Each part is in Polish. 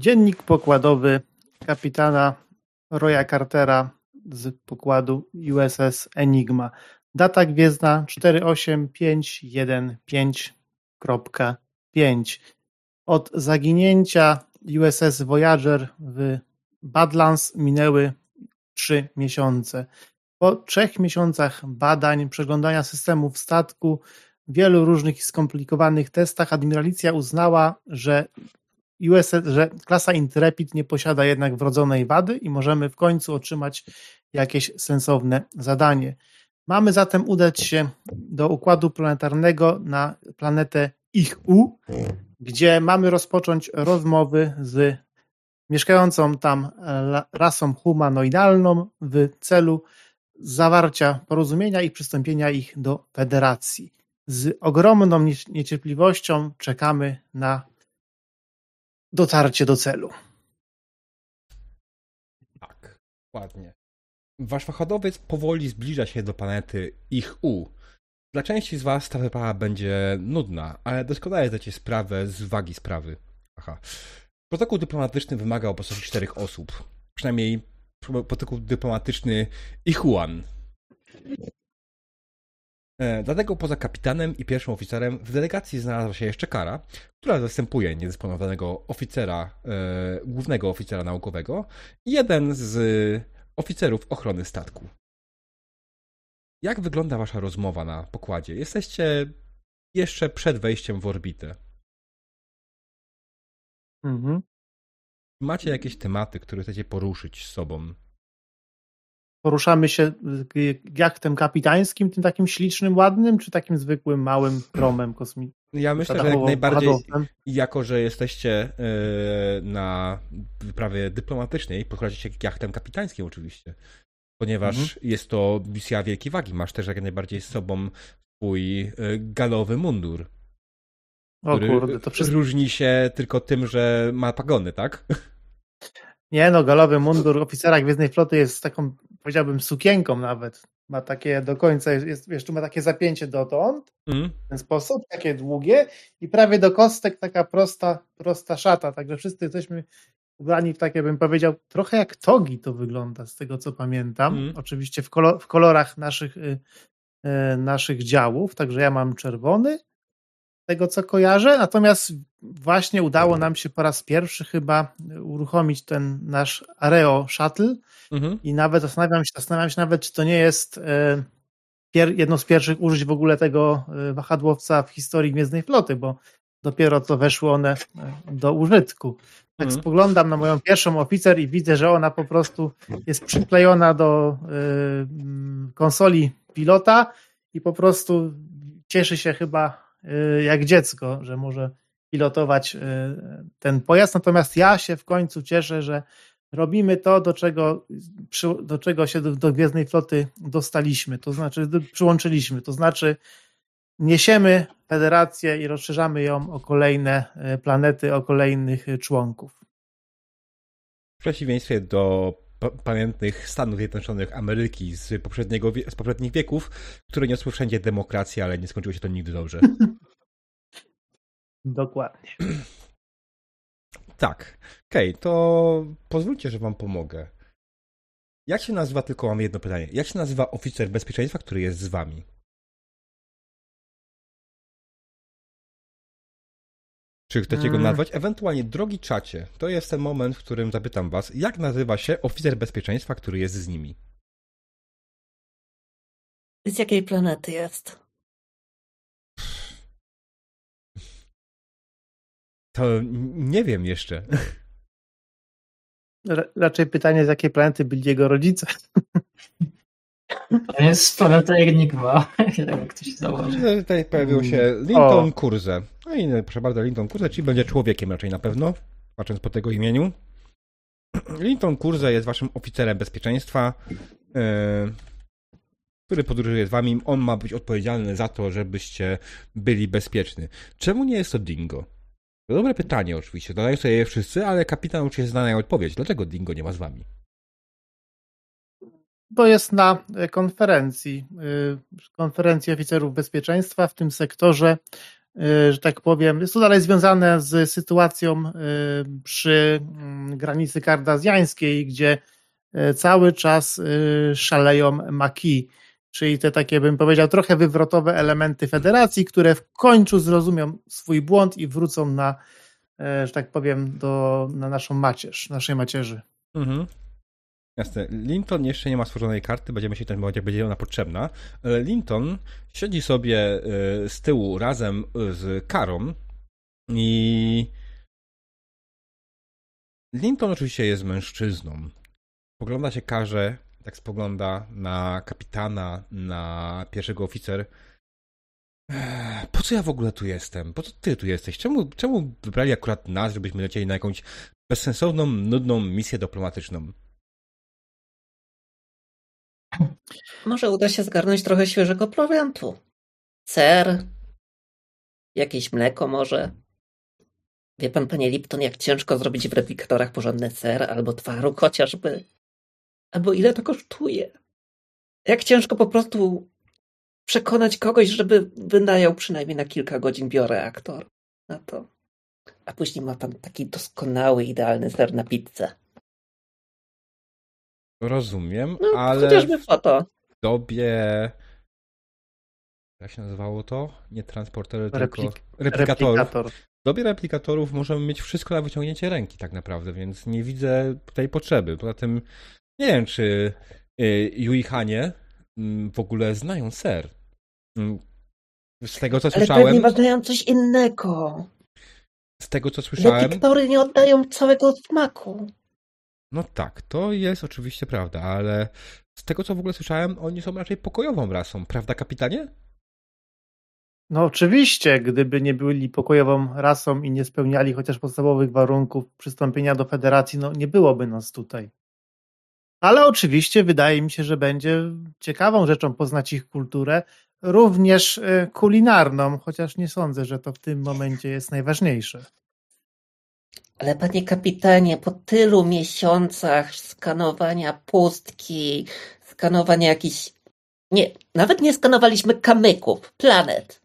Dziennik pokładowy kapitana Roya Cartera z pokładu USS Enigma. Data gwiezdna 48515.5. Od zaginięcia USS Voyager w Badlands minęły trzy miesiące. Po trzech miesiącach badań, przeglądania systemów statku, wielu różnych i skomplikowanych testach, admiralicja uznała, że USS, że klasa Intrepid nie posiada jednak wrodzonej wady i możemy w końcu otrzymać jakieś sensowne zadanie. Mamy zatem udać się do układu planetarnego na planetę Ich-U, gdzie mamy rozpocząć rozmowy z mieszkającą tam rasą humanoidalną w celu zawarcia porozumienia i przystąpienia ich do federacji. Z ogromną niecierpliwością czekamy na dotarcie do celu. Tak, ładnie. Wasz wachodowiec powoli zbliża się do planety ich U. Dla części z was ta wyprawa będzie nudna, ale doskonale zdajecie sprawę z wagi sprawy. Aha. Protokół dyplomatyczny wymaga obecności czterech osób. Przynajmniej protokół dyplomatyczny Ichuan. E, dlatego poza kapitanem i pierwszym oficerem w delegacji znalazła się jeszcze Kara, która zastępuje niedysponowanego oficera, e, głównego oficera naukowego i jeden z oficerów ochrony statku. Jak wygląda wasza rozmowa na pokładzie? Jesteście jeszcze przed wejściem w orbitę. Mhm. Macie jakieś tematy, które chcecie poruszyć z sobą? Poruszamy się jachtem kapitańskim, tym takim ślicznym, ładnym, czy takim zwykłym, małym promem kosmicznym? Ja myślę, że jak najbardziej, jako że jesteście e, na wyprawie dyplomatycznej, podchodzicie jachtem kapitańskim oczywiście, ponieważ mhm. jest to misja wielkiej wagi. Masz też jak najbardziej z sobą swój e, galowy mundur. O kurde, to przez... różni się tylko tym, że ma pagony, tak? Nie no, galowy mundur oficera Gwiezdnej Floty jest taką, powiedziałbym, sukienką nawet. Ma takie do końca, jest, tu ma takie zapięcie dotąd, mm. w ten sposób, takie długie i prawie do kostek taka prosta, prosta szata, także wszyscy jesteśmy ubrani w takie, bym powiedział, trochę jak togi to wygląda, z tego co pamiętam. Mm. Oczywiście w, kolor, w kolorach naszych, y, y, naszych działów, także ja mam czerwony, tego co kojarzę, natomiast właśnie udało nam się po raz pierwszy chyba uruchomić ten nasz Areo Shuttle mhm. i nawet zastanawiam się, zastanawiam się nawet, czy to nie jest e, jedno z pierwszych użyć w ogóle tego e, wahadłowca w historii Gwiezdnej Floty, bo dopiero co weszły one e, do użytku. Tak mhm. spoglądam na moją pierwszą oficer i widzę, że ona po prostu jest przyklejona do konsoli pilota i po prostu cieszy się chyba jak dziecko, że może pilotować y, ten pojazd. Natomiast ja się w końcu cieszę, że robimy to, do czego, do czego się do, do Gwiezdnej Floty dostaliśmy, to znaczy przyłączyliśmy, to znaczy niesiemy federację i rozszerzamy ją o kolejne y, planety, o kolejnych członków. W przeciwieństwie do pamiętnych Stanów Zjednoczonych Ameryki z, poprzedniego, z poprzednich wieków, które niosły wszędzie demokrację, ale nie skończyło się to nigdy dobrze. Dokładnie. Tak. Okej, okay, to pozwólcie, że wam pomogę. Jak się nazywa, tylko mam jedno pytanie. Jak się nazywa oficer bezpieczeństwa, który jest z wami? Czy chcecie go mm. nazwać? Ewentualnie, drogi czacie, to jest ten moment, w którym zapytam was, jak nazywa się oficer bezpieczeństwa, który jest z nimi? Z jakiej planety jest? To nie wiem jeszcze. Raczej pytanie, z jakiej planety byli jego rodzice. To jest planeta Enigma, jak ktoś założy. Tutaj pojawił się Linton o. Kurze. No i proszę bardzo, Linton Kurze, czyli będzie człowiekiem raczej na pewno, patrząc po tego imieniu. Linton Kurze jest waszym oficerem bezpieczeństwa, yy, który podróżuje z wami. On ma być odpowiedzialny za to, żebyście byli bezpieczni. Czemu nie jest to Dingo? To dobre pytanie oczywiście, zadają sobie je wszyscy, ale kapitan uczy się znania odpowiedź. Dlaczego Dingo nie ma z wami? To jest na konferencji, y, konferencji oficerów bezpieczeństwa w tym sektorze że tak powiem, jest to dalej związane z sytuacją przy mm, granicy kardazjańskiej, gdzie cały czas szaleją maki, czyli te takie, bym powiedział, trochę wywrotowe elementy federacji, które w końcu zrozumią swój błąd i wrócą na, że tak powiem, do, na naszą macierz, naszej macierzy. Mhm. Jasne. Linton jeszcze nie ma stworzonej karty, będziemy się tym jak będzie ona potrzebna. Ale Linton siedzi sobie e, z tyłu razem z Karą i Linton oczywiście jest mężczyzną. Pogląda się Karze, tak spogląda na kapitana, na pierwszego oficer. Po co ja w ogóle tu jestem? Po co ty tu jesteś? Czemu, czemu wybrali akurat nas, żebyśmy lecieli na jakąś bezsensowną, nudną misję dyplomatyczną? Może uda się zgarnąć trochę świeżego prowiantu. Ser, jakieś mleko może. Wie pan, panie Lipton, jak ciężko zrobić w replikatorach porządny ser albo twaróg chociażby. Albo ile to kosztuje. Jak ciężko po prostu przekonać kogoś, żeby wynajął przynajmniej na kilka godzin bioreaktor na to. A później ma pan taki doskonały, idealny ser na pizzę. Rozumiem, no, ale chociażby foto. w dobie jak się nazywało to? Nie transportery, Replik tylko replikatorów. Replikator. W dobie replikatorów możemy mieć wszystko na wyciągnięcie ręki tak naprawdę, więc nie widzę tej potrzeby. Poza tym nie wiem, czy y, Juihanie mm, w ogóle znają ser. Mm, z tego, co Ale słyszałem... Ale pewnie znają coś innego. Z tego, co słyszałem... Replikory nie oddają całego smaku. No tak, to jest oczywiście prawda, ale z tego co w ogóle słyszałem, oni są raczej pokojową rasą, prawda, kapitanie? No oczywiście, gdyby nie byli pokojową rasą i nie spełniali chociaż podstawowych warunków przystąpienia do federacji, no nie byłoby nas tutaj. Ale oczywiście wydaje mi się, że będzie ciekawą rzeczą poznać ich kulturę, również e, kulinarną, chociaż nie sądzę, że to w tym momencie jest najważniejsze. Ale panie kapitanie, po tylu miesiącach skanowania pustki, skanowania jakichś. Nie, nawet nie skanowaliśmy kamyków, planet.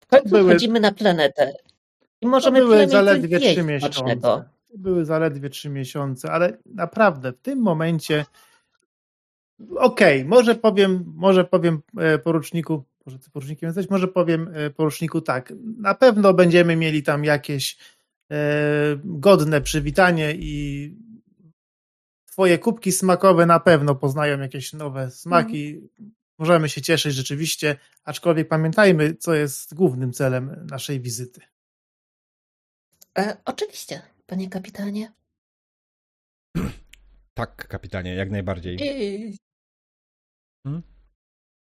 W końcu były... wchodzimy na planetę. I możemy to były zaledwie trzy miesiące. Były zaledwie trzy miesiące, ale naprawdę w tym momencie. Okej, okay, może powiem, może powiem e, poruczniku, może ty porucznikiem jesteś, może powiem e, poruczniku tak. Na pewno będziemy mieli tam jakieś godne przywitanie i Twoje kubki smakowe na pewno poznają jakieś nowe smaki. Mhm. Możemy się cieszyć rzeczywiście, aczkolwiek pamiętajmy, co jest głównym celem naszej wizyty. E, oczywiście, panie kapitanie. Tak, kapitanie, jak najbardziej. Hmm?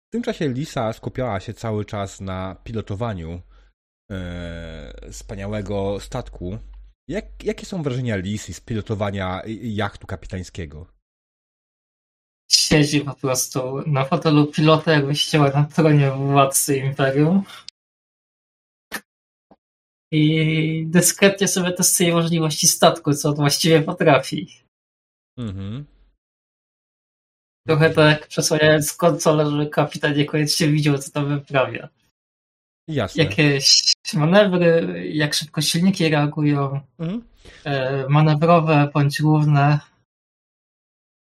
W tym czasie Lisa skupiała się cały czas na pilotowaniu e, wspaniałego statku. Jak, jakie są wrażenia Lisy z pilotowania jachtu kapitańskiego? Siedzi po prostu na fotelu pilota, jakby siedziała na tronie władcy Imperium. I dyskretnie sobie testuje możliwości statku, co on właściwie potrafi. Mhm. Trochę tak przesłaniając konsolę, że kapitan niekoniecznie widział, co tam wyprawia. Jasne. Jakieś manewry, jak szybko silniki reagują, mhm. E, manewrowe bądź główne.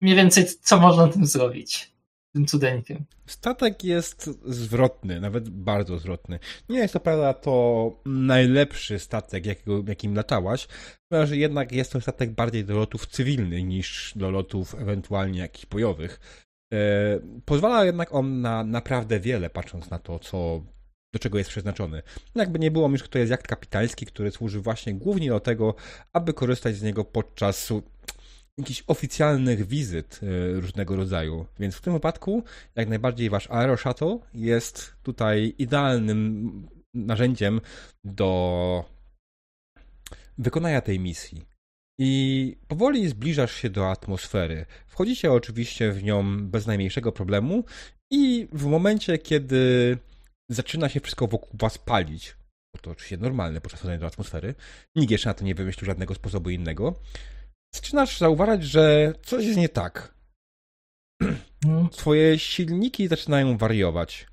Mniej więcej co można tym zrobić, tym cudeńkiem. Statek jest zwrotny, nawet bardzo zwrotny. Nie jest to prawda to najlepszy statek, jakiego, jakim latałaś, ponieważ jednak jest to statek bardziej do lotów cywilnych niż do lotów ewentualnie jakichś bojowych. E, pozwala jednak on na naprawdę wiele, patrząc na to, co do czego jest przeznaczony. Jakby nie było, już to jest jacht kapitański, który służy właśnie głównie do tego, aby korzystać z niego podczas jakichś oficjalnych wizyt e, różnego rodzaju. Więc w tym wypadku jak najbardziej wasz Aero Shuttle jest tutaj idealnym narzędziem do wykonania tej misji. I powoli zbliżasz się do atmosfery. Wchodzicie oczywiście w nią bez najmniejszego problemu i w momencie, kiedy zaczyna się wszystko wokół was palić. Bo to oczywiście normalne podczas wchodzenia do atmosfery. Nikt jeszcze na to nie wymyślił żadnego sposobu innego. Zaczynasz zauważać, że coś jest nie tak. Hmm. Twoje silniki zaczynają wariować.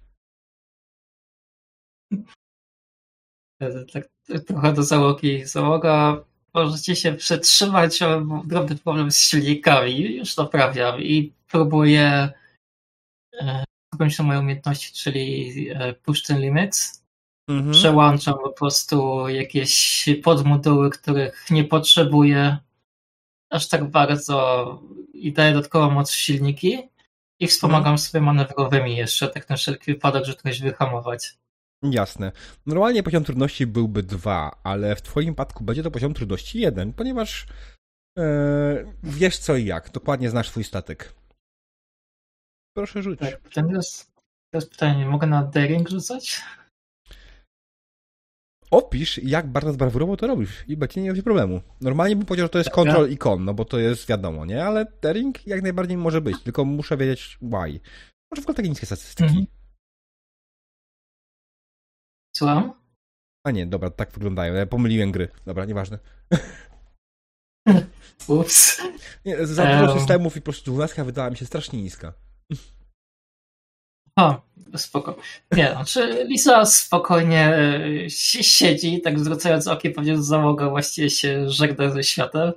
tak trochę do załogi. Załoga, możecie się przetrzymać, mam drobny problem z silnikami, już naprawiam i próbuję skończyć moje umiejętności, czyli push ten limits. Mhm. Przełączam po prostu jakieś podmoduły, których nie potrzebuję aż tak bardzo i daję dodatkową moc w silniki i wspomagam mhm. sobie manewrowymi jeszcze, tak na wszelki wypadek, że ktoś wyhamować. Jasne. Normalnie poziom trudności byłby dwa, ale w twoim przypadku będzie to poziom trudności jeden, ponieważ e, wiesz co i jak. Dokładnie znasz swój statek. Proszę rzuć. Tak, teraz, teraz pytanie, mogę na daring rzucać? Opisz, jak bardzo brawurowo to robisz i będzie nie miał problemu. Normalnie bym powiedział, że to jest control icon, no bo to jest wiadomo, nie? Ale daring jak najbardziej może być, tylko muszę wiedzieć why. Może w ogóle takie niskie statystyki. Mhm. Słucham? A nie, dobra, tak wyglądają. Ja pomyliłem gry. Dobra, nieważne. Ups. Nie, za dużo um... systemów i po prostu 12 wydała mi się strasznie niska. O, spoko. Nie, znaczy Lisa spokojnie e, siedzi, tak zwracając okiem pewnie załoga właściwie się żegna ze światem.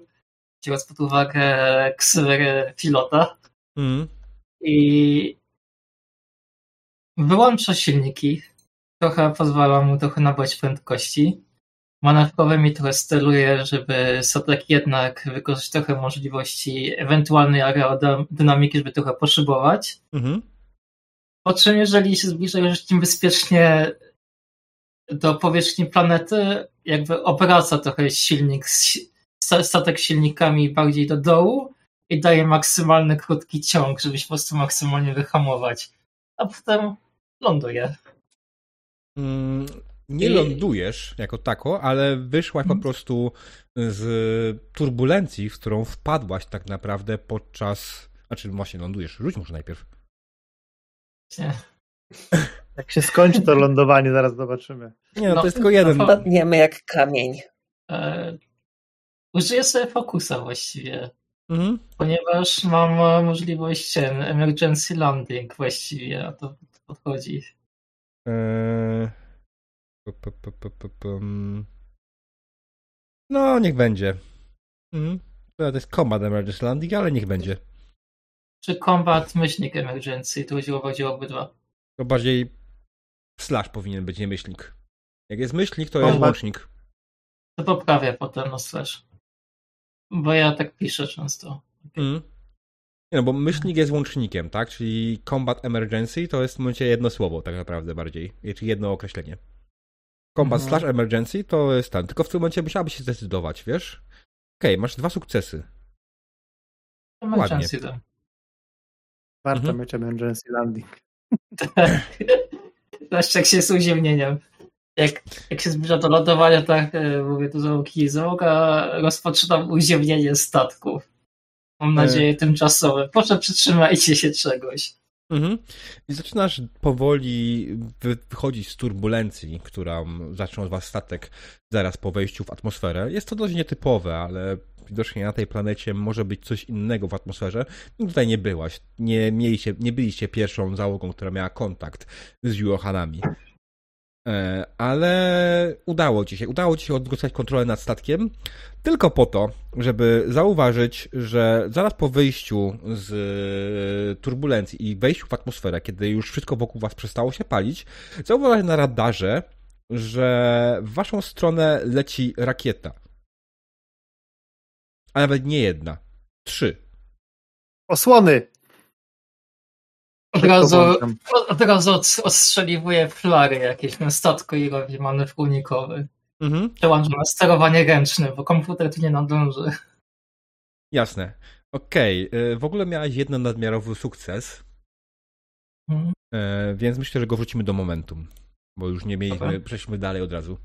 Biorąc pod uwagę ksywę pilota. Mm. I wyłącza silniki, trochę pozwala mu trochę nabrać prędkości. Manewrowymi trochę steruje, żeby Sotek jednak wykorzystać trochę możliwości ewentualnej aerodynamiki, żeby trochę poszybować. Mhm. Po czym, jeżeli się zbliża już tym bezpiecznie do powierzchni planety, jakby obraca trochę silnik, statek silnikami bardziej do dołu i daje maksymalny krótki ciąg, żeby się po prostu maksymalnie wyhamować. A potem ląduje. Mm, nie I... lądujesz jako tako, ale wyszłaś hmm. po prostu z turbulencji, w którą wpadłaś tak naprawdę podczas. Znaczy, właśnie lądujesz. Rzuć może najpierw. Nie. Jak się skończy to lądowanie, zaraz zobaczymy. Nie, no, to jest tylko jeden. Padniemy jak kamień. E, użyję sobie fokusa właściwie. Mhm. Ponieważ mam możliwość emergency landing właściwie, a to podchodzi. Eee... No, niech będzie. Mhm. To jest combat emergency landing, ale niech będzie. Czy combat myślnik emergency, to chodziło bardziej o obydwa. To bardziej slash powinien być, nie myślnik. Jak jest myślnik, to combat. jest łącznik. To poprawię potem na slash. Bo ja tak piszę często. Mm. Nie no, bo myślnik jest łącznikiem, tak? Czyli combat emergency to jest w momencie jedno słowo tak naprawdę bardziej. Czyli jedno określenie. Combat mhm. slash emergency to jest ten. Tylko w tym momencie musiałabyś się zdecydować, wiesz? Okej, okay, masz dwa sukcesy. Emergency, Ładnie. Warto mhm. mieć emergency landing. Tak. Zwłaszcza jak się jest uziemnieniem. Jak, jak się zbliża do lądowania, tak e, mówię tu załogi załoga, rozpoczynam uziemnienie statków. Mam e. nadzieję tymczasowe. Proszę przytrzymajcie się czegoś. Mhm. I zaczynasz powoli wychodzić z turbulencji, która zaczął z was statek zaraz po wejściu w atmosferę. Jest to dość nietypowe, ale widocznie na tej planecie może być coś innego w atmosferze. No tutaj nie byłaś. Nie, mieliście, nie byliście pierwszą załogą, która miała kontakt z Jurohanami. E, ale udało ci się. Udało ci się odgrywać kontrolę nad statkiem tylko po to, żeby zauważyć, że zaraz po wyjściu z turbulencji i wejściu w atmosferę, kiedy już wszystko wokół was przestało się palić, zauważyłeś na radarze, że w waszą stronę leci rakieta. A nawet nie jedna. Trzy. Osłony! Od razu, od razu odstrzeliwuje flary jakieś na statku i robi manewr unikowy. Mhm. Przełączam na sterowanie ręczne, bo komputer tu nie nadąży. Jasne. Okej. Okay. W ogóle miałeś jeden nadmiarowy sukces. Mhm. E, więc myślę, że go wrócimy do momentum. Bo już nie mieliśmy, okay. przeszliśmy dalej od razu.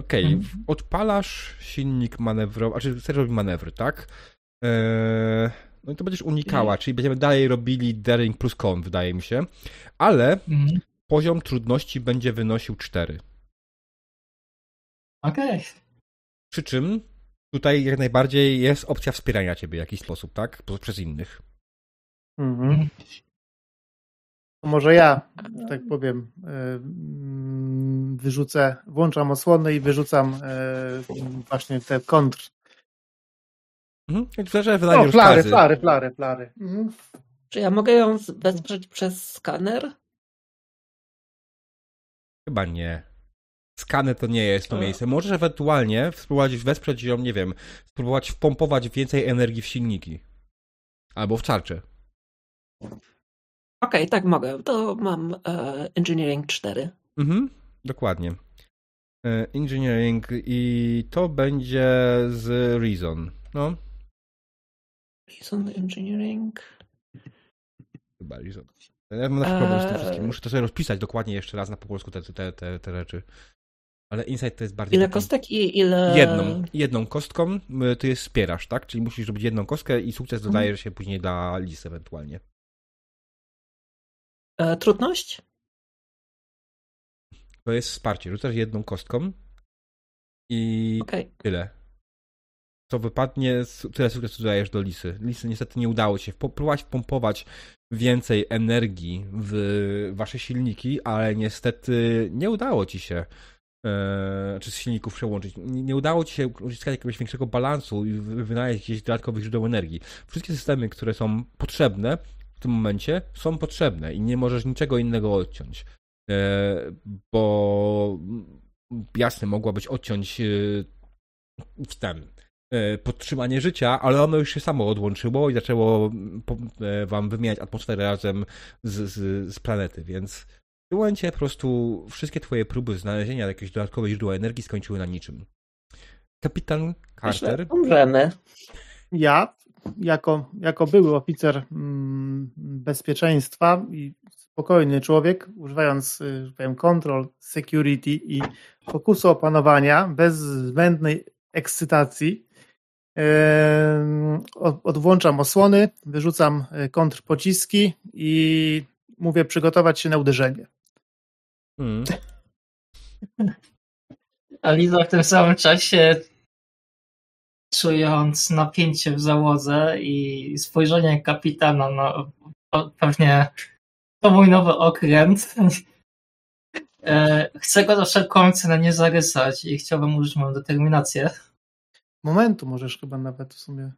Okej, okay. mhm. odpalasz silnik manewrowy, znaczy chcesz robić manewry, tak? Eee, no i to będziesz unikała, czyli będziemy dalej robili daring plus con, wydaje mi się, ale mhm. poziom trudności będzie wynosił 4. Okej. Okay. Przy czym tutaj jak najbardziej jest opcja wspierania ciebie w jakiś sposób, tak? Przez innych. Mhm. To może ja, tak powiem, wyrzucę, włączam osłony i wyrzucam e, właśnie te kontr. Mhm. Zależy wydanie o, flary, flary, flary, flary. Mhm. Czy ja mogę ją wesprzeć przez skaner? Chyba nie. Skaner to nie jest to miejsce. Możesz ewentualnie spróbować wesprzeć ją, nie wiem, spróbować wpompować więcej energii w silniki. Albo w czarcze. Okej, okay, tak mogę. To mam e, Engineering 4. Mhm, dokładnie. E, engineering i to będzie z Reason. No. Reason Engineering. Chyba Reason. Ja mam nasz problem z tym wszystkim. Muszę to sobie rozpisać dokładnie jeszcze raz na po polsku te, te, te, te rzeczy. Ale Insight to jest bardziej. Ile taki... kostek i ile. Jedną. Jedną kostką ty je wspierasz, tak? Czyli musisz robić jedną kostkę i sukces mhm. dodajesz się później dla list ewentualnie. E, trudność? To jest wsparcie. Rzucasz jedną kostką i okay. tyle. To wypadnie, tyle sukcesu dodajesz do lisy. Lisy niestety nie udało się. Próbować wpompować więcej energii w wasze silniki, ale niestety nie udało ci się e, czy z silników przełączyć. Nie, udało ci się uzyskać jakiegoś większego balansu i wynaleźć jakichś dodatkowych źródeł energii. Wszystkie systemy, które są potrzebne w tym momencie, są potrzebne i nie możesz niczego innego odciąć. E, bo jasne, mogłabyś odciąć e, ten podtrzymanie życia, ale ono już się samo odłączyło i zaczęło e, wam wymieniać atmosferę razem z, z, z planety, więc w tym momencie po prostu wszystkie twoje próby znalezienia jakiegoś dodatkowej źródła energii skończyły na niczym. Kapitan Carter. Umrzemy. Ja, jako, jako były oficer mm, bezpieczeństwa i spokojny człowiek, używając, y, że powiem, control, security i fokusu opanowania bez zbędnej ekscytacji, odłączam osłony, wyrzucam e, kontrpociski i mówię przygotować się na uderzenie. Hmm. A Liza w tym samym czasie czując napięcie w załodze i spojrzenie kapitana na pewnie to mój nowy okręt. E, chcę go za wszelką cenę nie zarysać i chciałbym użyć moją determinację momentu możesz chyba nawet w sumie.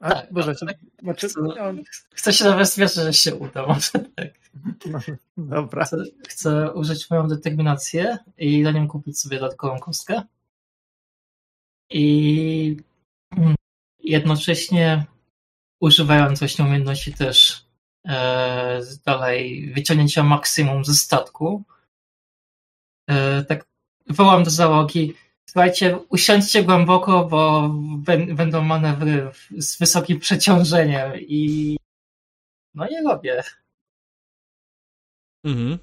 A, tak, Boże, tak, znaczy, chcę, no... chcę się nawet wierzyć, że się uda, może tak. No, dobra. Chcę, chcę, użyć moją determinację i na nią kupić sobie dodatkową kostkę. I mm, jednocześnie używając właśnie umiejętności też e, dalej wyciągnięcia maksimum ze statku. E, tak wołam do załogi Słuchajcie, usiądźcie głęboko, bo będą manewry z wysokim przeciążeniem i no nie robię. Mhm.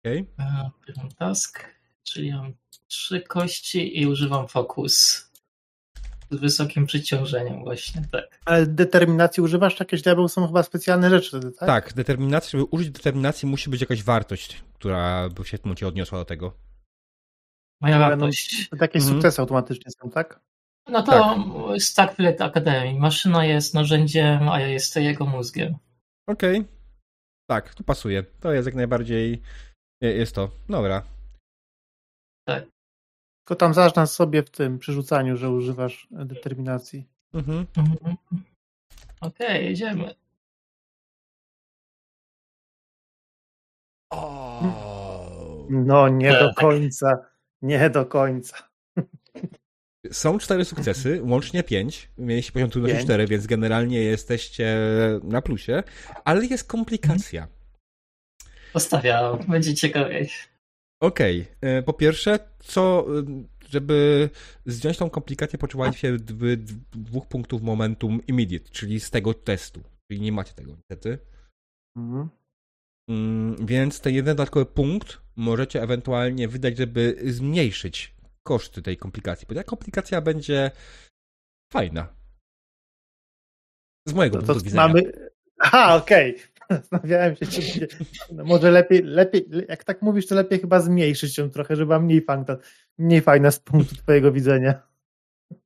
Okej. Okay. task, czyli mam trzy kości i używam fokus z wysokim przeciążeniem właśnie, tak. Ale determinacji używasz? Jakieś diabeł są chyba specjalne rzeczy wtedy, tak? Tak, determinacji, żeby użyć determinacji musi być jakaś wartość, która by się w odniosła do tego. Moja wartość. To takie mhm. sukcesy automatycznie są, tak? No to tak. Starfleet Academy. Maszyna jest narzędziem, a ja jestem jego mózgiem. Okej. Okay. Tak, to pasuje. To jest jak najbardziej jest to. Dobra. Tak. Tylko tam zaznacz sobie w tym przerzucaniu, że używasz determinacji. Mhm. mhm. Okej, okay, jedziemy. No, nie tak. do końca. Nie do końca. Są cztery sukcesy, łącznie pięć. Mieliście poziom trudności cztery, więc generalnie jesteście na plusie, ale jest komplikacja. Postawiam, będzie ciekawiej. Okej. Okay. E, po pierwsze, co, żeby zdjąć tą komplikację, potrzebujecie się dwóch punktów momentum immediate, czyli z tego testu. Czyli nie macie tego niestety. Mhm. Mm, więc ten jeden dodatkowy punkt możecie ewentualnie wydać, żeby zmniejszyć koszty tej komplikacji, bo ta komplikacja będzie fajna. Z mojego to, punktu widzenia. Mamy... Aha, okej. Okay. Zastanawiałem się, czy no może lepiej, lepiej, jak tak mówisz, to lepiej chyba zmniejszyć ją trochę, żeby była mniej fajna, mniej fajna z punktu twojego widzenia.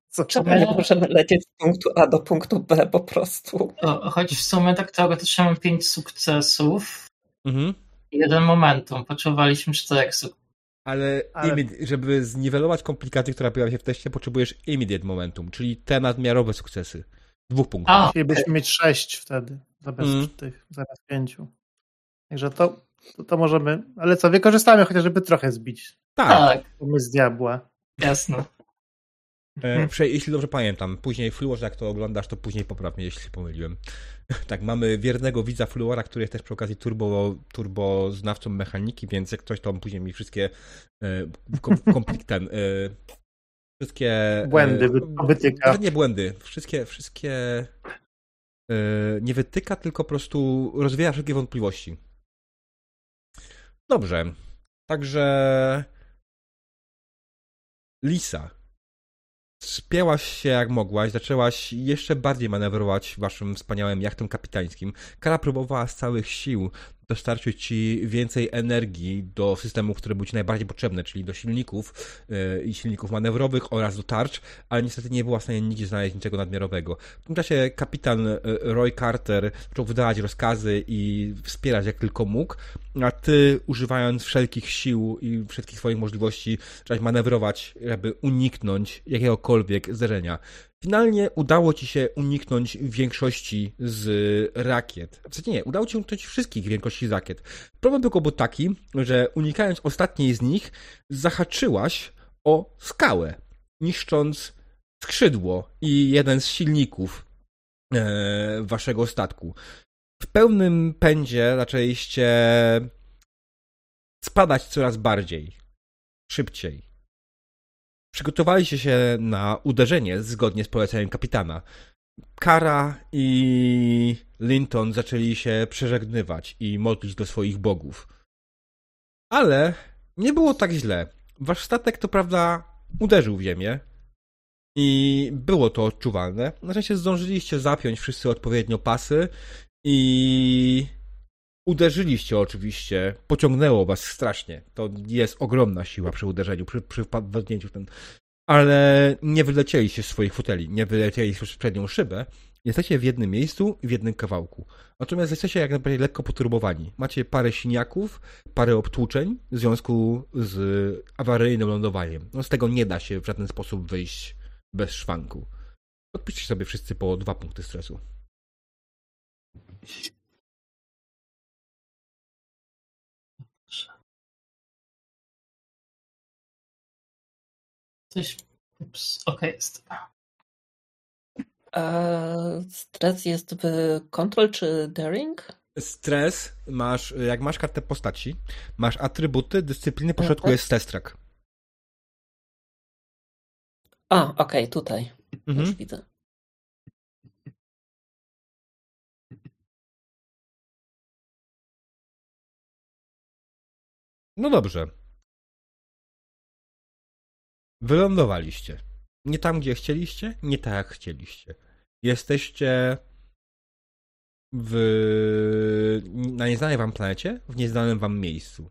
Co? Nie możemy lecieć z punktu A do punktu B po prostu. choć w sumie tak teoretycznie mam pięć sukcesów, Mhm. jeden momentum, potrzebowaliśmy czterech ale, ale... żeby zniwelować komplikaty, która pojawia się w teście, potrzebujesz immediate momentum, czyli te nadmiarowe sukcesy. Dwóch punktów. A, Chcielibyśmy mieć sześć wtedy, zamiast mm. tych, zamiast pięciu. Także to, to, to, możemy, ale co, wykorzystamy chociaż, żeby trochę zbić. Tak. Pomysł diabła. Jasno. E, jeśli dobrze pamiętam, później Fluor, jak to oglądasz, to później popraw mnie, jeśli się pomyliłem. tak, mamy wiernego widza Fluora, który jest też przy okazji turbo, turbo znawcą mechaniki, więc jak ktoś tam później mi wszystkie e, komplik ten, e, wszystkie... Błędy wytyka. Nawet nie błędy, wszystkie, wszystkie nie wytyka, tylko po prostu rozwija wszelkie wątpliwości. Dobrze. Także Lisa, Spięłaś się jak mogłaś, zaczęłaś jeszcze bardziej manewrować waszym wspaniałym jachtem kapitańskim. Kara próbowała z całych sił dostarczyć ci więcej energii do systemów, które były ci najbardziej potrzebne, czyli do silników yy, i silników manewrowych oraz do tarcz, ale niestety nie była w stanie nigdzie znaleźć niczego nadmiarowego. W tym czasie kapitan yy, Roy Carter zaczął wydawać rozkazy i wspierać jak tylko mógł, a ty używając wszelkich sił i wszystkich swoich możliwości zacząłeś manewrować, żeby uniknąć jakiegokolwiek zderzenia. Finalnie udało ci się uniknąć większości z rakiet. W zasadzie nie, udało ci się uniknąć wszystkich większości z rakiet. Problem tylko był taki, że unikając ostatniej z nich, zahaczyłaś o skałę, niszcząc skrzydło i jeden z silników e, waszego statku. W pełnym pędzie zaczęliście spadać coraz bardziej, szybciej przygotowaliście się na uderzenie zgodnie z poleceniem kapitana. Kara i Linton zaczęli się przeżegnywać i modlić do swoich bogów. Ale nie było tak źle. Wasz statek to prawda uderzył w ziemię i było to odczuwalne. Na szczęście zdążyliście zapiąć wszyscy odpowiednio pasy i uderzyliście oczywiście, pociągnęło was strasznie. To jest ogromna siła przy uderzeniu, przy, przy wpadnięciu w ten... Ale nie wylecieliście z swoich foteli, nie wylecieliście przez przednią szybę. Jesteście w jednym miejscu w jednym kawałku. Natomiast jesteście jak najbardziej lekko poturbowani. Macie parę siniaków, parę obtłuczeń w związku z awaryjnym lądowaniem. No z tego nie da się w żaden sposób wyjść bez szwanku. Odpiszcie sobie wszyscy po dwa punkty stresu. Coś. Ups, okej, okay, jest. stres jest w control czy daring? Stres masz, jak masz kartę postaci, masz atrybuty, dyscypliny, po środku jest test track. A, okej, okay, tutaj. Mhm. Już widzę. No dobrze. Wylądowaliście. Nie tam, gdzie chcieliście, nie tak, jak chcieliście. Jesteście w... na nieznanej wam planecie, w nieznanym wam miejscu.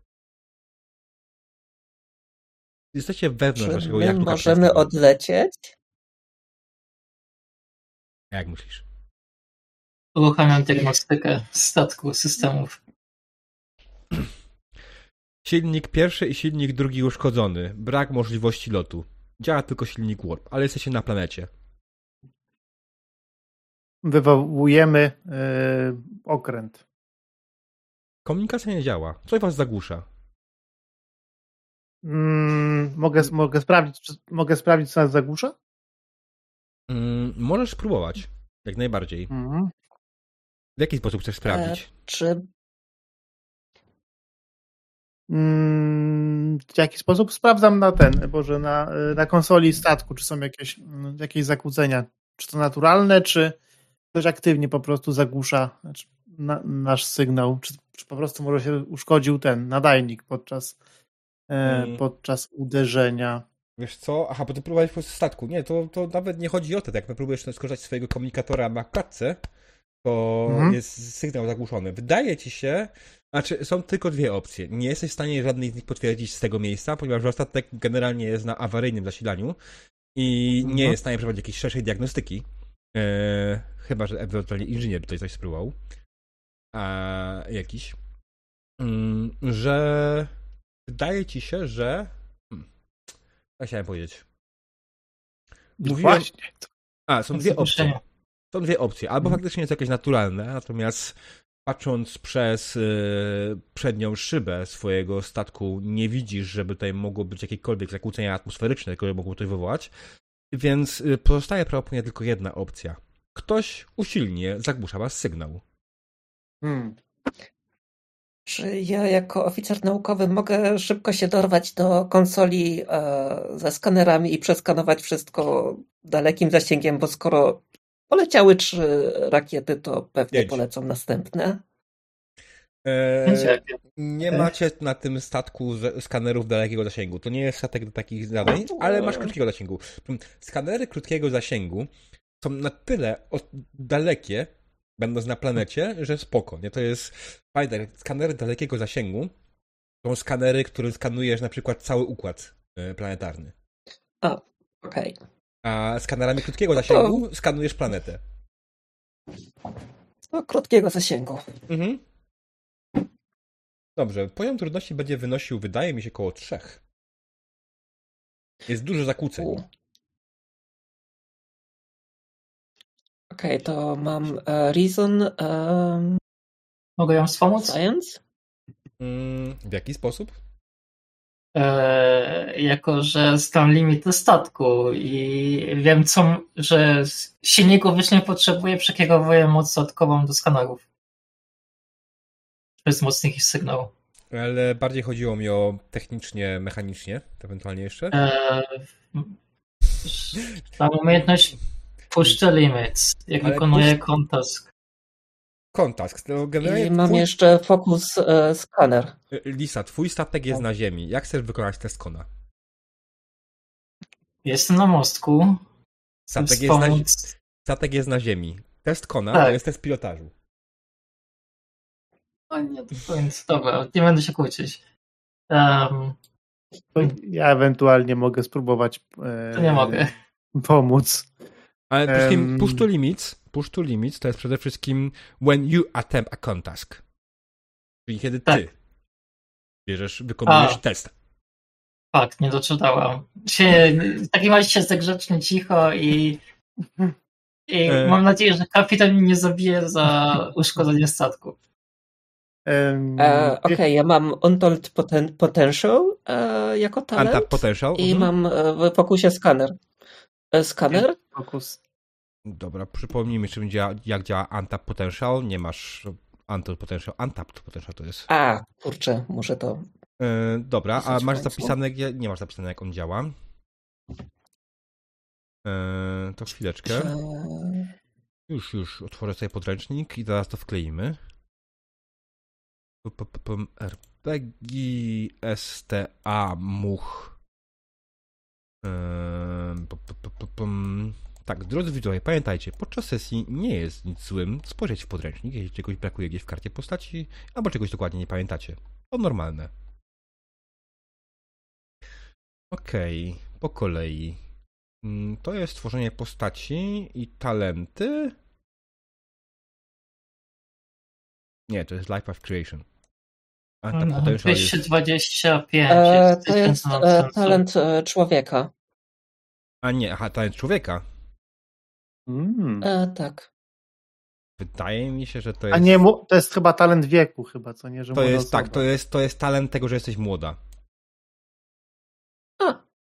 Jesteście wewnątrz Czy waszego jachtu możemy odlecieć? Jak myślisz? Uruchamiam diagnostykę statku, systemów. Silnik pierwszy i silnik drugi uszkodzony. Brak możliwości lotu. Działa tylko silnik warp, ale jesteście na planecie. Wywołujemy yy, okręt. Komunikacja nie działa. Coś was zagłusza. Mm, mogę, mogę, sprawdzić, mogę sprawdzić, co nas zagłusza? Mm, możesz spróbować. Jak najbardziej. Mm. W jaki sposób chcesz sprawdzić? E, czy w jaki sposób? Sprawdzam na ten, Boże, na, na konsoli statku, czy są jakieś, mm, jakieś zakłócenia. Czy to naturalne, czy ktoś aktywnie po prostu zagłusza znaczy, na, nasz sygnał, czy, czy, po prostu może się uszkodził ten nadajnik podczas, hmm. podczas uderzenia. Wiesz co? Aha, bo ty próbowałeś po prostu statku. Nie, to, to nawet nie chodzi o to, jak próbujesz skorzystać z swojego komunikatora na klatce, to mhm. jest sygnał zagłuszony. Wydaje ci się, znaczy, są tylko dwie opcje. Nie jesteś w stanie żadnej z nich potwierdzić z tego miejsca, ponieważ statek generalnie jest na awaryjnym zasilaniu i nie mhm. jest w stanie przeprowadzić jakiejś szerszej diagnostyki. Eee, chyba, że ewentualnie inżynier tutaj coś spróbował. A jakiś. mm, że wydaje ci się, że. Hmm, co chciałem powiedzieć? No Mówiłem... Właśnie. A, są dwie opcje. Są dwie opcje. Albo mhm. faktycznie jest jakieś naturalne, natomiast patrząc przez y, przednią szybę swojego statku, nie widzisz, żeby tutaj mogło być jakiekolwiek zakłócenia atmosferyczne, które mogą to wywołać. Więc y, pozostaje prawdopodobnie tylko jedna opcja. Ktoś usilnie zagłusza was sygnał. Hmm. Czy ja jako oficer naukowy mogę szybko się dorwać do konsoli e, ze skanerami i przeskanować wszystko dalekim zasięgiem, bo skoro poleciały trzy rakiety, to pewnie Jedź. polecą następne. Eee, nie macie na tym statku skanerów dalekiego zasięgu. To nie jest statek do takich zadań, ale masz krótkiego zasięgu. Skanery krótkiego zasięgu są na tyle dalekie, będąc na planecie, że spoko. Nie? To jest fajne. Skanery dalekiego zasięgu są skanery, które skanujesz na przykład cały układ e, planetarny. A, okej. Okay. A skanerami krótkiego zasięgu to... skanujesz planetę. No, krótkiego zasięgu. Mhm. Dobrze, poziom trudności będzie wynosił, wydaje mi się, około trzech. Jest dużo zakłóceń. Okej, okay, to mam uh, Reason. Um... Mogę ją wspomóc? Science? Mm, w jaki sposób? E, jako, że znam limity statku i wiem, co, że silniku wycznie potrzebuje, przekierowuję moc dodatkową do skanerów. Bez mocnych sygnałów. Ale bardziej chodziło mi o technicznie, mechanicznie, ewentualnie jeszcze. E, mam umiejętność push the limits, jak Ale wykonuję push... kontask. Kontask. To generalnie I mam twój... jeszcze fokus e, scanner. Lisa, twój statek jest tak. na ziemi. Jak chcesz wykonać test kona? Jestem na mostku. Statek jest na, statek jest na ziemi. Test kona tak. to jest test pilotażu. O nie, to jest dobra, nie będę się kłócić. Um, ja ewentualnie mogę spróbować. E, to nie mogę. Pomóc. Ale wszystkim push to limits, push to limits to jest przede wszystkim when you attempt a contask. Czyli kiedy ty tak. bierzesz, wykonujesz a. test. Fakt, nie doczytałam. Się, w takim razie się grzeczny cicho i, i e... mam nadzieję, że kapitan mnie nie zabije za uszkodzenie statku. Um, e, Okej, okay, ja mam Untold poten Potential e, jako talent. Potential. I mhm. mam e, w fokusie skaner. E, skaner? Fokus. Dobra, przypomnijmy, działa, jak działa Untap Potential. Nie masz Untold Potential. Untapped Potential to jest. A, kurczę, muszę to... E, dobra, a masz zapisane, nie masz zapisane, jak on działa. E, to chwileczkę. Już, już, otworzę sobie podręcznik i zaraz to wkleimy. RPG STA Much. Tak, drodzy widzowie, pamiętajcie, podczas sesji nie jest nic złym spojrzeć w podręcznik, jeśli czegoś brakuje gdzieś w karcie postaci, albo czegoś dokładnie nie pamiętacie. To normalne. Okej, okay, po kolei. Mm, to jest tworzenie postaci i talenty. Nie, to jest Life of Creation. A ta no, 225. E, to jest e, talent e, człowieka. A nie, aha, talent człowieka. Mm. E, tak. Wydaje mi się, że to jest. A nie, to jest chyba talent wieku, chyba, co nie, że To jest tak, to jest, to jest talent tego, że jesteś młoda.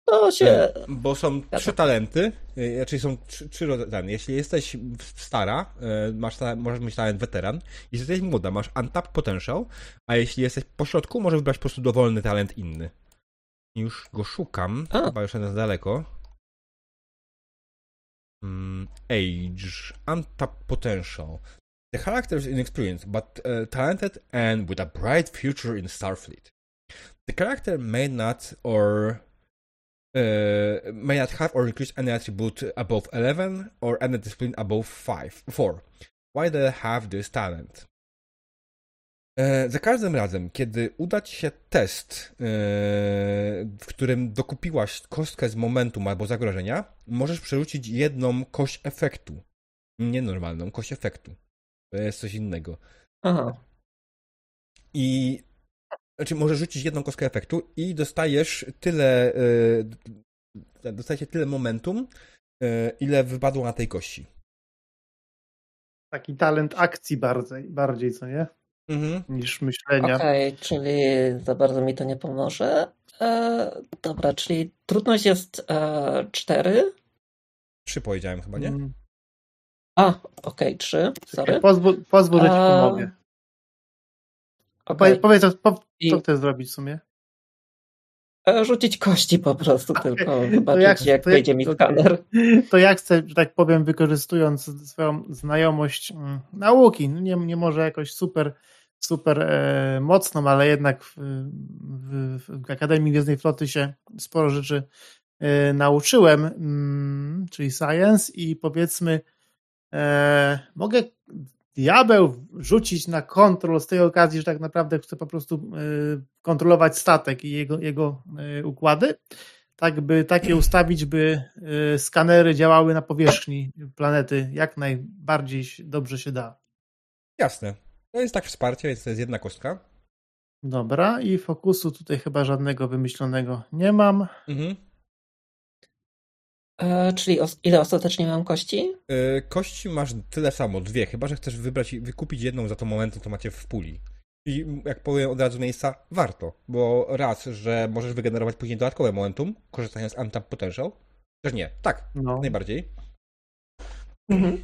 To się. E, bo są trzy talenty, e, znaczy są trzy, trzy rodziny. Jeśli jesteś stara, e, masz, możesz mieć talent weteran. Jeśli jesteś młoda, masz untap potential, a jeśli jesteś po środku, możesz wybrać po prostu dowolny talent inny. Już go szukam, a. chyba już jest daleko. Mm, age, untapped potential. The character is inexperienced, but uh, talented and with a bright future in Starfleet. The character may not or uh, may not have or increase any attribute above 11 or any discipline above 5, 4. Why they have this talent? E, za każdym razem, kiedy uda ci się test, e, w którym dokupiłaś kostkę z momentum albo zagrożenia, możesz przerzucić jedną kość efektu. Nie normalną, kość efektu. To jest coś innego. Aha. I Znaczy, możesz rzucić jedną kostkę efektu i dostajesz tyle. Yy, dostajecie tyle momentum, yy, ile wypadło na tej kości. Taki talent akcji bardziej, bardziej co nie? Mhm. Niż myślenia. Okej, okay, czyli za bardzo mi to nie pomoże. E, dobra, czyli trudność jest e, 4. 3 powiedziałem chyba, nie? Mm. A, okej, okay, 3. Sorry. Pozwól, pozwól że ci pomogę. Okay. Powiedz, co, co chcesz zrobić w sumie? Rzucić kości po prostu tylko, zobaczyć jak, jak wejdzie mi skaner. To ja chcę, że tak powiem, wykorzystując swoją znajomość mm, nauki, no nie, nie może jakoś super super e, mocną, ale jednak w, w, w, Akademii Gwiezdnej Floty się sporo rzeczy e, nauczyłem, mm, czyli science i powiedzmy e, mogę diabeł rzucić na kontrol z tej okazji, że tak naprawdę chcę po prostu e, kontrolować statek i jego, jego e, układy, tak by takie ustawić, by e, skanery działały na powierzchni planety jak najbardziej dobrze się da. Jasne. To jest tak wsparcie, więc to jest jedna kostka. Dobra, i fokusu tutaj chyba żadnego wymyślonego nie mam. Mhm. E, czyli os ile ostatecznie mam kości? E, kości masz tyle samo, dwie. Chyba, że chcesz wybrać i wykupić jedną za to momentu, to macie w puli. I jak powiem od razu miejsca, warto. Bo raz, że możesz wygenerować później dodatkowe momentum, korzystając z Untap Potential. Też nie, tak, no. najbardziej. Mhm.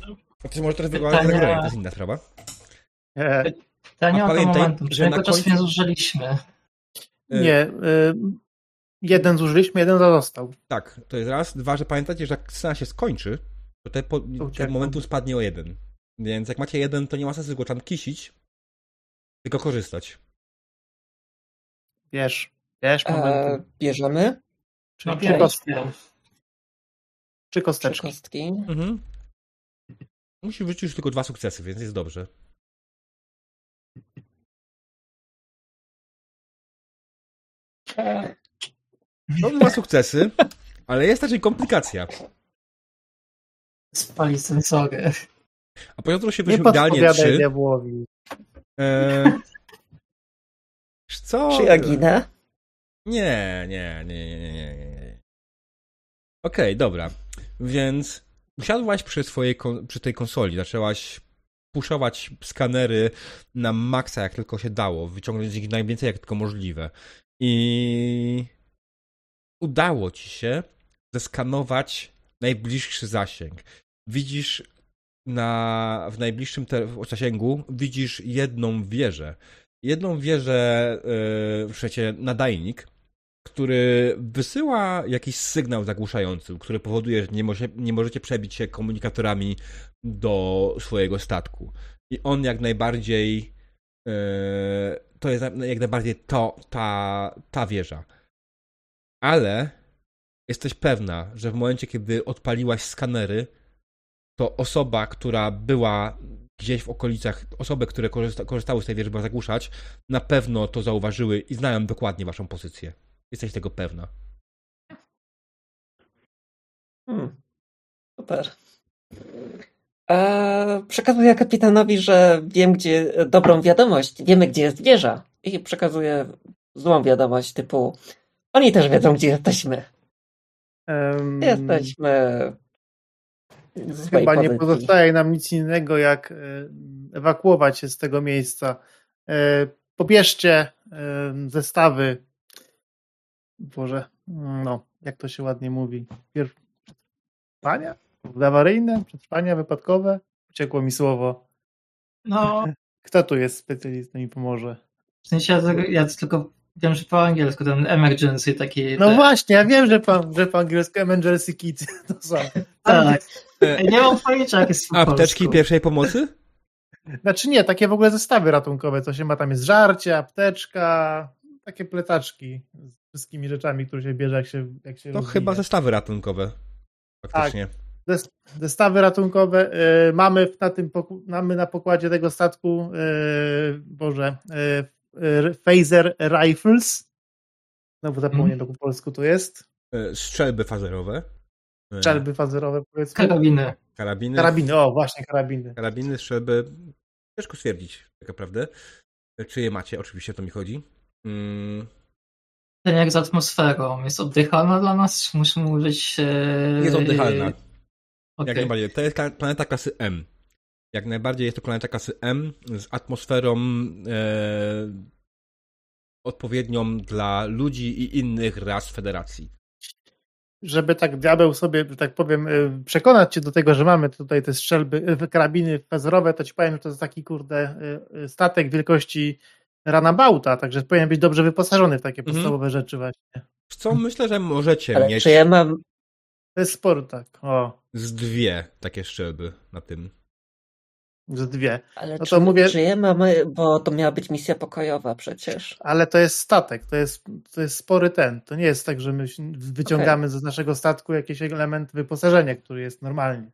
Może teraz wyglądać Pytania... to jest inna sprawa. Pytanie o to momentum, czy jako czas nie zużyliśmy? E, nie. Jeden zużyliśmy, jeden został. Tak, to jest raz. Dwa, że pamiętacie, że jak scena się skończy, to te po, ten momentum spadnie o jeden. Więc jak macie jeden, to nie ma sensu go tam kisić, tylko korzystać. Wiesz, wiesz, momentum. E, bierzemy? Czy, no, czy, kostki. czy kosteczki. Czy kostki. Mhm. Musi wrócić już tylko dwa sukcesy, więc jest dobrze. No, ma sukcesy, ale jest raczej komplikacja. Spali sensory. A po jutro się weźmie idealnie trzy. diabłowi. Eee, co? Czy Agina? Nie, nie, nie, nie, nie, nie. Okej, okay, dobra. Więc usiadłaś przy, swojej, przy tej konsoli, zaczęłaś puszować skanery na maksa jak tylko się dało, wyciągnąć ich najwięcej jak tylko możliwe. I udało ci się zeskanować najbliższy zasięg. Widzisz na, w najbliższym zasięgu widzisz jedną wieżę. Jedną wieżę, yy, w sensie nadajnik, który wysyła jakiś sygnał zagłuszający, który powoduje, że nie, może, nie możecie przebić się komunikatorami do swojego statku. I on jak najbardziej yy, to jest jak najbardziej to, ta, ta wieża. Ale jesteś pewna, że w momencie, kiedy odpaliłaś skanery, to osoba, która była gdzieś w okolicach, osoby, które korzysta, korzystały z tej wieży, by zagłuszać, na pewno to zauważyły i znają dokładnie waszą pozycję. Jesteś tego pewna. Hmm. Super. Eee, przekazuję kapitanowi, że wiem, gdzie dobrą wiadomość, wiemy, gdzie jest wieża. I przekazuję złą wiadomość typu oni też wiedzą, gdzie jesteśmy. Um, jesteśmy. Chyba nie pozostaje nam nic innego, jak e, ewakuować się z tego miejsca. E, pobierzcie e, zestawy. Boże, no, jak to się ładnie mówi. Przetrwania? Awaryjne? Przetrwania wypadkowe? Uciekło mi słowo. No. Kto tu jest specjalistą i pomoże? W sensie ja, ja tylko wiem, że po angielsku ten emergency taki. No te... właśnie, ja wiem, że po, że po angielsku emergency kit to są. Tak. nie mam pojęcia, jak jest w Apteczki polsku. pierwszej pomocy? Znaczy nie, takie w ogóle zestawy ratunkowe, co się ma, tam jest żarcie, apteczka, takie pletaczki z wszystkimi rzeczami, które się bierze, jak się jak się To chyba zestawy ratunkowe. Faktycznie. Tak. Zestawy ratunkowe y, mamy na tym mamy na pokładzie tego statku y, Boże y, phaser rifles. Znowu zapomniałem, hmm. po polsku to jest. Strzelby fazerowe. Strzelby fazerowe, powiedzmy. Karabiny. Karabiny. Karabiny, o właśnie, karabiny. Karabiny, strzelby. Ciężko stwierdzić, tak naprawdę. Czy je macie? Oczywiście to mi chodzi. Hmm. Ten jak z atmosferą, jest oddychalna dla nas, czy musimy użyć... E... Jest oddychalna. Okay. Jak najbardziej. To jest planeta klasy M. Jak najbardziej jest to planeta klasy M z atmosferą e, odpowiednią dla ludzi i innych ras federacji. Żeby tak diabeł sobie, że tak powiem, e, przekonać cię do tego, że mamy tutaj te strzelby, e, karabiny fezerowe, to ci powiem, że to jest taki kurde e, statek wielkości Ranabauta, także powinien być dobrze wyposażony w takie mhm. podstawowe rzeczy właśnie. Co myślę, że możecie Ale mieć. Czy ja mam. To jest sport, tak. O. Z dwie takie szczelby na tym. Z dwie. Ale no czy, to mówię... czy mamy, bo to miała być misja pokojowa przecież. Ale to jest statek, to jest, to jest spory ten. To nie jest tak, że my wyciągamy okay. z naszego statku jakiś element wyposażenia, który jest normalnie.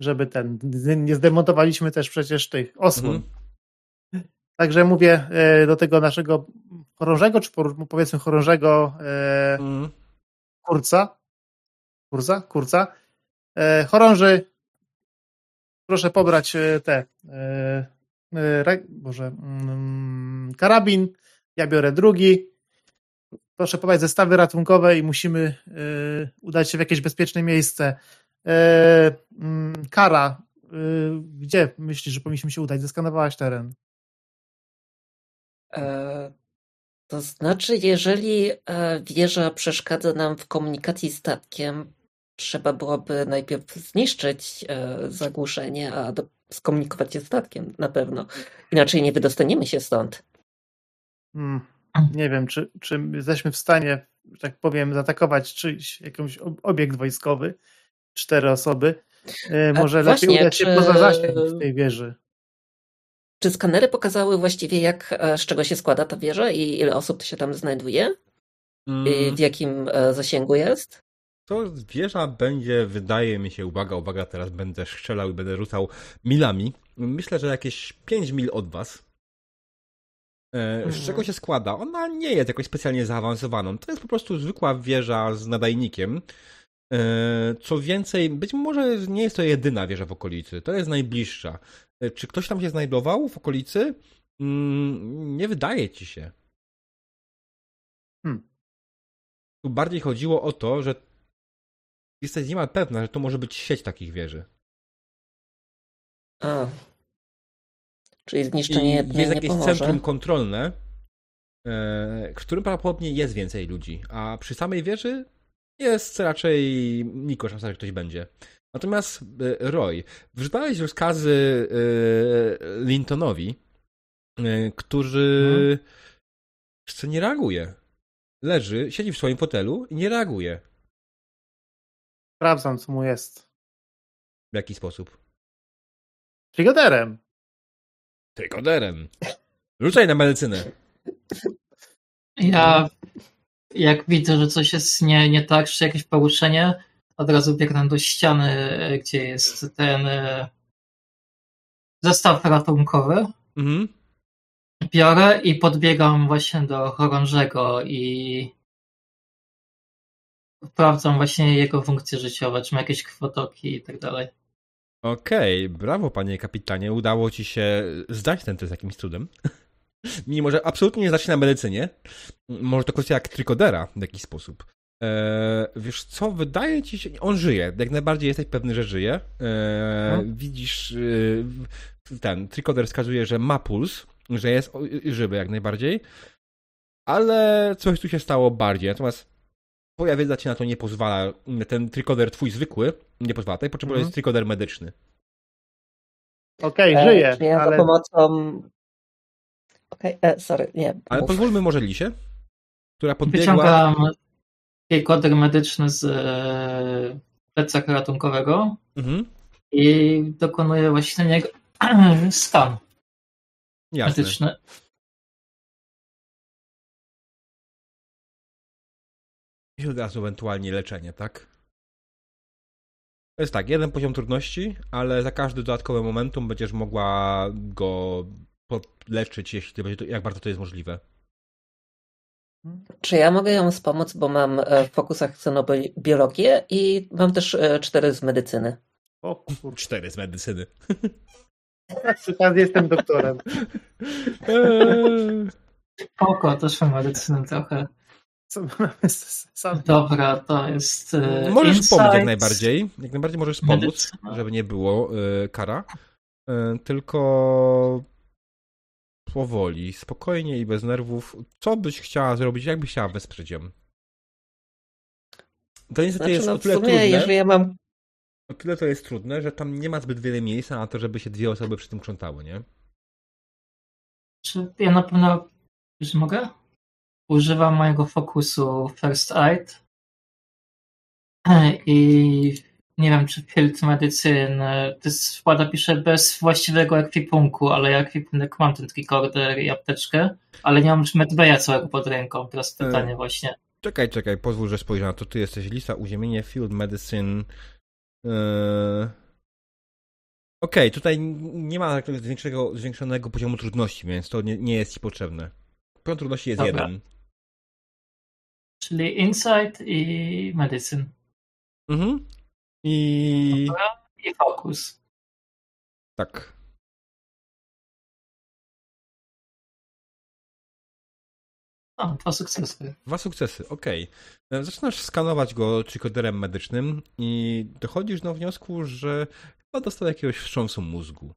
Żeby ten. Nie zdemontowaliśmy też przecież tych osłon. Mhm. Także mówię e, do tego naszego chorążego, czy powiedzmy chorążego e, mm. kurca. Kurza? Kurca. E, chorąży, proszę pobrać te Boże, mm, karabin, ja biorę drugi. Proszę pobrać zestawy ratunkowe i musimy udać się w jakieś bezpieczne miejsce. Mm, Kara, gdzie myślisz, że powinniśmy się udać? Zeskanowałaś teren. E, to znaczy, jeżeli e, wieża przeszkadza nam w komunikacji z statkiem, trzeba byłoby najpierw zniszczyć e, zagłuszenie, a skomunikować się z statkiem na pewno. Inaczej nie wydostaniemy się stąd. Hmm. Nie wiem, czy, czy jesteśmy w stanie, że tak powiem, zaatakować czyjś jakiś obiekt wojskowy, cztery osoby. Może a lepiej właśnie, udać się czy... poza zasięg tej wieży. Czy skanery pokazały właściwie, jak, e, z czego się składa ta wieża i ile osób się tam znajduje? Mm. W jakim e, zasięgu jest? To wieża będzie, wydaje mi się, uwaga, uwaga, teraz będę strzelał i będę rzucał milami. Myślę, że jakieś 5 mil od was. E, z czego mhm. się składa? Ona nie jest jakoś specjalnie zaawansowaną. To jest po prostu zwykła wieża z nadajnikiem. Co więcej, być może nie jest to jedyna wieża w okolicy. To jest najbliższa. E, czy ktoś tam się znajdował w okolicy? Mm, nie wydaje ci się. Hmm. Tu bardziej chodziło o to, że jesteś niemal pewna, że to może być sieć takich wieży. A. Czyli zniszczenie jednej Jest jakieś pomoże. centrum kontrolne, e, w którym prawdopodobnie jest więcej ludzi, a przy samej wieży jest raczej niko szansa, że ktoś będzie. Natomiast e, Roy, wrzucałeś rozkazy e, Lintonowi, e, który hmm. nie reaguje. Leży, siedzi w swoim fotelu i nie reaguje. Sprawdzam, co mu jest. W jaki sposób? Trygoderem. Trygoderem. Rzucaj na medycynę. Ja jak widzę, że coś jest nie, nie tak, czy jakieś poruszenie, od razu biegnę do ściany, gdzie jest ten e, zestaw ratunkowy. Mhm. Biorę i podbiegam właśnie do chorążego i sprawdzam właśnie jego funkcje życiowe, czy ma jakieś krwotoki i tak dalej. Okej, okay, brawo panie kapitanie, udało ci się zdać ten test jakimś cudem. Mimo, że absolutnie nie zdać się na medycynie. Może to kwestia jak trykodera w jakiś sposób. E, wiesz co, wydaje ci się, on żyje, jak najbardziej jesteś pewny, że żyje. E, hmm. Widzisz, e, ten trikoder wskazuje, że ma puls, że jest żywy jak najbardziej, ale coś tu się stało bardziej, natomiast twoja wiedza ci na to nie pozwala, ten trikoder twój zwykły nie pozwala, tutaj potrzebujesz hmm. trikoder medyczny. Okej, okay, żyje, e, ja ale... za pomocą... Okej, okay, e, sorry, nie. Ale mów. pozwólmy może Lisie, która podbiegła... Wyciągam koder medyczny z e, plecaka ratunkowego mhm. i dokonuje właśnie niego stan Jasne. medyczny. I od razu ewentualnie leczenie, tak? To jest tak, jeden poziom trudności, ale za każdy dodatkowy momentum będziesz mogła go podleczyć, jeśli będzie to, jak bardzo to jest możliwe. Czy ja mogę ją wspomóc, bo mam e, w fokusach xenobiologię i mam też e, cztery z medycyny. O kur... Cztery z medycyny. Teraz jestem doktorem. Spoko, też mam medycynę trochę. Co mamy sam... Dobra, to jest. E, możesz insights, pomóc jak najbardziej. Jak najbardziej możesz pomóc, medycyna. żeby nie było e, kara. E, tylko powoli, spokojnie i bez nerwów. Co byś chciała zrobić? Jak byś chciała wesprzeć ją? To niestety znaczy, jest no, o tyle sumie, trudne. Jeżeli ja mam... O tyle to jest trudne, że tam nie ma zbyt wiele miejsca na to, żeby się dwie osoby przy tym krzątały, nie? Czy ja na pewno już mogę? Używam mojego fokusu First Aid i nie wiem, czy Field Medicine to jest, wkłada, pisze bez właściwego ekwipunku, ale ja ekwipunek mam ten recorder i apteczkę, ale nie mam już medbaya całego pod ręką. Teraz e, pytanie właśnie. Czekaj, czekaj, pozwól, że spojrzę na to. Tu jesteś lista uziemienie Field Medicine. Yy... Okej, okay, tutaj nie ma większego, zwiększonego poziomu trudności, więc to nie, nie jest ci potrzebne. Poziom trudności jest Dobra. jeden. Czyli Insight i Medicine. Mhm. I... I Focus. Tak. A, dwa sukcesy. Dwa sukcesy, okej. Okay. E, zaczynasz skanować go koderem medycznym i dochodzisz do wniosku, że chyba dostał jakiegoś wstrząsu mózgu.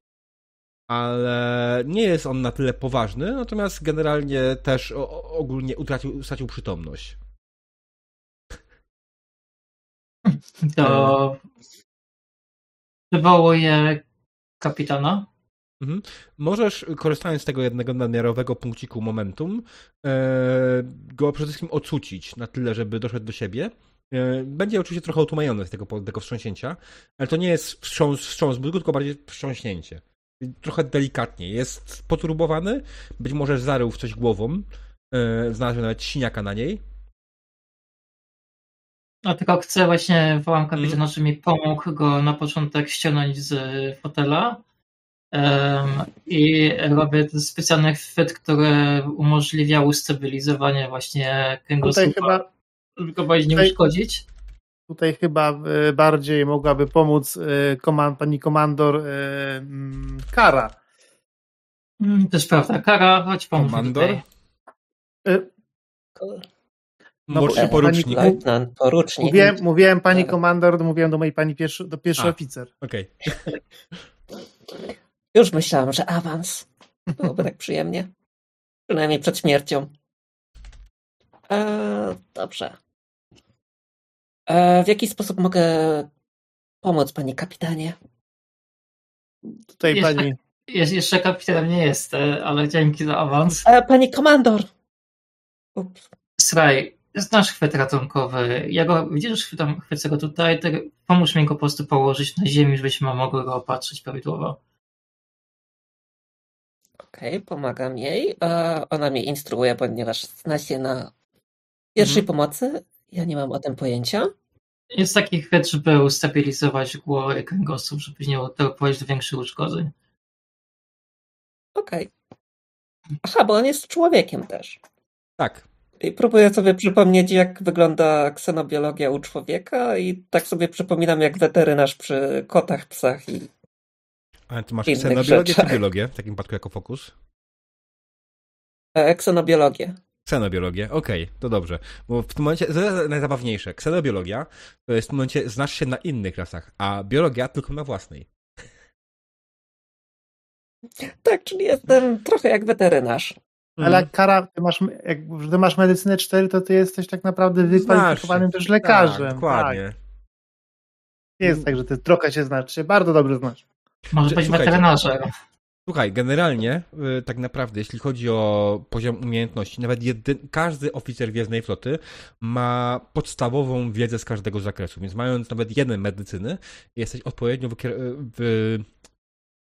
Ale nie jest on na tyle poważny, natomiast generalnie też ogólnie utracił, stracił przytomność. To wywołuje kapitana. Mhm. Możesz, korzystając z tego jednego nadmiarowego punkciku momentum, e, go przede wszystkim ocucić na tyle, żeby doszedł do siebie. E, będzie oczywiście trochę otumajony z tego, tego wstrząśnięcia, ale to nie jest wstrząs, wstrząs mózgu, tylko bardziej wstrząśnięcie. Trochę delikatnie. Jest poturbowany, być może zarył w coś głową, e, znalazł nawet siniaka na niej. No tylko chcę właśnie, wołam kapitana, mm. żeby mi pomógł go na początek ściągnąć z fotela i robię ten specjalny chwyt, który umożliwia ustabilizowanie właśnie kręgosłupa, chyba, żeby go bardziej nie uszkodzić. Tutaj chyba e, bardziej mogłaby pomóc e, komand, pani komandor e, mm, Kara. Mm, to jest prawda. Kara, chodź pomóż Komandor? No, Młodszy porucznik. Pani, porucznik. Mówiłem, mówiłem pani komandor, mówiłem do mojej pani pierwszy, do pierwszy A, oficer. Okej. Okay. Już myślałam, że awans. Byłoby tak przyjemnie. Przynajmniej przed śmiercią. E, dobrze. E, w jaki sposób mogę pomóc, panie kapitanie? Tutaj jeszcze, pani. Jest, jeszcze kapitanem nie jest, e, ale dzięki za awans. E, pani komandor! Ups. Sraj, znasz chwyt ratunkowy. Ja go, widzisz, chwytam, chwycę go tutaj, tak, pomóż mi go po prostu położyć na ziemi, żebyśmy mogli go opatrzyć prawidłowo. Okej, okay, pomagam jej. Ona mnie instruuje, ponieważ zna się na pierwszej mhm. pomocy. Ja nie mam o tym pojęcia. Jest taki chwyt, żeby ustabilizować głowę kręgosłup, żeby nie doprowadzić do większych uszkodzeń. Okej. Okay. Aha, bo on jest człowiekiem też. Tak. I próbuję sobie przypomnieć, jak wygląda ksenobiologia u człowieka i tak sobie przypominam, jak weterynarz przy kotach, psach i ale ty masz ksenobiologię czy biologię w takim przypadku jako fokus? E, ksenobiologię. Ksenobiologię, okej, to dobrze. Bo w tym momencie, to jest najzabawniejsze, ksenobiologia to jest w tym momencie, znasz się na innych rasach, a biologia tylko na własnej. Tak, czyli jestem trochę jak weterynarz. Ale jak Kara, ty masz, jak ty masz medycynę 4, to ty jesteś tak naprawdę wykwalifikowanym też lekarzem. Tak, dokładnie. Tak. Jest tak, że ty trochę się znasz, się bardzo dobrze znasz. Może być weterynarzem. Słuchaj, generalnie y, tak naprawdę, jeśli chodzi o poziom umiejętności, nawet jedyn, każdy oficer Gwiezdnej Floty ma podstawową wiedzę z każdego zakresu, więc mając nawet jeden medycyny, jesteś odpowiednio wy,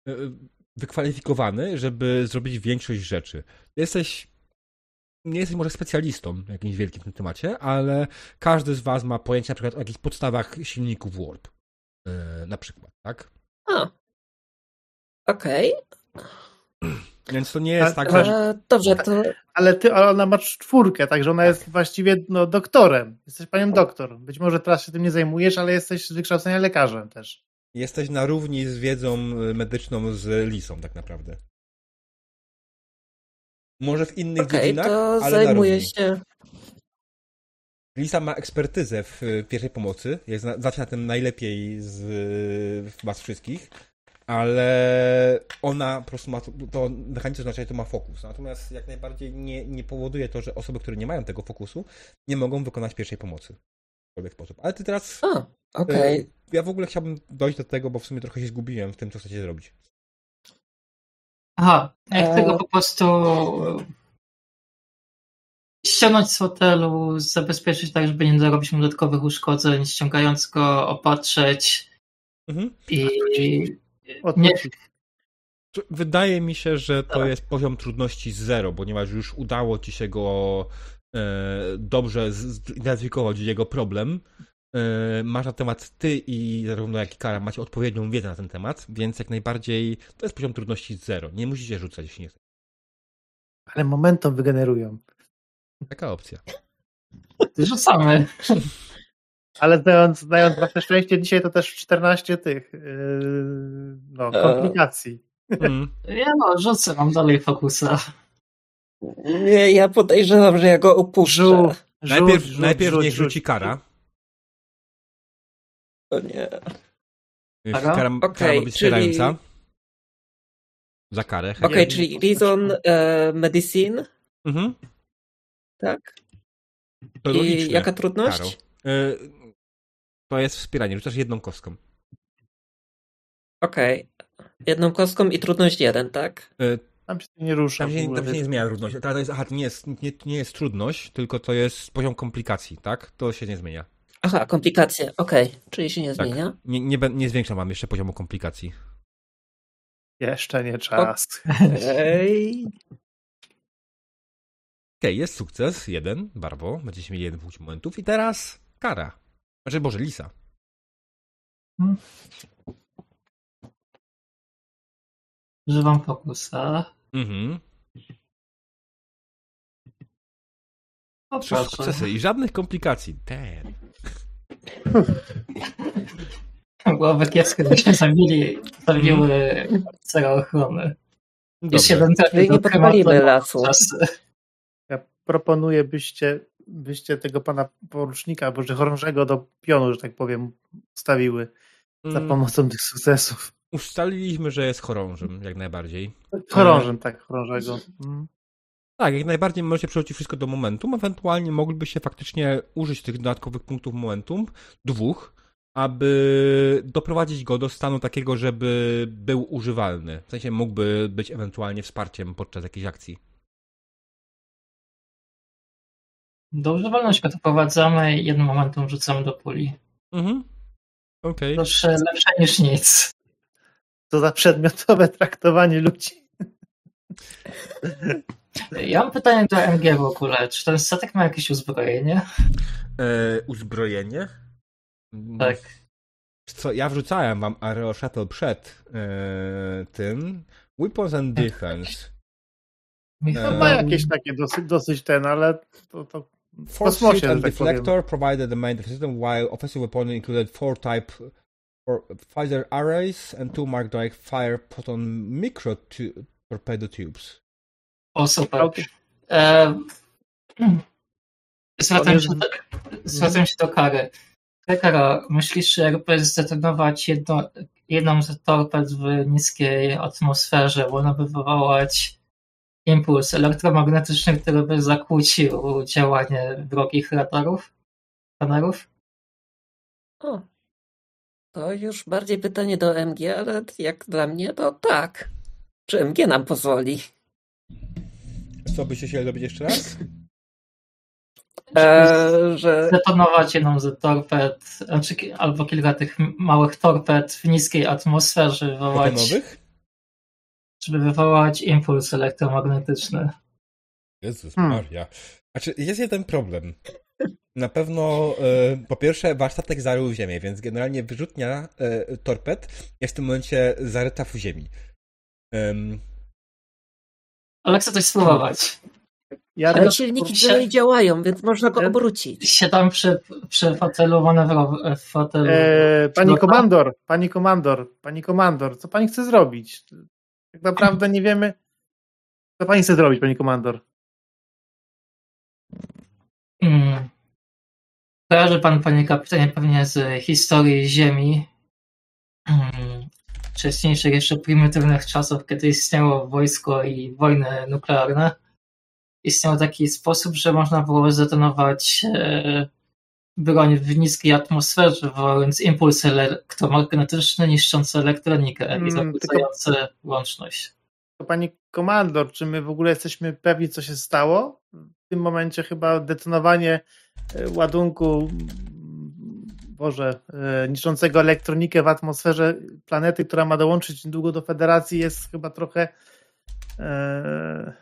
y, wykwalifikowany, żeby zrobić większość rzeczy. Jesteś nie jesteś może specjalistą jakimś wielkim w tym temacie, ale każdy z was ma pojęcie na przykład o jakichś podstawach silników Warp. Yy, na przykład, tak? A, Okej. Okay. Więc to nie jest tak, że... Dobrze, to... Ale, ty, ale ona ma czwórkę, także ona jest właściwie no, doktorem. Jesteś panią doktor. Być może teraz się tym nie zajmujesz, ale jesteś z wykształcenia lekarzem też. Jesteś na równi z wiedzą medyczną z Lisą tak naprawdę. Może w innych okay, dziedzinach, to ale zajmuje się. Lisa ma ekspertyzę w pierwszej pomocy, jest zawsze na tym najlepiej z was wszystkich, ale ona po prostu ma to mechaniczne znaczenie, to ma fokus. Natomiast jak najbardziej nie, nie powoduje to, że osoby, które nie mają tego fokusu, nie mogą wykonać pierwszej pomocy w jakikolwiek sposób. Ale ty teraz. A, okej. Okay. Ja w ogóle chciałbym dojść do tego, bo w sumie trochę się zgubiłem w tym, co chcecie zrobić. Aha, jak e... tego po prostu ściągnąć z hotelu, zabezpieczyć tak, żeby nie zarobić mu dodatkowych uszkodzeń, ściągając go, opatrzeć mhm. i nie. Wydaje mi się, że to tak. jest poziom trudności zero, ponieważ już udało ci się go e, dobrze zidentyfikować, jego problem. E, masz na temat ty i zarówno jak i Kara macie odpowiednią wiedzę na ten temat, więc jak najbardziej to jest poziom trudności zero. Nie musicie rzucać, jeśli nie chcecie. Ale momentum wygenerują. Taka opcja. Rzucamy. Ale znając, znając wasze szczęście, dzisiaj to też 14 tych yy, no, e. komplikacji. Mm. Ja no, rzucę, mam dalej fokusa. Nie, ja podejrzewam, że ja go opuszczę. Najpierw rzuć, najpierw rzuć, niech rzuci kara. O nie. Kara, kara, okay, być czyli... Za karę. Okej, okay, czyli Reason e, Medicine. Mhm. Tak. To I jaka trudność? E, to jest wspieranie. Rzucasz jedną kostką. Okej. Okay. Jedną kostką i trudność jeden, tak? E, tam się nie rusza. Tam się, tam się nie zmienia trudność. To jest, aha, to nie jest, nie, nie jest trudność, tylko to jest poziom komplikacji, tak? To się nie zmienia. Aha, komplikacje, okej. Okay. Czyli się nie tak. zmienia? Nie, nie, nie zwiększam wam jeszcze poziomu komplikacji. Jeszcze nie czas. Okej. Okay. okay, jest sukces, jeden, barwo. Będziecie mieli jeden punkt momentów. I teraz kara. Znaczy, Boże, Lisa. Hmm. Używam fokusa. Mhm. Trzy sukcesy i żadnych komplikacji. Ten. Byłoby kiepskie, gdybyśmy zabili, zabiły całą ochronę. Jest jeden trafił nie podpalimy lasu. Ja proponuję, byście, byście tego pana porucznika, albo że chorążego do pionu, że tak powiem, stawiły za mm. pomocą tych sukcesów. Ustaliliśmy, że jest chorążym, jak najbardziej. Chorążym, tak, chorążego. Tak, jak najbardziej możecie przerzucić wszystko do momentum, ewentualnie moglibyście faktycznie użyć tych dodatkowych punktów momentum, dwóch, aby doprowadzić go do stanu takiego, żeby był używalny. W sensie mógłby być ewentualnie wsparciem podczas jakiejś akcji. Do używalności doprowadzamy i jednym momentum rzucamy do puli. Mhm. Okej. Okay. Lepsze, lepsze niż nic. To za przedmiotowe traktowanie ludzi. Ja mam pytanie do MG w ogóle. Czy ten statek ma jakieś uzbrojenie? E, uzbrojenie? Tak. Co, ja wrzucałem wam Aero Shuttle przed e, tym. Weapons and Defense. No, ma jakieś takie dosyć, dosyć ten, ale to, to Force kosmosie, and tak deflector provided the main defense system, while offensive weapons included four type or phaser arrays and two Mark Drake fire proton micro torpedo tubes. O, super. Okay. E, zwracam, się do, zwracam się do Kary. Kara, myślisz, że jakby zdetonować jedno, jedną z torped w niskiej atmosferze, można by wywołać impuls elektromagnetyczny, który by zakłócił działanie wrogich radarów? Radarów? O, to już bardziej pytanie do MG, ale jak dla mnie to tak. Czy MG nam pozwoli? Co byście chcieli robić jeszcze raz? Eee, że... Detonować jedną z torped, znaczy, albo kilka tych małych torped w niskiej atmosferze wywołać. Żeby wywołać impuls elektromagnetyczny. Jezus hmm. Maria. Znaczy, jest jeden problem. Na pewno, e, po pierwsze, warsztatek zarył w ziemię, więc generalnie wyrzutnia e, torped jest w tym momencie zaryta w ziemi. Ale chcę coś spróbować. Ja Ale silniki się... dalej działają, więc można go obrócić. Siadam przy, przy fotelu manewrowym. Fotelu. Eee, pani komandor, pani komandor, pani komandor, co pani chce zrobić? Tak naprawdę nie wiemy. Co pani chce zrobić, pani komandor? Hmm. Kojarzy pan, panie kapitanie, pewnie z historii Ziemi hmm. Wcześniejszych, jeszcze prymitywnych czasów, kiedy istniało wojsko i wojny nuklearne. Istniał taki sposób, że można było zdetonować e, broń w niskiej atmosferze, wywołując impuls elektromagnetyczny niszczący elektronikę i zakłócający tylko... łączność. Pani komandor, czy my w ogóle jesteśmy pewni, co się stało? W tym momencie chyba detonowanie e, ładunku Boże, e, niszczącego elektronikę w atmosferze planety, która ma dołączyć niedługo do Federacji, jest chyba trochę e,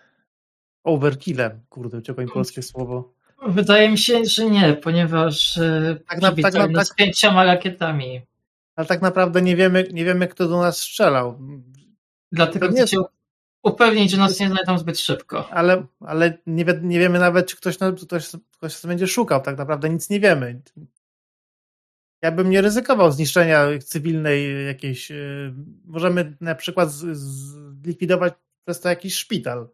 overkillem. Kurde, uciekło mi polskie słowo. Wydaje mi się, że nie, ponieważ e, tak, na, tak, tak, z pięcioma rakietami. Ale tak naprawdę nie wiemy, nie wiemy, kto do nas strzelał. Dlatego nie, chcę upewnić, że nas nie znajdą zbyt szybko. Ale, ale nie, nie wiemy nawet, czy ktoś, ktoś, ktoś będzie szukał. Tak naprawdę nic nie wiemy. Ja bym nie ryzykował zniszczenia cywilnej jakiejś. E, możemy na przykład zlikwidować przez to jakiś szpital.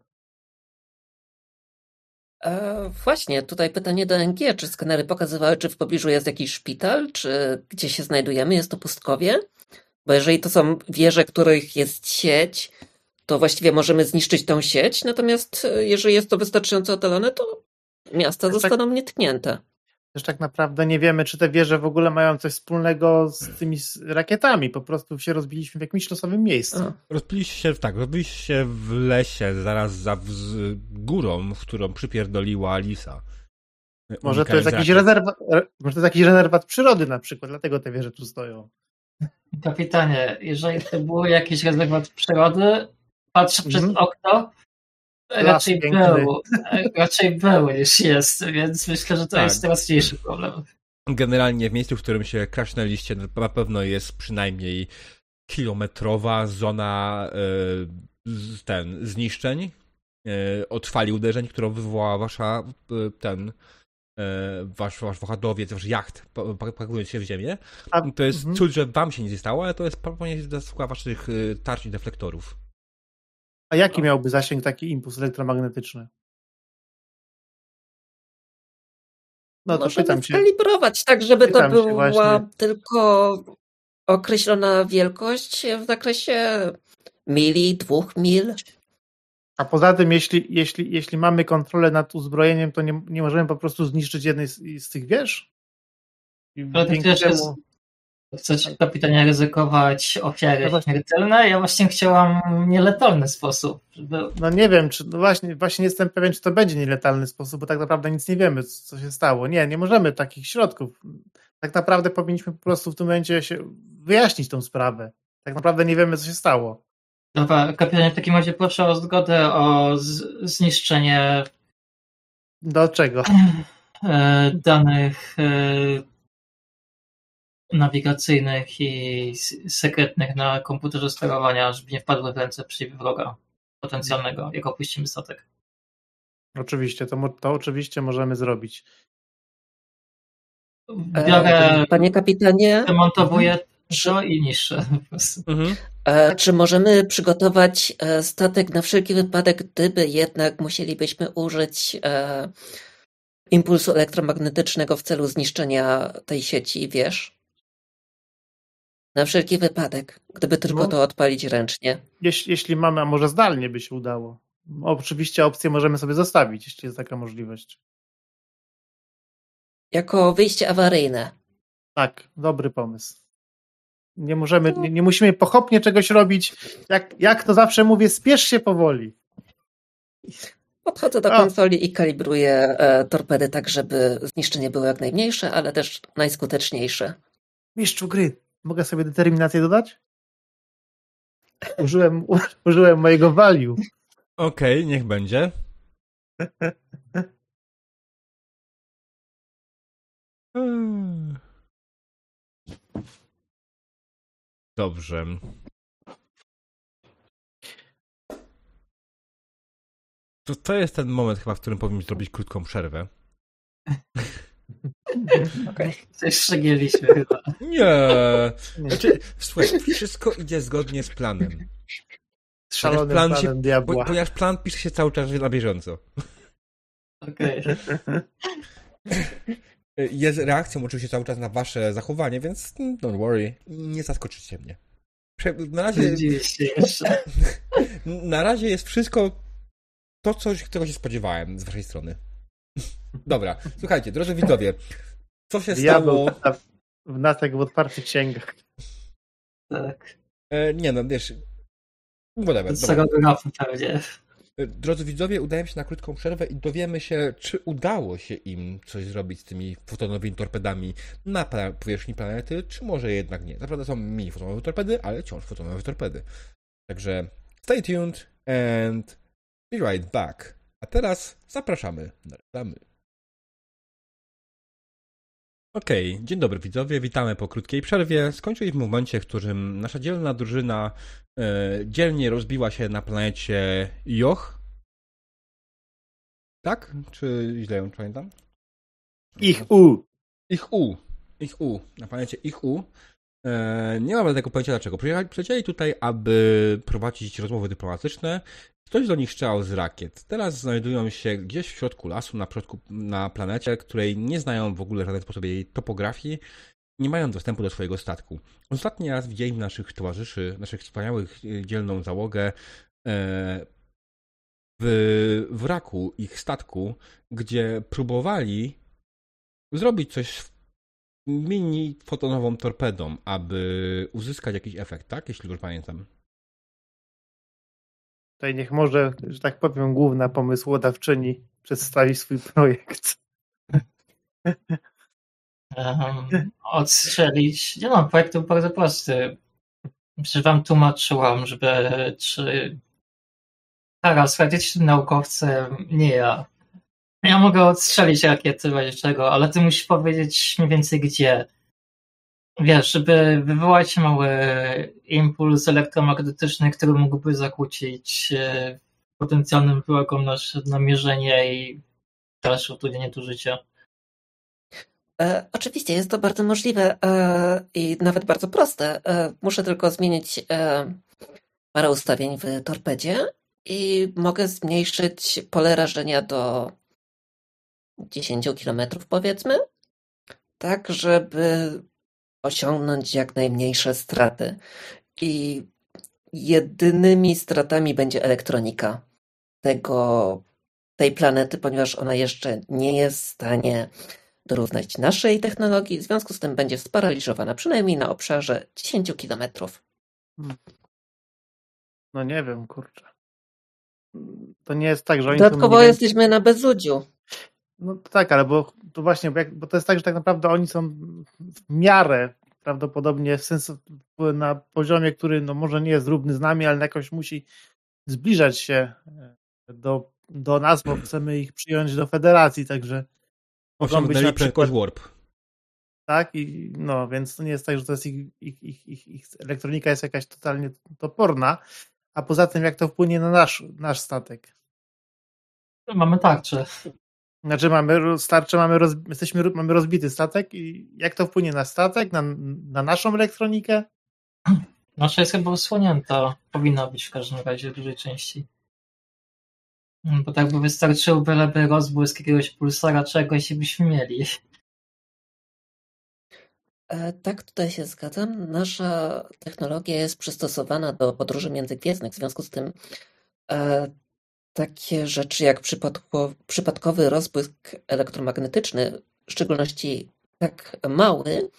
E, właśnie, tutaj pytanie do NG. Czy skanery pokazywały, czy w pobliżu jest jakiś szpital, czy gdzie się znajdujemy? Jest to pustkowie? Bo jeżeli to są wieże, których jest sieć, to właściwie możemy zniszczyć tą sieć, natomiast e, jeżeli jest to wystarczająco otalone, to miasta tak, zostaną nietknięte. Też tak naprawdę nie wiemy, czy te wieże w ogóle mają coś wspólnego z tymi rakietami. Po prostu się rozbiliśmy w jakimś losowym miejscu. Rozbiliście się, tak, rozbiliście się w lesie, zaraz za górą, w którą przypierdoliła Lisa. Może to, jest jakiś rezerwat, może to jest jakiś rezerwat przyrody na przykład, dlatego te wieże tu stoją. Kapitanie, jeżeli to był jakiś rezerwat przyrody, patrzę mhm. przez okno, raczej był, raczej był niż jest, więc myślę, że to tak. jest teraz mniejszy problem. Generalnie w miejscu, w którym się krasznęliście, na pewno jest przynajmniej kilometrowa zona e, ten zniszczeń e, od fali uderzeń, którą wywołała wasza e, ten wasz, wasz wahadłowiec, wasz jacht pakując się w ziemię. A, to jest mhm. cud, że wam się nie stało, ale to jest prawdopodobnie zasługa waszych tarcz i deflektorów. A jaki miałby zasięg taki impuls elektromagnetyczny? No to Możemy pytam się. skalibrować tak, żeby pytam to była tylko określona wielkość w zakresie mili, dwóch mil. A poza tym, jeśli, jeśli, jeśli mamy kontrolę nad uzbrojeniem, to nie, nie możemy po prostu zniszczyć jednej z, z tych wież? Ale to też jest, Chcesz, kapitanie, ryzykować ofiary no śmiertelne? Ja właśnie chciałam nieletalny sposób. Żeby... No nie wiem, czy no właśnie, właśnie jestem pewien, czy to będzie nieletalny sposób, bo tak naprawdę nic nie wiemy, co się stało. Nie, nie możemy takich środków. Tak naprawdę powinniśmy po prostu w tym momencie się wyjaśnić tą sprawę. Tak naprawdę nie wiemy, co się stało. Dobra, kapitanie, w takim razie proszę o zgodę o zniszczenie. Do czego? E, danych e, nawigacyjnych i sekretnych na komputerze sterowania, żeby nie wpadły w ręce wroga potencjalnego, jak opuścimy statek. Oczywiście, to, to oczywiście możemy zrobić. Biorę, Panie kapitanie. Demontowuję dużo i niższe. Mhm. E, czy możemy przygotować e, statek na wszelki wypadek, gdyby jednak musielibyśmy użyć e, impulsu elektromagnetycznego w celu zniszczenia tej sieci, wiesz? Na wszelki wypadek, gdyby tylko no, to odpalić ręcznie. Jeśli, jeśli mamy, a może zdalnie by się udało. Oczywiście opcję możemy sobie zostawić, jeśli jest taka możliwość. Jako wyjście awaryjne. Tak, dobry pomysł. Nie możemy, nie, nie musimy pochopnie czegoś robić. Jak, jak to zawsze mówię, spiesz się powoli. Podchodzę do konsoli i kalibruję e, torpedy tak, żeby zniszczenie było jak najmniejsze, ale też najskuteczniejsze. Mistrzu gry, Mogę sobie determinację dodać? Użyłem, użyłem mojego value. Okej, okay, niech będzie. Dobrze. To, to jest ten moment chyba, w którym powinniśmy zrobić krótką przerwę. Okej, coś szczegieliśmy chyba. Nie. Znaczy, słuchaj, wszystko idzie zgodnie z planem. szalonym plan planem się, diabła. Ponieważ plan pisze się cały czas na bieżąco. Okej. Okay. Jest reakcją oczywiście cały czas na wasze zachowanie, więc don't worry, nie zaskoczycie mnie. Na razie, na razie jest wszystko to, coś, czego się spodziewałem z waszej strony. Dobra, słuchajcie, drodzy widzowie, co się Diabeł stało... W nas jak w otwartych księgach. Tak. E, nie no, wiesz... Whatever. Pewnie. E, drodzy widzowie, udajemy się na krótką przerwę i dowiemy się, czy udało się im coś zrobić z tymi fotonowymi torpedami na powierzchni planety, czy może jednak nie. Naprawdę są mini fotonowe torpedy, ale wciąż fotonowe torpedy. Także stay tuned and be right back. A teraz zapraszamy na reklamy. Okej, okay. dzień dobry widzowie, witamy po krótkiej przerwie. Skończyli w momencie, w którym nasza dzielna drużyna e, dzielnie rozbiła się na planecie Joch. Tak? Czy źle ją pamiętam? Ich U. Ich U. Ich U. Na planecie Ich U. E, nie mam tego pojęcia dlaczego. Przyjechali tutaj, aby prowadzić rozmowy dyplomatyczne Ktoś do nich strzelał z rakiet. Teraz znajdują się gdzieś w środku lasu, na, środku, na planecie, której nie znają w ogóle w żaden sposób jej topografii, nie mają dostępu do swojego statku. Ostatni raz widzieli naszych towarzyszy, naszych wspaniałych, e, dzielną załogę e, w wraku ich statku, gdzie próbowali zrobić coś mini fotonową torpedą, aby uzyskać jakiś efekt, tak? Jeśli dobrze pamiętam. Tutaj niech może, że tak powiem, główna pomysłodawczyni przedstawi swój projekt. Odstrzelić. Nie mam projekt był bardzo prosty. Że wam tłumaczyłam, żeby czy teraz tym naukowcem, nie ja. Ja mogę odstrzelić rakiety czego, ale ty musisz powiedzieć mniej więcej gdzie wiesz, żeby wywołać mały impuls elektromagnetyczny, który mógłby zakłócić e, potencjalnym wrogom nasze namierzenie i dalsze utrudnienie tu życia. E, oczywiście jest to bardzo możliwe e, i nawet bardzo proste. E, muszę tylko zmienić e, parę ustawień w torpedzie i mogę zmniejszyć pole rażenia do 10 km powiedzmy, tak żeby osiągnąć jak najmniejsze straty. I jedynymi stratami będzie elektronika tego, tej planety, ponieważ ona jeszcze nie jest w stanie dorównać naszej technologii, w związku z tym będzie sparaliżowana, przynajmniej na obszarze 10 kilometrów. Hmm. No nie wiem, kurczę. To nie jest tak, że oni Dodatkowo jesteśmy na bezudziu. No tak, ale bo to właśnie, bo, jak, bo to jest tak, że tak naprawdę oni są w miarę prawdopodobnie w sensu na poziomie, który no może nie jest równy z nami, ale jakoś musi zbliżać się e, do, do nas, bo chcemy ich przyjąć do federacji, także być na przykład warp. Tak, i no, więc to nie jest tak, że to jest ich, ich, ich, ich, ich elektronika jest jakaś totalnie toporna, a poza tym jak to wpłynie na nasz, nasz statek. Mamy tarczę. Znaczy mamy starcze, mamy, roz, jesteśmy, mamy rozbity statek i jak to wpłynie na statek, na, na naszą elektronikę? Nasza jest chyba usłonięta. Powinna być w każdym razie w dużej części. Bo tak by wystarczył byleby rozbłysk jakiegoś pulsara czegoś i byśmy mieli. E, tak, tutaj się zgadzam. Nasza technologia jest przystosowana do podróży międzygwiezdnych, w związku z tym e, takie rzeczy jak przypadkowy rozbłysk elektromagnetyczny, w szczególności tak mały,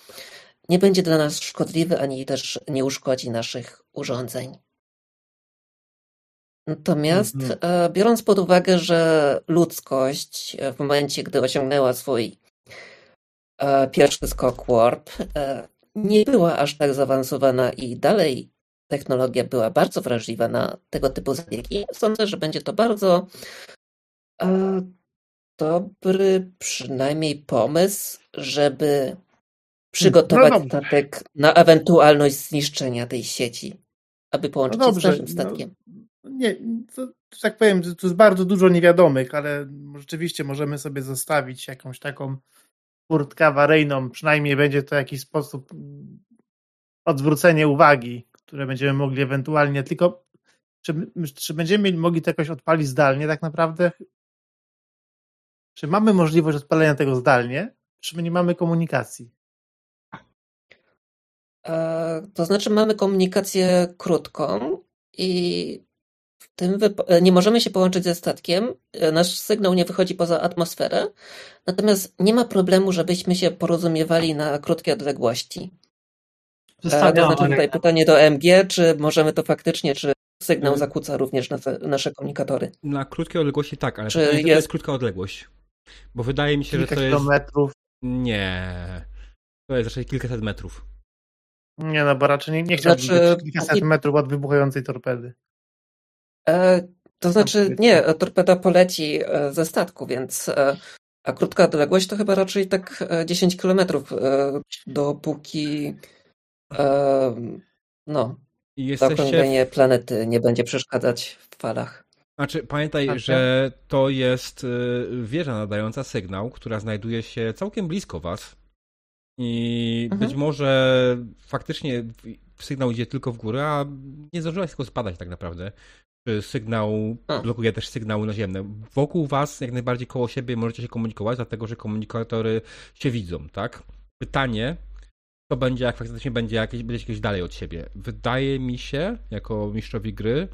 nie będzie dla nas szkodliwy ani też nie uszkodzi naszych urządzeń. Natomiast mhm. E, biorąc pod uwagę, że ludzkość w momencie, gdy osiągnęła swój e, pierwszy skok warp, e, nie była aż tak zaawansowana i dalej technologia była bardzo wrażliwa na tego typu zabiegi, sądzę, że będzie to bardzo e, dobry przynajmniej pomysł, żeby przygotować no statek na ewentualność zniszczenia tej sieci, aby połączyć no dobrze, się z naszym no, statkiem. No, nie, to, tak powiem, to jest bardzo dużo niewiadomych, ale rzeczywiście możemy sobie zostawić jakąś taką furtkę awaryjną, przynajmniej będzie to jakiś sposób odwrócenie uwagi które będziemy mogli ewentualnie tylko czy, czy będziemy mogli to jakoś odpalić zdalnie tak naprawdę? Czy mamy możliwość odpalenia tego zdalnie, czy my nie mamy komunikacji? E, to znaczy mamy komunikację krótką i w tym e, nie możemy się połączyć ze statkiem. E, nasz sygnał nie wychodzi poza atmosferę. Natomiast nie ma problemu, żebyśmy się porozumiewali na krótkie odległości. To znaczy tutaj pytanie do MG, czy możemy to faktycznie, czy sygnał mhm. zakłóca również nasze komunikatory? Na krótkie odległości tak, ale czy jest... to jest krótka odległość. Bo wydaje mi się, Kilka że to jest... kilometrów. Nie. To jest raczej kilkaset metrów. Nie no, bo raczej nie, nie chciałbym znaczy, być kilkaset metrów od wybuchającej torpedy. E, to znaczy, nie, torpeda poleci e, ze statku, więc e, a krótka odległość to chyba raczej tak 10 kilometrów, dopóki no, Jesteście... zaokrąglenie planety nie będzie przeszkadzać w falach. Znaczy, pamiętaj, że to jest wieża nadająca sygnał, która znajduje się całkiem blisko was. I mhm. być może faktycznie sygnał idzie tylko w górę, a nie zdążyłaś tylko spadać tak naprawdę. Sygnał blokuje też sygnały naziemne. Wokół was, jak najbardziej koło siebie możecie się komunikować, dlatego że komunikatory się widzą, tak? Pytanie, to będzie, jak faktycznie będzie jakieś, będzie jakieś dalej od siebie. Wydaje mi się, jako mistrzowi gry,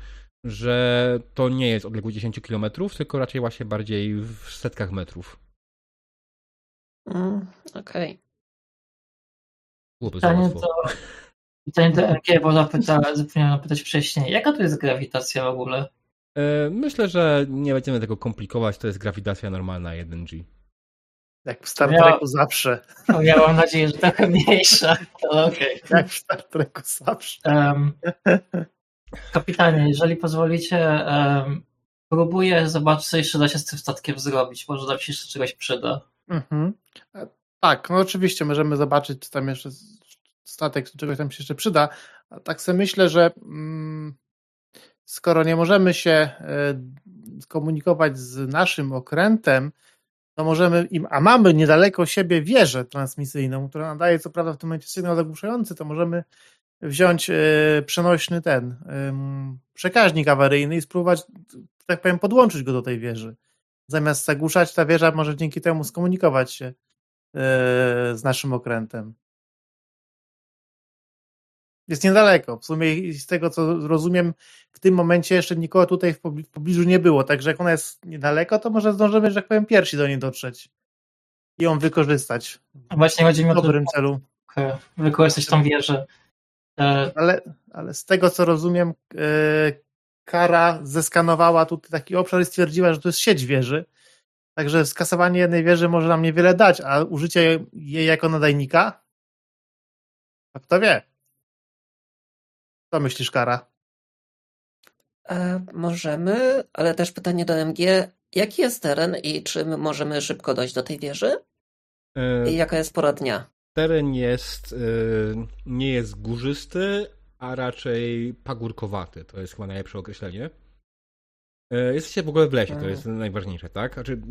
że to nie jest odległość 10 km, tylko raczej właśnie bardziej w setkach metrów. Mm, Okej. Okay. Pytanie do, pytanie do MG, bo zapomniałem pytać wcześniej. Jaka to jest grawitacja w ogóle? E, myślę, że nie będziemy tego komplikować. To jest grawitacja normalna 1G. Jak w Star Treku ja, zawsze. Ja mam nadzieję, że trochę mniejsza. To okay. Jak w Star Treku zawsze. Um, kapitanie, jeżeli pozwolicie, um, próbuję zobaczyć, co jeszcze da się z tym statkiem zrobić. Może nam się jeszcze czegoś przyda. Mhm. Tak, no oczywiście możemy zobaczyć, czy tam jeszcze statek, czegoś tam się jeszcze przyda. A tak sobie myślę, że mm, skoro nie możemy się e, skomunikować z naszym okrętem, to możemy im, a mamy niedaleko siebie wieżę transmisyjną, która nadaje co prawda w tym momencie sygnał zagłuszający, to możemy wziąć e, przenośny ten przekaźnik awaryjny i spróbować, tak powiem, podłączyć go do tej wieży. Zamiast zagłuszać, ta wieża może dzięki temu skomunikować się E, z naszym okrętem. Jest niedaleko. W sumie z tego, co rozumiem, w tym momencie jeszcze nikogo tutaj w pobliżu nie było. Także jak ona jest niedaleko, to może zdążymy, że tak powiem, pierwsi do niej dotrzeć i ją wykorzystać. Właśnie chodzi mi o dobrym to, celu. Wykorzystać tą wieżę. E, ale, ale z tego, co rozumiem, e, Kara zeskanowała tutaj taki obszar i stwierdziła, że to jest sieć wieży Także skasowanie jednej wieży może nam niewiele dać, a użycie jej jako nadajnika? A kto wie? Co myślisz, Kara? E, możemy, ale też pytanie do MG. Jaki jest teren i czy my możemy szybko dojść do tej wieży? E... I jaka jest pora dnia? Teren jest, e, nie jest górzysty, a raczej pagórkowaty. To jest chyba najlepsze określenie. E, jesteście w ogóle w lesie, to jest najważniejsze, tak? Znaczy,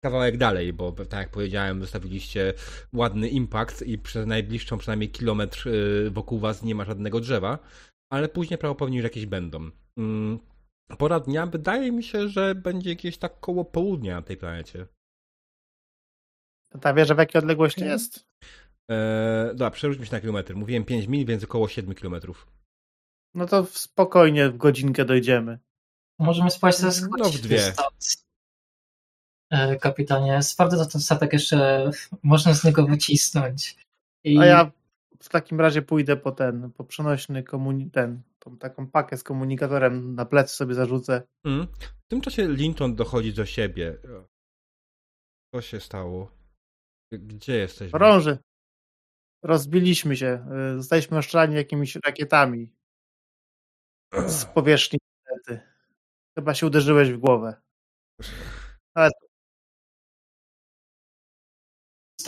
kawałek dalej, bo tak jak powiedziałem, zostawiliście ładny impact i przez najbliższą przynajmniej kilometr e, wokół was nie ma żadnego drzewa, ale później prawdopodobnie już jakieś będą. Mm, pora dnia wydaje mi się, że będzie jakieś tak koło południa na tej planecie. Ta wieża w jakiej odległości jest? Eee, dobra, przerzućmy się na kilometr. Mówiłem 5 mil, więc około 7 kilometrów. No to spokojnie w godzinkę dojdziemy. Możemy spać ze No w dwie. Kapitanie, sprawdzę, co ten statek jeszcze można z niego wycisnąć. I... A ja w takim razie pójdę po ten, po przenośny komuni- ten, tą taką pakę z komunikatorem na plecy sobie zarzucę. Mm. W tym czasie Linton dochodzi do siebie. Co się stało? Gdzie jesteś? Chorąży. Rozbiliśmy się. E, zostaliśmy oszczędzani jakimiś rakietami z powierzchni planety. Chyba się uderzyłeś w głowę. Ale...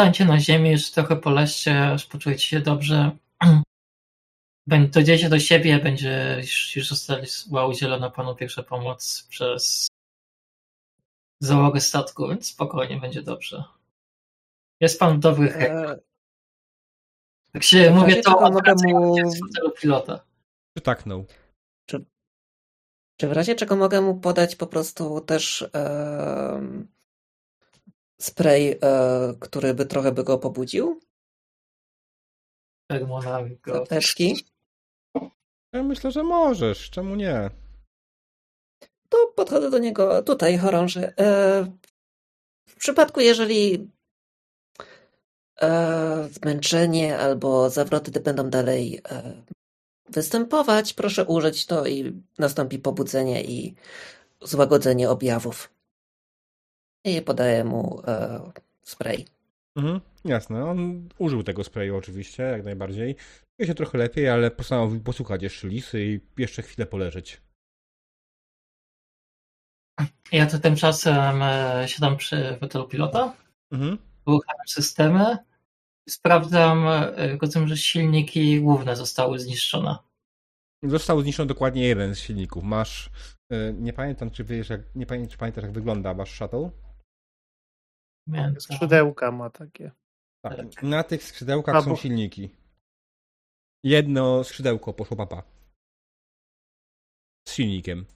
Stańcie na ziemi, jeszcze trochę poleźcie, aż poczujecie się dobrze. Dojdziecie do siebie, będzie już, już została udzielona panu pierwsza pomoc przez załogę statku, więc spokojnie, będzie dobrze. Jest pan w dobrych eee... Tak się mówię, to mogę mu... pilota. Przytaknął. Czy, czy w razie czego mogę mu podać po prostu też e, spray, e, który by trochę by go pobudził? Hormonami go. Ja myślę, że możesz. Czemu nie? To podchodzę do niego tutaj, chorąży. E, w przypadku, jeżeli e, zmęczenie albo zawroty będą dalej występować, proszę użyć to i nastąpi pobudzenie i złagodzenie objawów. I podaję mu e, spray. Mhm, jasne, on użył tego sprayu oczywiście, jak najbardziej. Czuje się trochę lepiej, ale postanowił posłuchać jeszcze lisy i jeszcze chwilę poleżeć. Ja to tymczasem e, siadam przy fotelu pilota, mhm. uruchamiam systemy, sprawdzam, e, rozumiem, że silniki główne zostały zniszczone. Został zniszczony dokładnie jeden z silników. Masz, e, nie pamiętam, czy wiesz, jak, nie pamiętam, czy pamiętasz, jak wygląda wasz shuttle? Skrzydełka ma takie. Tak. Na tych skrzydełkach są silniki. Jedno skrzydełko poszło papa. Z silnikiem.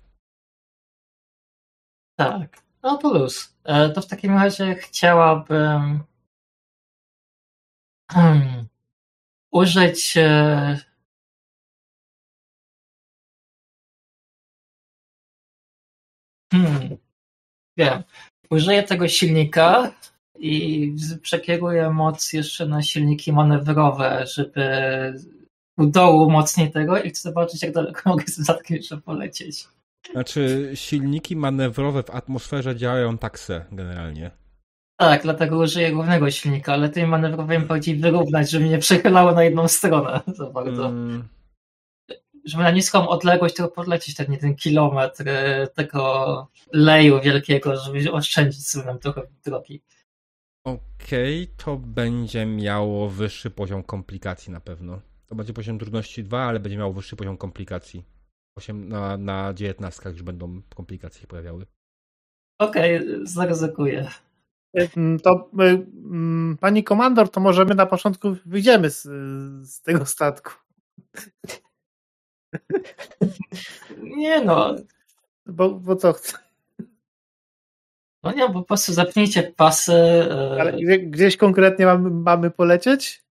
Tak. No to luz. E, to w takim razie chciałabym hmm, użyć e, hmm, wiem. Użyję tego silnika i przekieruję moc jeszcze na silniki manewrowe, żeby u dołu mocniej tego i chcę zobaczyć, jak daleko mogę z statkiem jeszcze polecieć. Znaczy, silniki manewrowe w atmosferze działają tak se generalnie. Tak, dlatego użyję głównego silnika, ale tym manewrowym bardziej wyrównać, żeby nie przechylało na jedną stronę za bardzo. Mm. Żeby na niską odległość tylko podlecieć ten jeden kilometr e, tego leju wielkiego, żeby oszczędzić sobie nam trochę drogi. Okej, okay, to będzie miało wyższy poziom komplikacji na pewno. To będzie poziom trudności 2, ale będzie miało wyższy poziom komplikacji. 8 na, na 19 już będą komplikacje się pojawiały. Okej, okay, zaryzykuję. Mm, to mm, pani komandor, to może my na początku wyjdziemy z, z tego statku. Nie no. Bo, bo co chcę? No nie, po prostu zapnijcie pasy. E, Ale gdzieś konkretnie mamy, mamy polecieć?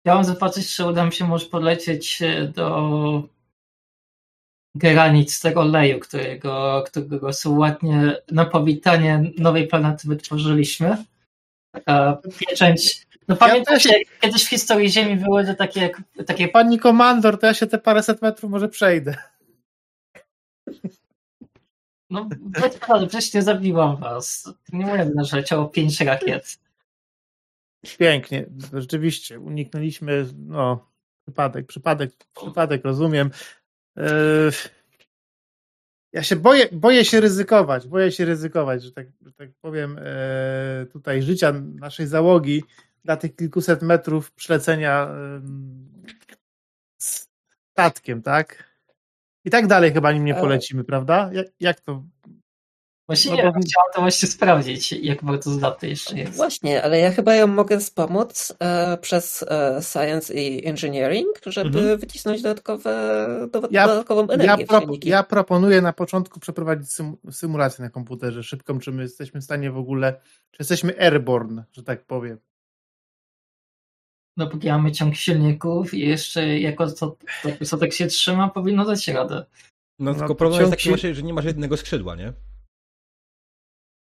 Chciałem zobaczyć, czy uda mi się może polecieć e, do granic tego leju, którego, którego ładnie na powitanie nowej planety wytworzyliśmy. Taka pieczęć. No pamiętacie, ja też... kiedyś w historii Ziemi były to takie, takie... Pani komandor, to ja się te paręset metrów może przejdę. No, przecież nie zabiłam was. Nie mówię, że leciało pięć rakiet. Pięknie, rzeczywiście. Uniknęliśmy, no, przypadek, przypadek, przypadek, rozumiem. Yy, ja się boję, boję się ryzykować, boję się ryzykować, że tak, że tak powiem, yy, tutaj życia naszej załogi dla tych kilkuset metrów przelecenia statkiem, tak? I tak dalej chyba nim nie polecimy, prawda? Jak, jak to? Właśnie no bo... chciałam to właśnie sprawdzić, jak bardzo zdatny jeszcze jest. Właśnie, ale ja chyba ją mogę wspomóc e, przez e, Science i Engineering, żeby mhm. wycisnąć dodatkowe, do, ja, dodatkową energię. Ja, pro, ja, proponuję na początku przeprowadzić sym, symulację na komputerze szybką, czy my jesteśmy w stanie w ogóle, czy jesteśmy airborne, że tak powiem dopóki mamy ciąg silników i jeszcze jako co, tak, tak się trzyma, powinno dać radę. No, no tylko problem jest taki właśnie, że nie masz jednego skrzydła, nie?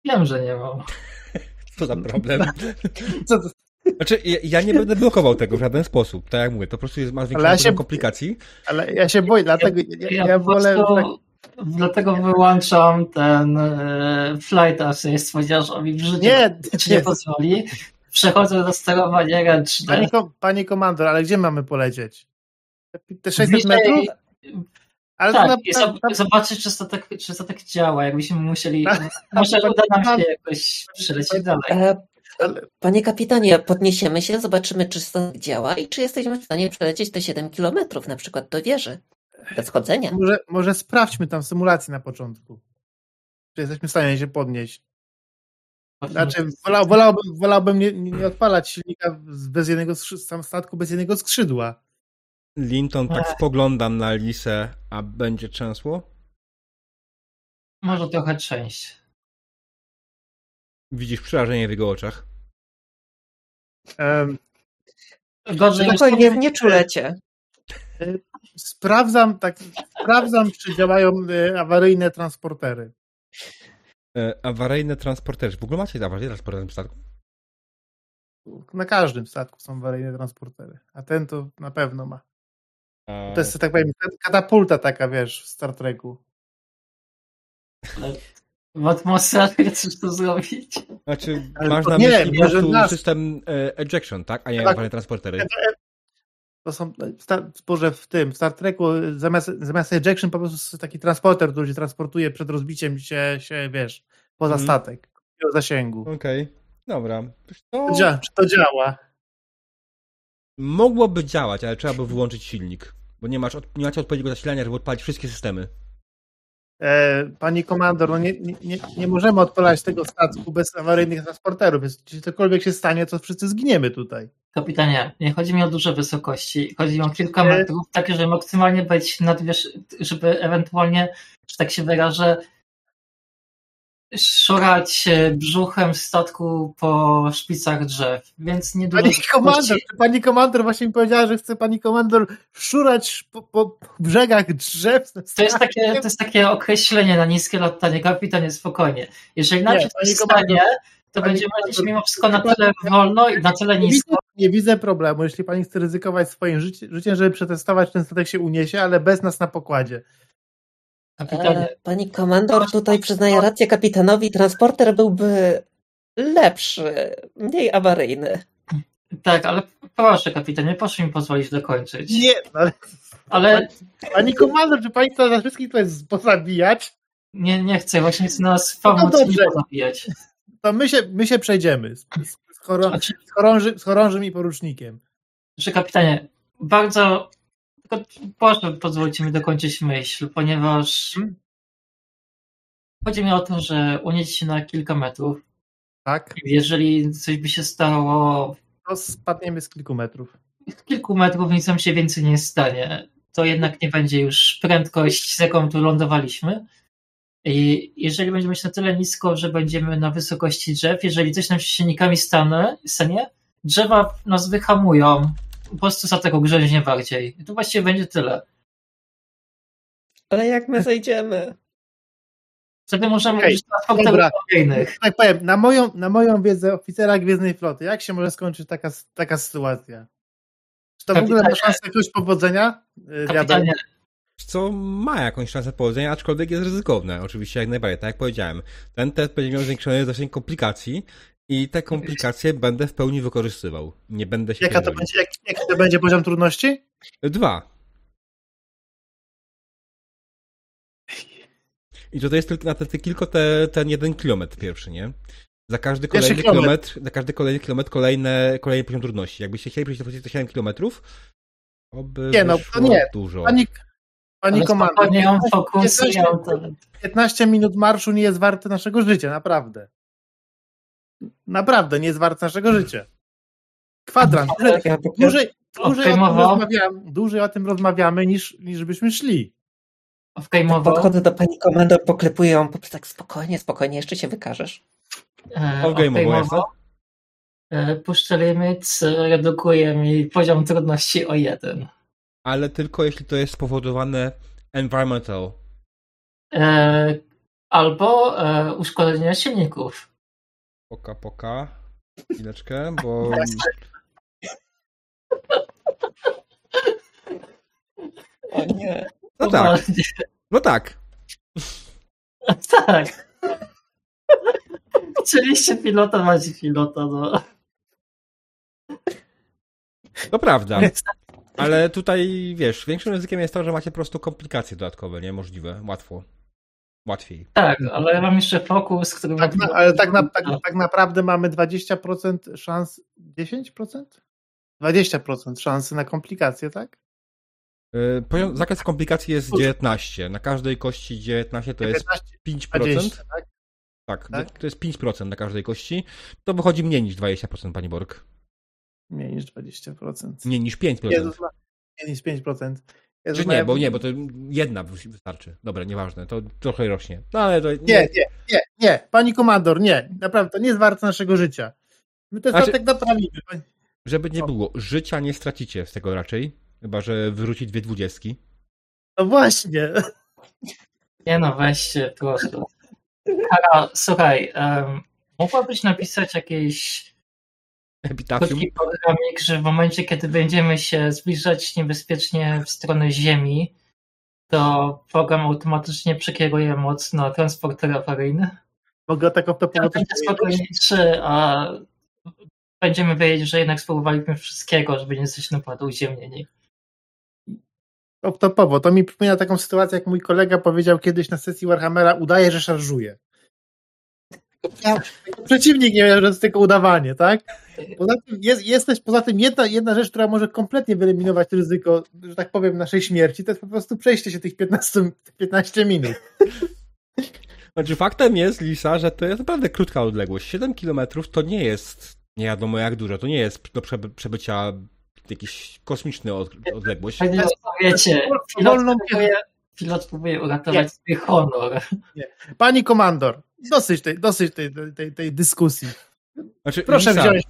Wiem, że nie mam. Co za problem? Co to? Znaczy, ja, ja, nie będę blokował tego w żaden sposób, tak jak mówię, to po prostu jest, masz większą się, komplikacji. Ale ja się boję, dlatego ja, ja, ja wolę... Prostu, dlatego wyłączam ten e, flight assist, ponieważ mi w życiu nie, nie, nie pozwoli. Przechodzę do sterowania ręczne. Panie, panie komandor, ale gdzie mamy polecieć? Te 600 Bliżej... metrów? Ale tak, na... na... zobaczyć, czy statek, czy statek działa. Jakbyśmy musieli. może uda nam się jakoś przylecieć dalej. E, panie kapitanie, podniesiemy się, zobaczymy, czy statek działa i czy jesteśmy w stanie przelecieć te 7 kilometrów, na przykład do wieży. Bez chodzenia. Może, może sprawdźmy tam symulację na początku. Czy jesteśmy w stanie się podnieść. Znaczy, wolał, wolałbym, wolałbym nie, nie odpalać silnika bez jednego sam statku bez jednego skrzydła. Linton, tak spoglądam na Lisę, a będzie trzęsło? Może trochę trzęść. Widzisz przerażenie w jego oczach? Um, Gorzej Spokojnie, nie czulecie. Sprawdzam, tak, sprawdzam, czy działają e, awaryjne transportery. E, awaryjne transportery. W ogóle macie awaryjne transportery w statku? Na każdym statku są awaryjne transportery, a ten to na pewno ma. To jest, tak powiem, katapulta taka, wiesz, w Star Treku. W atmosferze chcesz to zrobić? Znaczy, masz na nie, myśli prostu nas... system e, ejection, tak? A nie tak, awaryjne transportery. To są, Boże, w tym, w Star Treku zamiast, zamiast ejection po prostu taki transporter, który się transportuje przed rozbiciem się, się wiesz, poza mm. statek, w zasięgu. Okej, okay. dobra. To... Czy to działa? Mogłoby działać, ale trzeba by wyłączyć silnik, bo nie, masz, nie macie odpowiedniego zasilania, żeby odpalić wszystkie systemy. E, pani komandor, no nie, nie, nie możemy odpalać tego statku bez awaryjnych transporterów. Jeśli cokolwiek się stanie, to wszyscy zginiemy tutaj. Kapitanie, nie chodzi mi o duże wysokości. Chodzi mi o kilka e, metrów, takie, żeby maksymalnie być nad, żeby ewentualnie, że tak się wyrażę, szorać brzuchem statku po szpicach drzew, więc nie Pani komandor, pani komandor właśnie mi powiedziała, że chce pani komandor szurać po, po brzegach drzew. To jest, takie, to jest takie określenie na niskie latanie, kapitanie, spokojnie. Jeżeli nam się coś stanie, to będziemy lecieć mimo wszystko na tyle wolno i na tyle nisko. Nie widzę problemu, jeśli pani chce ryzykować swoim życiem, żeby przetestować, ten statek się uniesie, ale bez nas na pokładzie. Kapitanie. Pani komandor tutaj przyznaje rację kapitanowi. Transporter byłby lepszy, mniej awaryjny. Tak, ale proszę kapitanie, proszę mi pozwolić dokończyć. Nie, ale... ale... Pani komandor, czy pani chce za wszystkich tutaj pozabijać? Nie, nie chcę, właśnie chcę nas pomóc no nie pozabijać. To my się, my się przejdziemy z, z, chorą, znaczy- z, chorąży, z chorążym i porucznikiem. Że kapitanie, bardzo proszę, pozwólcie mi dokończyć myśl, ponieważ hmm? chodzi mi o to, że unieść się na kilka metrów. Tak. Jeżeli coś by się stało. To spadniemy z kilku metrów. Z kilku metrów nic nam się więcej nie stanie. To jednak nie będzie już prędkość, z jaką tu lądowaliśmy. I jeżeli będziemy się na tyle nisko, że będziemy na wysokości drzew, jeżeli coś nam się silnikami stanie, stanie drzewa nas wyhamują po prostu za tego grzęźnie bardziej. I to właściwie będzie tyle. Ale jak my zejdziemy? Wtedy możemy okay. na kolejnych. Tak powiem, na moją, na moją wiedzę oficera Gwiezdnej Floty, jak się może skończyć taka, taka sytuacja? Czy to Kapitanie. w ogóle ma szansę jakiegoś powodzenia? Y, Kapitanie. Co ma jakąś szansę powodzenia, aczkolwiek jest ryzykowne, oczywiście jak najbardziej, tak jak powiedziałem. Ten test będzie miał zwiększony zasięg komplikacji i te komplikacje będę w pełni wykorzystywał. Nie będę się. Jaka to będzie, jak, jaki to będzie poziom trudności? Dwa. I to jest tylko na te, tylko te, ten jeden kilometr pierwszy, nie? Za każdy kolejny kilometr. kilometr, za każdy kolejny kilometr kolejne, kolejny poziom trudności. Jakbyście chcieli przejść do 7 kilometrów, to by nie, no, to nie. dużo. Pani, pani komandor, 15, 15 minut marszu nie jest warte naszego życia, naprawdę naprawdę nie jest wart naszego życia. Kwadrans. Dłużej, dłużej, o tym rozmawiamy, dłużej o tym rozmawiamy niż, niż byśmy szli. Tak podchodzę do pani komandor, poklepuję ją, po tak spokojnie, spokojnie, jeszcze się wykażesz. E, Off-game'owo e, Puszczę limit, redukuje mi poziom trudności o jeden. Ale tylko jeśli to jest spowodowane environmental. E, albo e, uszkodzenie silników. Poka, poka. Chwileczkę, bo... O nie. No tak. No tak. Tak. Oczywiście pilota macie pilota, no. To prawda. Ale tutaj, wiesz, większym ryzykiem jest to, że macie po prostu komplikacje dodatkowe, niemożliwe, łatwo łatwiej. Tak, ale ja mam jeszcze fokus, który... Tak, na, ale tak, na, tak, tak, naprawdę mamy 20% szans... 10%? 20% szansy na komplikacje, tak? Yy, zakres komplikacji jest 19. Na każdej kości 19 to jest 5%. 20, tak? Tak, tak, to jest 5% na każdej kości. To wychodzi mniej niż 20%, pani Borg. Mniej niż 20%. Mniej niż 5%. Nie, niż 5%. Że nie, bo nie, bo to jedna wystarczy. Dobra, nieważne, to trochę rośnie. No ale to... Nie, nie, nie, nie, nie. pani komandor, nie. Naprawdę, to nie jest warte naszego życia. My ten znaczy, statek naprawimy. Żeby nie było, życia nie stracicie z tego raczej, chyba, że wyrzuci dwie dwudziestki. No właśnie. Nie no, weźcie, proszę. Kara, słuchaj, um, mogłabyś napisać jakieś Epitafium. programik, że w momencie, kiedy będziemy się zbliżać niebezpiecznie w stronę Ziemi, to program automatycznie przekieruje moc na transporter awaryjny. Mogę taką to Będzie spokojniejszy, a będziemy wiedzieć, że jednak spróbowaliśmy wszystkiego, żeby nie zostać naprawdę uziemnieni. Topowo. To mi przypomina taką sytuację, jak mój kolega powiedział kiedyś na sesji Warhammera, udaje, że szarżuje. Przeciwnik nie wie, że to jest tylko udawanie, tak? Poza tym jest, jest też poza tym jedna, jedna rzecz, która może kompletnie wyeliminować ryzyko, że tak powiem, naszej śmierci, to jest po prostu przejście się tych 15, 15 minut. Znaczy faktem jest, Lisa, że to jest naprawdę krótka odległość. 7 km to nie jest nie wiadomo jak dużo, to nie jest do przebycia jakiś kosmiczny od, odległość. Tak, wiecie, pilot próbuje, pilot próbuje uratować nie. swój honor. Nie. Pani komandor, dosyć tej, dosyć tej, tej, tej dyskusji. Znaczy, Proszę Lisa, wziąć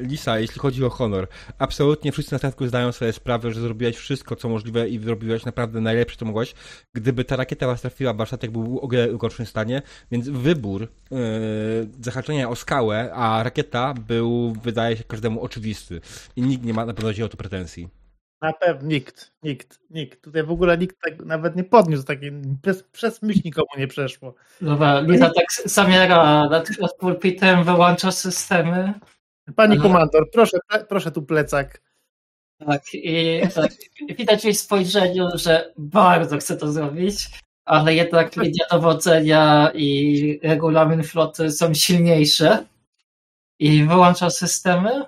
Lisa, jeśli chodzi o honor, absolutnie wszyscy na statku zdają sobie sprawę, że zrobiłeś wszystko, co możliwe i zrobiłeś naprawdę najlepsze, co mogłeś. Gdyby ta rakieta was trafiła, wasz statek był w o gorszym stanie, więc wybór yy, zahaczenia o skałę, a rakieta był, wydaje się, każdemu oczywisty. I nikt nie ma na pewno o to pretensji. Na pewno nikt, nikt, nikt. Tutaj w ogóle nikt tak nawet nie podniósł takiej, przez, przez myśl nikomu nie przeszło. Dobra, Lisa tak zamiera nad pulpitem, wyłącza systemy. Pani Aha. komandor, proszę, proszę tu plecak. Tak, i tak, widać w spojrzeniu, że bardzo chce to zrobić, ale jednak linia dowodzenia i regulamin floty są silniejsze i wyłącza systemy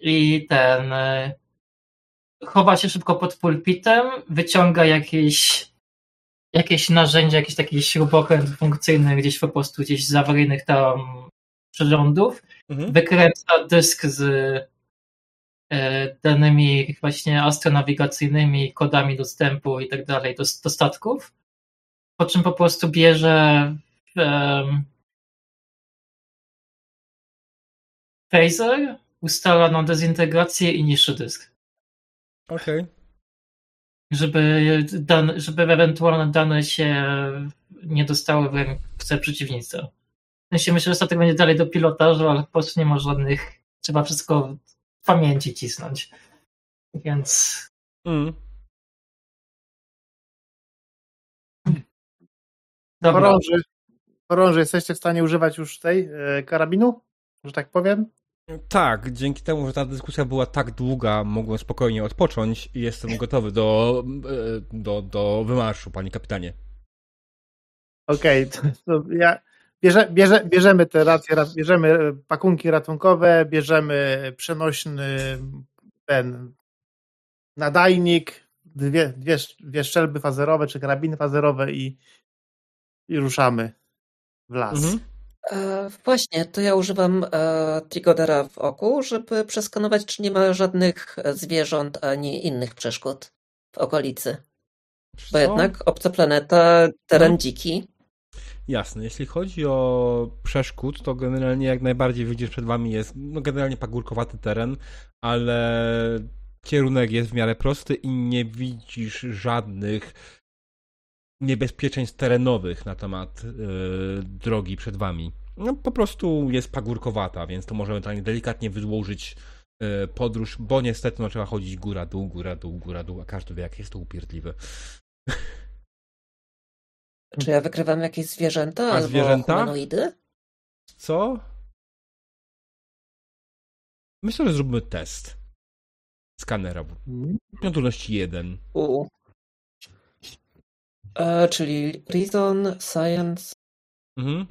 i ten e, chowa się szybko pod pulpitem, wyciąga jakieś jakieś narzędzie, jakiś taki śrubokręt funkcyjny gdzieś po prostu gdzieś z awaryjnych tam przyrządów mhm. wykręca dysk z e, danymi właśnie astronawigacyjnymi, kodami dostępu i tak dalej do, do statków, po czym po prostu bierze um, phaser, ustala na dezintegrację i niższy dysk. Okej. Okay. Żeby, żeby ewentualne dane się nie dostały w ręce przeciwnika sensie myślę, że statek będzie dalej do pilotażu, ale po prostu nie ma żadnych, trzeba wszystko w pamięci cisnąć. Więc... Mm. Dobra. Chorąży, jesteście w stanie używać już tej e, karabinu? Że tak powiem? Tak, dzięki temu, że ta dyskusja była tak długa, mogłem spokojnie odpocząć i jestem gotowy do, e, do, do wymarszu, panie kapitanie. Okej, okay, to, to ja Bierze, bierze, bierzemy te racje, bierzemy pakunki ratunkowe, bierzemy przenośny ten nadajnik, dwie, dwie, dwie szczelby fazerowe czy karabiny fazerowe i, i ruszamy w las. Mhm. E, właśnie, to ja używam e, Trigodera w oku, żeby przeskanować, czy nie ma żadnych zwierząt ani innych przeszkód w okolicy. Bo jednak obca planeta, teren no. dziki. Jasne, jeśli chodzi o przeszkód, to generalnie jak najbardziej widzisz przed wami jest no generalnie pagórkowaty teren, ale kierunek jest w miarę prosty i nie widzisz żadnych niebezpieczeństw terenowych na temat yy, drogi przed wami. No, po prostu jest pagórkowata, więc to możemy tak delikatnie wydłużyć yy, podróż, bo niestety no, trzeba chodzić góra, dół, góra, dół, góra, dół, a każdy wie, jak jest to upierdliwe. Czy ja wykrywam jakieś zwierzęta A albo zwierzęta? humanoidy? Co? Myślę, że zróbmy test. Skanera. Hmm? Trudności jeden. U. E, czyli Reason, Science. Mhm.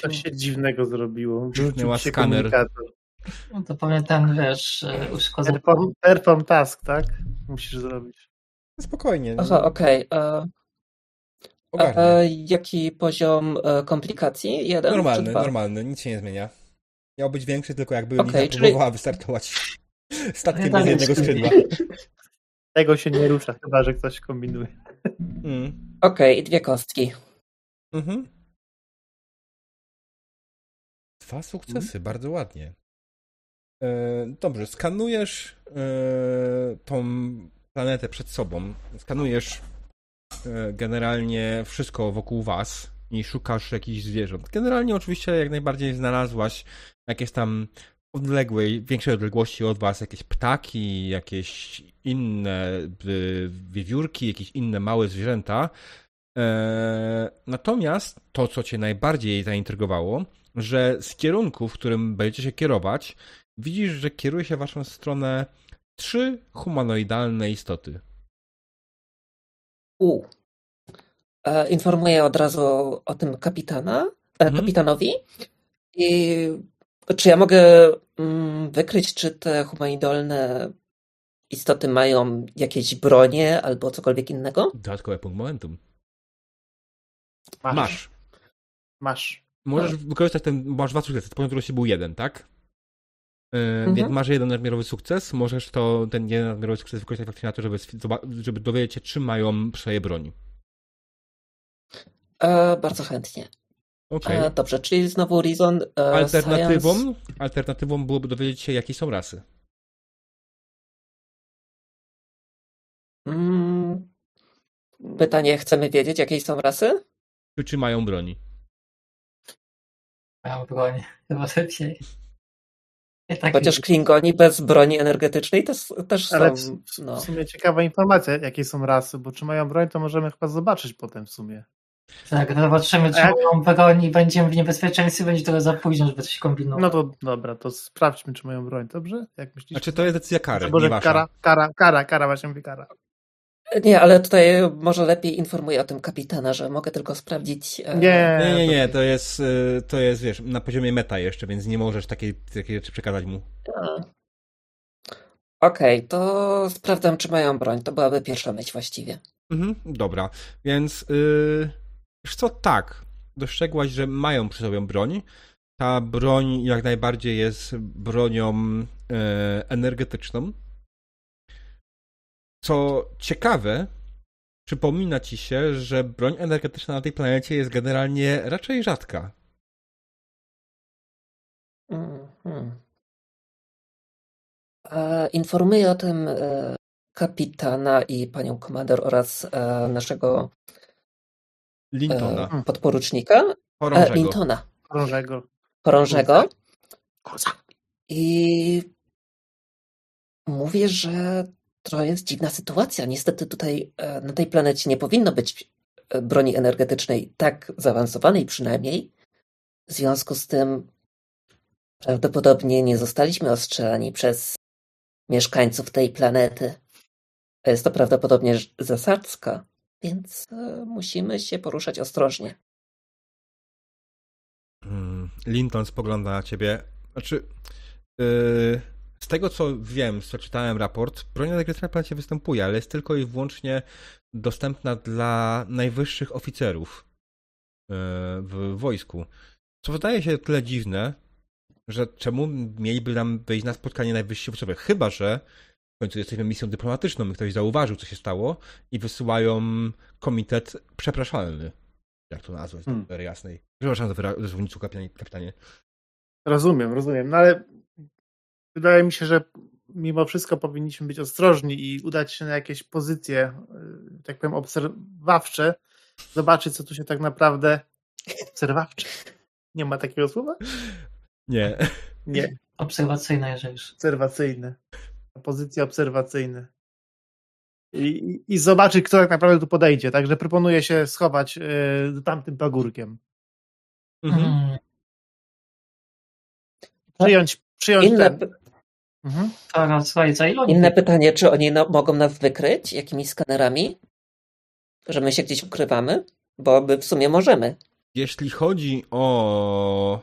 Coś się dziwnego zrobiło. Się skaner. Komunikator. No to pamiętam, wiesz, uszkodzony. Perform, perform task, tak? Musisz zrobić. Spokojnie. Aha, okej. Okay. ogarnie. A, jaki poziom e, komplikacji? Jeden Normalny, normalny, nic się nie zmienia. Miał być większy, tylko jakby okay, Liza próbowała czyli... wystartować statkiem bez jednego skrzydła. Tego się nie rusza, chyba że ktoś kombinuje. Mm. Okej, okay, dwie kostki. Mhm. Dwa sukcesy, mm. bardzo ładnie. E, dobrze, skanujesz e, tą planetę przed sobą. Skanujesz e, generalnie wszystko wokół was i szukasz jakichś zwierząt. Generalnie oczywiście jak najbardziej znalazłaś jakieś tam odległej, większej odległości od was jakieś ptaki, jakieś inne wiewiórki, jakieś inne małe zwierzęta. Natomiast to, co cię najbardziej zaintrygowało, że z kierunku, w którym będziecie się kierować, widzisz, że kieruje się w waszą stronę trzy humanoidalne istoty. U. E, informuję od razu o tym kapitana, e, mhm. kapitanowi. I czy ja mogę mm, wykryć, czy te humanoidalne istoty mają jakieś bronie albo cokolwiek innego? Dodatkowy punkt momentum. Masz. Masz. Masz. Możesz wykorzystać ten, masz dwa sukcesy, poziom trudności był jeden, tak? Mhm. Więc masz jeden nadmiarowy sukces, możesz to, ten jeden nadmiarowy sukces wykorzystać faktycznie na to, żeby, żeby dowiedzieć się, czy mają przeje broni. E, bardzo chętnie. Okay. E, dobrze, czyli znowu Reason. E, alternatywą, science... alternatywą byłoby dowiedzieć się, jakie są rasy. Mm, pytanie, chcemy wiedzieć, jakie są rasy? Czy, czy mają broni? Mają broń, chyba lepiej. Tak Chociaż Klingoni bez broni energetycznej też, też są. Ale w, no. w sumie ciekawa informacja, jakie są rasy, bo czy mają broń, to możemy chyba zobaczyć potem w sumie. Tak, zobaczymy, czy jak... mają broń i będziemy w niebezpieczeństwie, będzie trochę za późno, żeby coś kombinować. No to dobra, to sprawdźmy, czy mają broń, dobrze? Jak myślisz? Znaczy to jest decyzja kary, Boże, nie kara, kara, kara, kara, właśnie mówię kara. Nie, ale tutaj może lepiej informuję o tym kapitana, że mogę tylko sprawdzić. Nie, nie, nie, nie. To jest, e, to jest wiesz, na poziomie meta jeszcze, więc nie możesz takiej, takiej rzeczy przekazać mu. Okej, okay, to sprawdzam, czy mają broń. To byłaby pierwsza myśl właściwie. Mhm, dobra, więc yy, wiesz co, tak. Dostrzegłaś, że mają przy sobie broń. Ta broń jak najbardziej jest bronią yy, energetyczną co ciekawe, przypomina ci się, że broń energetyczna na tej planecie jest generalnie raczej rzadka. Mm-hmm. E, informuję o tym e, kapitana i panią komandor oraz e, naszego Lintona. E, podporucznika. Chorążego. Lintona. Chorążego. Chorążego. I mówię, że to jest dziwna sytuacja. Niestety tutaj e, na tej planecie nie powinno być e, broni energetycznej tak zaawansowanej przynajmniej. W związku z tym prawdopodobnie nie zostaliśmy ostrzelani przez mieszkańców tej planety. Jest to prawdopodobnie zasadzka, więc e, musimy się poruszać ostrożnie. Hmm, Linton spogląda na ciebie. Znaczy, yy, z tego co wiem, co czytałem raport, broń na planecie występuje, ale jest tylko i wyłącznie dostępna dla najwyższych oficerów e, w wojsku. Co wydaje się tyle dziwne, że czemu mieliby nam wejść na spotkanie najwyżsi oficerowie? Chyba, że w końcu jesteśmy misją dyplomatyczną i ktoś zauważył, co się stało i wysyłają komitet przepraszalny. Jak to nazwać, hmm. jasnej. Przepraszam za wyrazownictwo, kapitanie. Rozumiem, rozumiem. No ale wydaje mi się, że mimo wszystko powinniśmy być ostrożni i udać się na jakieś pozycje, y, tak powiem, obserwawcze, zobaczyć, co tu się tak naprawdę. Obserwawcze. Nie ma takiego słowa? Nie. Nie. Obserwacyjne, jeżeli już. Obserwacyjne. Pozycje obserwacyjne. I, I, zobaczyć, kto tak naprawdę tu podejdzie. Także proponuję się schować y, tamtym pagórkiem. Mhm. Hmm. Przyjąć, przyjąć Inne, ten, Mhm. Inne pytanie, czy oni no, mogą nas wykryć jakimiś skanerami? Że my się gdzieś ukrywamy? Bo my w sumie możemy. Jeśli chodzi o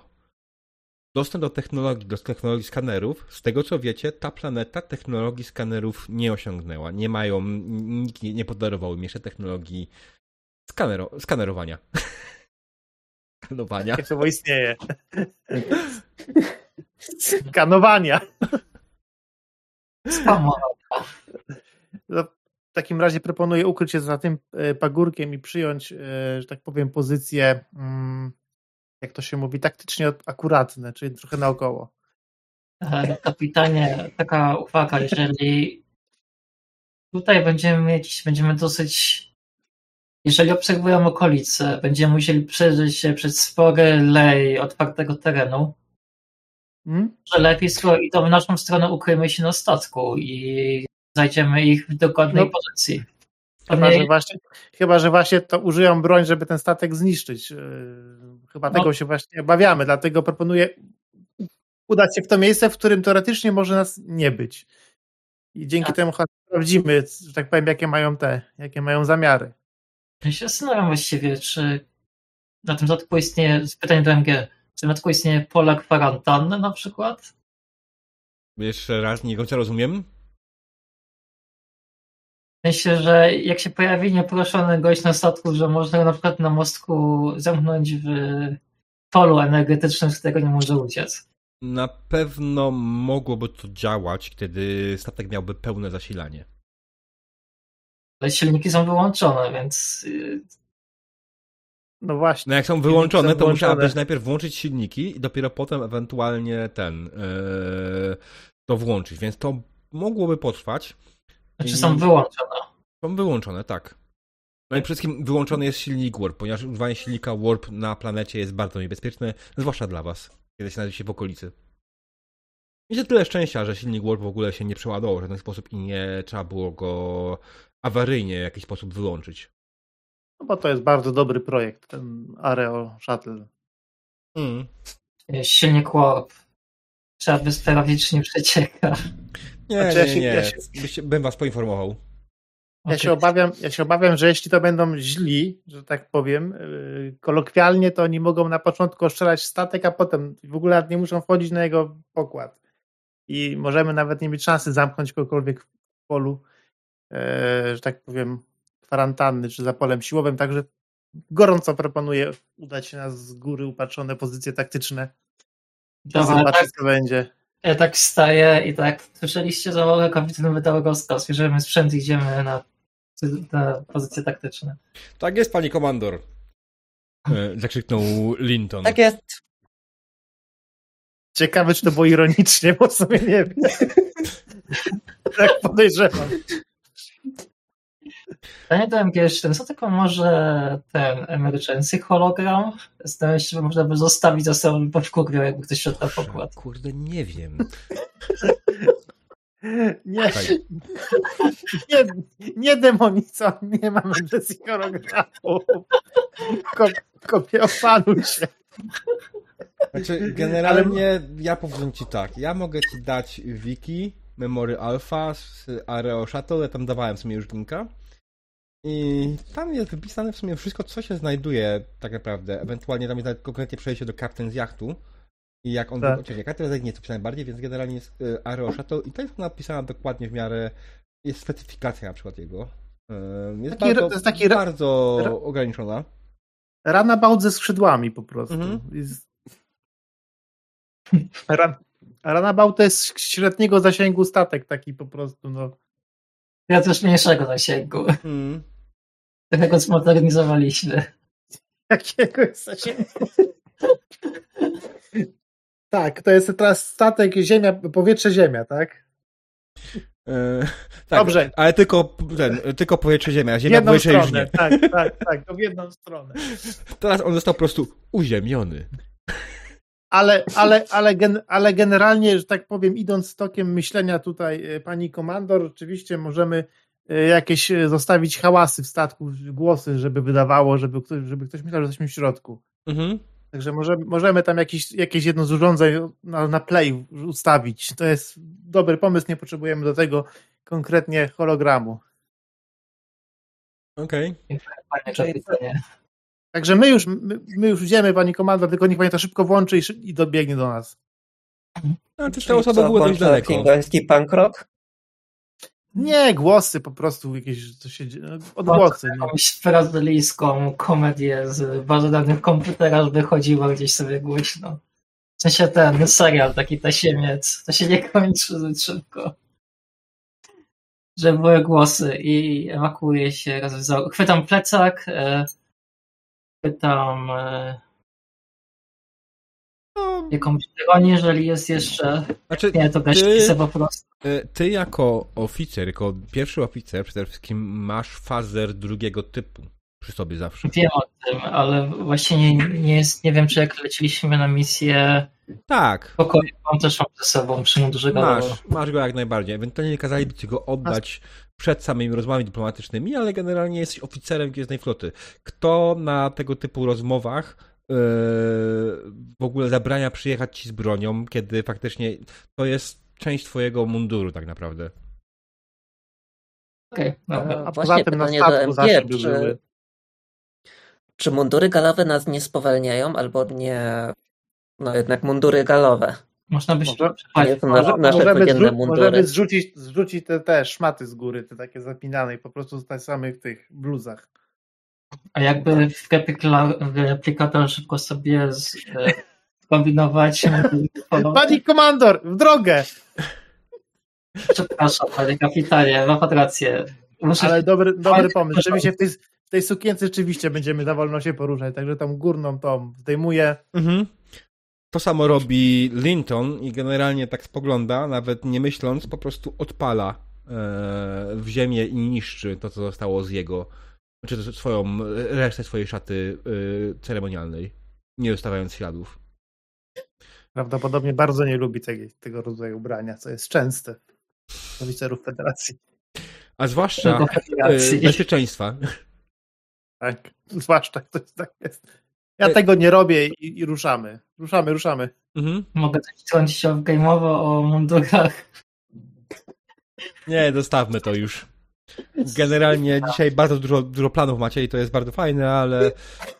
dostęp do technologii, do technologii skanerów, z tego co wiecie, ta planeta technologii skanerów nie osiągnęła. Nie mają, nikt nie, nie podarował im jeszcze technologii Skanero, skanerowania. Skanowania. Jak słowo istnieje. Skanowania. No, w takim razie proponuję ukryć się za tym e, pagórkiem i przyjąć, e, że tak powiem, pozycję, mm, jak to się mówi, taktycznie akuratne, czyli trochę naokoło. E, kapitanie, taka uwaga, jeżeli tutaj będziemy mieć, będziemy dosyć jeżeli obserwujemy okolice, będziemy musieli przeżyć się przez spory lej otwartego terenu, hmm? że lepiej, idą w naszą stronę, ukryjmy się na statku i znajdziemy ich w dokładnej no, pozycji. Chyba, że właśnie, chyba, że właśnie to użyją broń, żeby ten statek zniszczyć. Yy, chyba no. tego się właśnie obawiamy, dlatego proponuję udać się w to miejsce, w którym teoretycznie może nas nie być. I dzięki tak. temu sprawdzimy, że tak powiem, jakie mają te, jakie mają zamiary. Ja się zastanawiam właściwie, czy na tym statku istnieje, z pytaniem do MG, czy na statku istnieje pola kwarantanny na przykład? Jeszcze raz, nie końca rozumiem. Myślę, że jak się pojawi nieproszony gość na statku, że można go na przykład na mostku zamknąć w polu energetycznym, z którego nie może uciec. Na pewno mogłoby to działać, kiedy statek miałby pełne zasilanie. Ale silniki są wyłączone, więc. No właśnie. No jak są wyłączone, są to musiałabyś najpierw włączyć silniki i dopiero potem ewentualnie ten yy, to włączyć, więc to mogłoby potrwać. Znaczy są wyłączone. Są wyłączone, tak. No i przede wszystkim wyłączony jest silnik Warp, ponieważ używanie silnika Warp na planecie jest bardzo niebezpieczne, zwłaszcza dla was, kiedy się znajdziecie w okolicy. Miecie tyle szczęścia, że silnik Warp w ogóle się nie przeładował w żaden sposób i nie trzeba było go awaryjnie w jakiś sposób wyłączyć. No bo to jest bardzo dobry projekt, ten Areo Shuttle. Mm. Silnik Warp. Trzeba by sprawdzić, czy nie przecieka. Nie, znaczy, nie, nie, nie. Ja się, bym was poinformował. Ja się, obawiam, ja się obawiam, że jeśli to będą źli, że tak powiem, yy, kolokwialnie, to oni mogą na początku ostrzelać statek, a potem w ogóle nie muszą wchodzić na jego pokład. I możemy nawet nie mieć szansy zamknąć kogokolwiek w polu E, że tak powiem, kwarantanny czy za polem siłowym, także gorąco proponuję udać się na z góry upatrzone pozycje taktyczne. Dobra, zobaczyć, tak, co będzie. Ja tak staję i tak słyszeliście załogę kapitan wydał rozkaz, bierzemy sprzęt i idziemy na, na pozycje taktyczne. Tak jest, pani komandor. E, zakrzyknął Linton. Tak jest. Ciekawe, czy to było ironicznie, bo sobie nie wiem. tak podejrzewam. Panie Dęgierz, ten co tylko może ten emergency hologram? Zdaje się, że można by zostawić za sobą po wkurwiał, jakby ktoś szedł na pokład. Kurde, nie wiem. Nie, nie, nie demonico, nie mam emergency hologramu. Kopie opanuj się. Znaczy, generalnie Ale... ja powiem ci tak, ja mogę ci dać wiki Memory Alpha z Areo Shuttle, ja tam dawałem sobie już linka. I tam jest wypisane w sumie wszystko, co się znajduje tak naprawdę. Ewentualnie tam jest konkretnie przejście do Captain z jachtu. I jak on... Tak. Z nie jest opisane bardziej, więc generalnie jest y, Shuttle i to jest napisana dokładnie w miarę... Jest specyfikacja na przykład jego. Jest taki, bardzo, jest taki bardzo ra... ograniczona. Runabout ze skrzydłami po prostu. Mhm. Jest... Run... Runabout to jest średniego zasięgu statek taki po prostu, no. Ja też mniejszego zasięgu. Hmm. Tego zmodernizowaliśmy. Jakiego jest zasięgu? tak, to jest teraz statek ziemia, powietrze ziemia, tak? E, tak, Dobrze. Ale tylko, ten, tylko powietrze ziemia. Ziemia jedną powietrze stronę, już nie. Tak, tak, tak, to w jedną stronę. Teraz on został po prostu uziemiony ale, ale, ale, gen, ale generalnie, że tak powiem, idąc tokiem myślenia tutaj e, pani komandor, oczywiście możemy e, jakieś e, zostawić hałasy w statku, głosy, żeby wydawało, żeby ktoś, żeby ktoś myślał, że jesteśmy w środku. Mhm. Także możemy, możemy tam jakieś, jakieś jedno z urządzeń na, na play ustawić. To jest dobry pomysł, nie potrzebujemy do tego konkretnie hologramu. Okej. Okay. Także my już, my, my już idziemy, pani komandor, tylko niech pani to szybko włączy i, i dobiegnie do nas. No, to te osoby były dość daleko. Klingoński punk rock? Nie, głosy po prostu jakieś, co się dzieje, odgłosy. No. Jakąś brazylijską komedię z bazy danych komputera, żeby chodziło gdzieś sobie głośno. W sensie ten serial, taki tasiemiec, to się nie kończy zbyt szybko. Że były głosy i ewakuuje się. Chwytam plecak, chwytam e, no. jakąś bronię, jeżeli jest jeszcze... Znaczy, nie, to gaś ty, po prostu. E, ty jako oficer, jako pierwszy oficer przede wszystkim masz fazer drugiego typu przy sobie zawsze. Wiem o tym, ale właśnie nie, nie, jest, nie wiem, czy jak leciliśmy na misję tak. Pokoju mam też mam ze sobą przy mundurze Masz, masz go jak najbardziej. Ewentualnie kazaliby ci go oddać przed samymi rozmowami dyplomatycznymi, ale generalnie jesteś oficerem Gwiezdnej Floty. Kto na tego typu rozmowach yy, w ogóle zabrania przyjechać ci z bronią, kiedy faktycznie to jest część twojego munduru tak naprawdę? Okej, okay, A poza tym na statku zawsze czy, były... czy mundury galowe nas nie spowalniają albo nie no jednak mundury galowe. Można by się Może, nasze, nasze możemy, zrzu mundury. możemy zrzucić, zrzucić te, te szmaty z góry, te takie zapinane i po prostu stać samych tych bluzach. A jakby w, replikator szybko sobie z, e, kombinować. Pani komandor, w drogę! Przepraszam, panie kapitanie, ma pan rację. Muszę... Ale dobry, dobry pomysł, żeby się w tej, w tej sukience rzeczywiście będziemy za wolno się poruszać, także tam górną tą zdejmuję. Mhm. To samo robi Linton i generalnie tak spogląda, nawet nie myśląc, po prostu odpala e, w ziemię i niszczy to, co zostało z jego, czy swoją, resztę swojej szaty e, ceremonialnej, nie zostawiając śladów. Prawdopodobnie bardzo nie lubi tego, tego rodzaju ubrania, co jest częste w oficerów federacji. A zwłaszcza e, bezpieczeństwa. Tak, zwłaszcza to tak jest. Ja e- tego nie robię i, i ruszamy. Ruszamy, ruszamy. Mhm. Mogę coś wtrącić o game'owo o mundurach. Nie, dostawmy to już. Generalnie dzisiaj bardzo dużo, dużo planów macie i to jest bardzo fajne, ale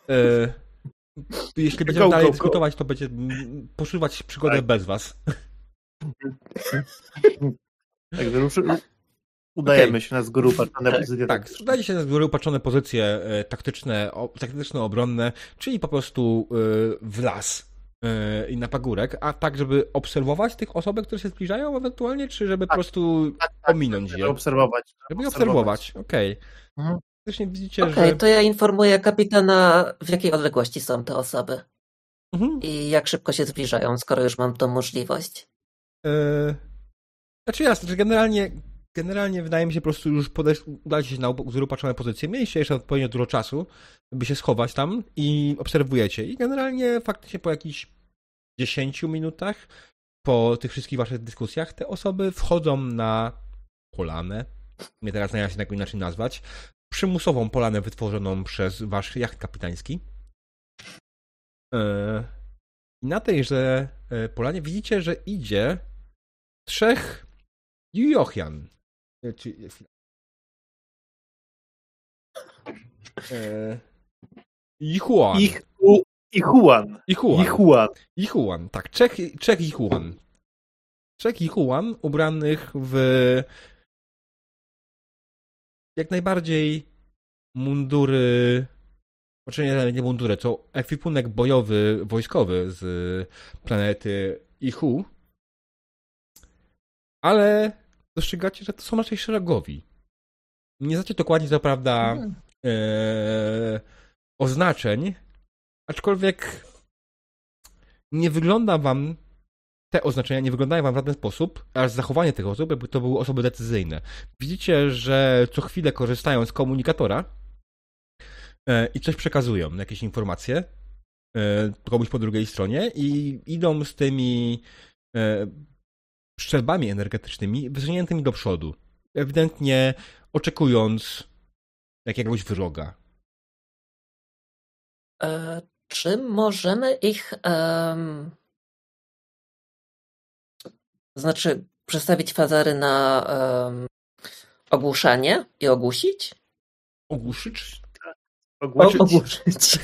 e, jeśli będziemy go, dalej go, dyskutować, to będzie poszukiwać przygodę tak. bez was. Także ruszy, Udajemy okay. się na z góry upatrzone pozycje. Tak, udajecie się na z góry upatrzone pozycje e, taktyczne, taktyczno-obronne, czyli po prostu e, w las e, i na pagórek, a tak, żeby obserwować tych osób, które się zbliżają ewentualnie, czy żeby tak, po prostu tak, tak, ominąć żeby je? Obserwować. Żeby obserwować, okej. Okay. Mhm. widzicie, okay, że... to ja informuję kapitana, w jakiej odległości są te osoby. Mhm. I jak szybko się zbliżają, skoro już mam tą możliwość. Yy... Znaczy jasne, że generalnie generalnie wydaje mi się po prostu już podejść, udać się na zrupaczone pozycje, mieliście jeszcze odpowiednio dużo czasu, by się schować tam i obserwujecie. I generalnie faktycznie po jakichś 10 minutach, po tych wszystkich waszych dyskusjach, te osoby wchodzą na polanę, nie teraz nie się jak inaczej nazwać, przymusową polanę wytworzoną przez wasz jacht kapitański. E, I na tejże e, polanie widzicie, że idzie trzech Jochian. Czy... E... Ichuan. Ich, u, Ichuan. Ichuan. Ichuan. Ichuan. Tak, Czech, Czech Ichuan. Czech Ichuan ubranych w jak najbardziej mundury znaczy nie, nie mundury, to ekwipunek bojowy, wojskowy z planety Ichu. Ale dostrzegacie, że to są raczej szeregowi. Nie znacie dokładnie, co prawda, hmm. e, oznaczeń, aczkolwiek nie wygląda wam te oznaczenia nie wyglądają wam w żaden sposób, aż zachowanie tych osób, jakby to były osoby decyzyjne. Widzicie, że co chwilę korzystają z komunikatora e, i coś przekazują, jakieś informacje e, komuś po drugiej stronie i idą z tymi strzelbami energetycznymi wysuniętymi do przodu. Ewidentnie oczekując jakiegoś wroga. E, czy możemy ich. Um, znaczy, przestawić fazary na um, ogłuszanie i ogłusić? Ogłuszyć? Ogłuszyć. Ogłuszyć.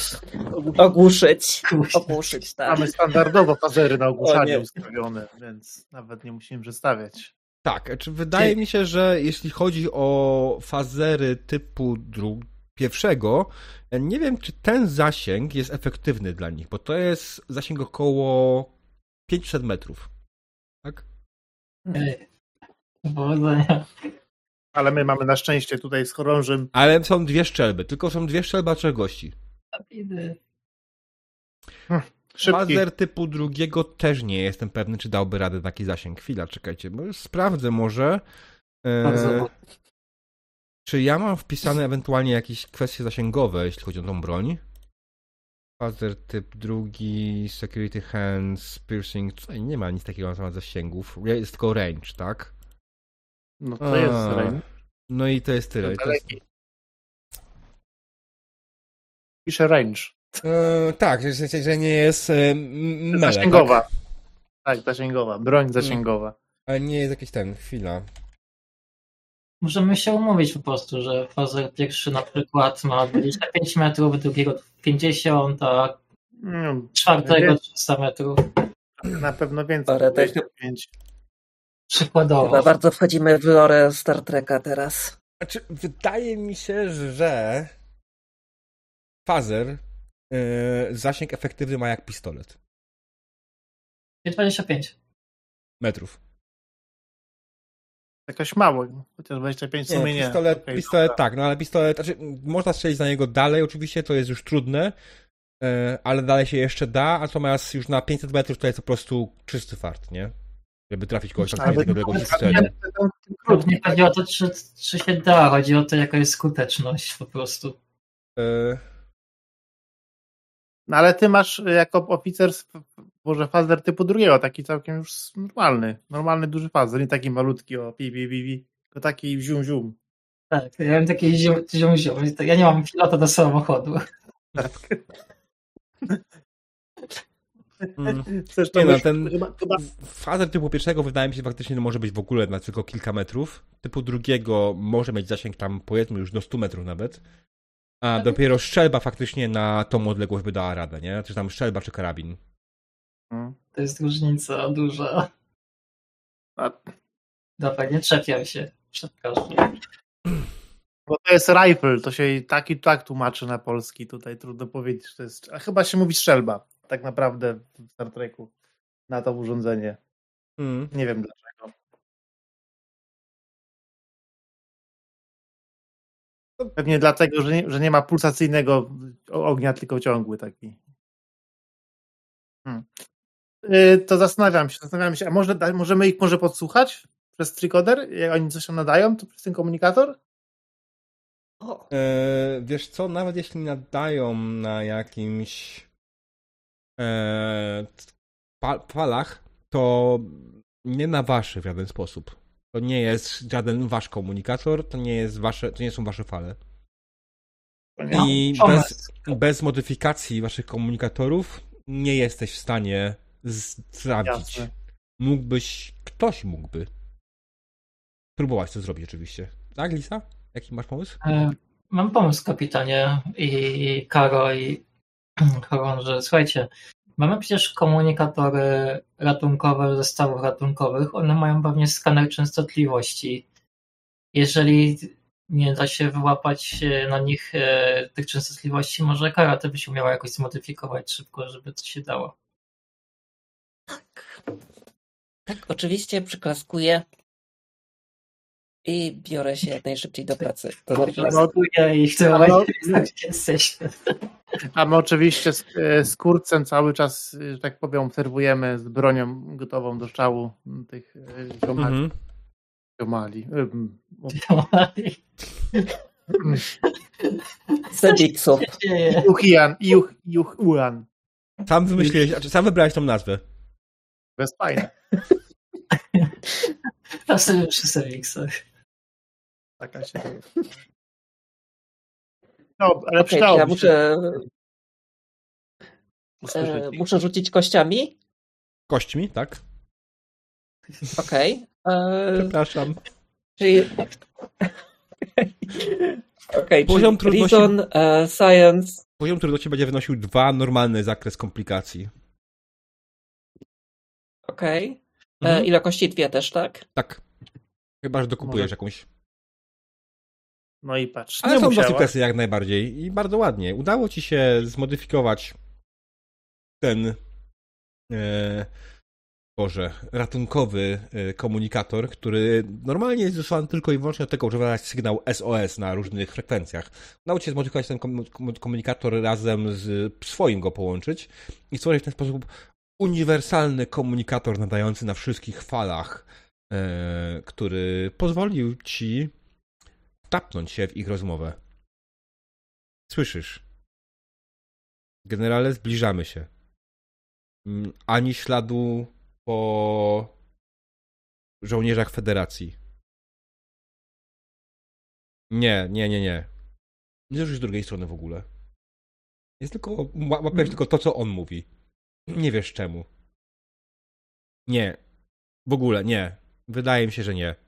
Ogłuszyć. Ogłuszyć, tak. Mamy standardowo fazery na ogłuszanie ustawione, więc nawet nie musimy przestawiać. Tak, czy wydaje mi się, że jeśli chodzi o fazery typu dru- pierwszego, nie wiem, czy ten zasięg jest efektywny dla nich, bo to jest zasięg około 500 metrów. Tak? Powodzenia. Ale my mamy na szczęście tutaj z chorążym. Ale są dwie szczelby, tylko są dwie szczelby, a trzech gości. Fazer typu drugiego też nie jestem pewny, czy dałby radę taki zasięg. Chwila, czekajcie, bo już sprawdzę może. E, czy ja mam wpisane ewentualnie jakieś kwestie zasięgowe, jeśli chodzi o tą broń? Fazer typ drugi, security hands, piercing, tutaj nie ma nic takiego na temat zasięgów. Jest tylko range, tak? No to jest range. No i to jest tyle. To jest... Pisze range. E, tak, że, że nie jest e, mele, Zasięgowa. Tak? tak, zasięgowa. Broń zasięgowa. Ale nie jest jakiś ten, chwila. Możemy się umówić po prostu, że fazer pierwszy na przykład ma 25 metrów, drugiego 50, a hmm, czwartego 300 metrów. Na pewno więcej. Ale 25. Przykładowo. Chyba bardzo wchodzimy w lore Star Treka teraz. Znaczy, wydaje mi się, że fazer yy, zasięg efektywny ma jak pistolet. 25 metrów. Jakoś mało, chociaż 25 w sumie nie. Pistolet, okay, pistolet tak, no ale pistolet, znaczy, można strzelić na niego dalej, oczywiście to jest już trudne, yy, ale dalej się jeszcze da, natomiast już na 500 metrów to jest po prostu czysty fart, nie? Żeby trafić kogoś odległości strzeli. Nie chodzi o to, czy, czy się da, chodzi o to, jaka jest skuteczność po prostu. Yy... No ale ty masz jako oficer może fazer typu drugiego, taki całkiem już normalny, normalny duży fazer, nie taki malutki o pi, pi, pi, pi tylko taki zium zium. Tak, ja mam taki zium zium, zium. ja nie mam pilota do samochodu. Tak. Mm. nie no, ten chyba, chyba... fazer typu pierwszego wydaje mi się faktycznie może być w ogóle na tylko kilka metrów. Typu drugiego może mieć zasięg tam powiedzmy już do 100 metrów nawet. A dopiero strzelba faktycznie na tą odległość by dała radę, nie? Czy tam strzelba czy karabin. Hmm. To jest różnica duża. A... Dobra, nie czepiam się. Przepraszam. Bo to jest rifle, to się tak i tak tłumaczy na polski. Tutaj trudno powiedzieć, że to jest. A chyba się mówi strzelba, tak naprawdę w Star Treku na to urządzenie. Hmm. Nie wiem dlaczego. Pewnie dlatego, że nie, że nie ma pulsacyjnego ognia, tylko ciągły taki. Hmm. Yy, to zastanawiam się, zastanawiam się, a może, możemy ich może podsłuchać przez tricoder? Jak oni coś tam nadają, to przez ten komunikator? E, wiesz co, nawet jeśli nadają na jakimś e, falach, to nie na waszych w żaden sposób. To nie jest żaden wasz komunikator, to nie, jest wasze, to nie są wasze fale. I bez, bez modyfikacji waszych komunikatorów nie jesteś w stanie sprawdzić. Mógłbyś, ktoś mógłby próbować to zrobić oczywiście. Tak, Lisa? Jaki masz pomysł? E, mam pomysł, kapitanie i Karo i Choron, że słuchajcie, mamy przecież komunikatory ratunkowe zestawów ratunkowych, one mają pewnie skaner częstotliwości. Jeżeli nie da się wyłapać e, na nich e, tych częstotliwości, może karate by się umiała jakoś zmodyfikować szybko, żeby to się dało. Tak. Tak, oczywiście przyklaskuję i biorę się jak najszybciej do pracy. To znaczy, i w tym momencie jesteśmy. A my oczywiście z, e, z kurcem cały czas, że tak powiem, obserwujemy z bronią gotową do szału tych ziomali. Mhm. Ziomali. Ziomali. Sebiksu. Juchian. Juch, Juch, Uan. Sam wymyśliłeś, znaczy sam wybrałeś tą nazwę. To jest fajne. Sobie przy Sebiksach. Taka się. No, ale okay, ja muszę. E, muszę rzucić kościami? Kośćmi, tak. Okej. Okay. E, Przepraszam. Czyli. Okej, okay, poziom trudności. Reason, uh, science. Poziom trudności będzie wynosił dwa, normalny zakres komplikacji. Okej. Okay. E, mhm. Ile kości? Dwie też, tak? Tak. Chyba, że dokupujesz Może... jakąś. No i patrz. Ale są dwa jak najbardziej i bardzo ładnie. Udało ci się zmodyfikować ten e, Boże, ratunkowy e, komunikator, który normalnie jest wysłany tylko i wyłącznie do tego, żeby dać sygnał SOS na różnych frekwencjach. Udało się zmodyfikować ten komunikator razem z swoim go połączyć i stworzyć w ten sposób uniwersalny komunikator nadający na wszystkich falach, e, który pozwolił ci tapnąć się w ich rozmowę. Słyszysz? Generale, zbliżamy się. Mm, ani śladu po żołnierzach Federacji. Nie, nie, nie, nie. Nie już z drugiej strony w ogóle. Jest tylko, łapiesz hmm. tylko to, co on mówi. Nie wiesz czemu. Nie. W ogóle nie. Wydaje mi się, że nie.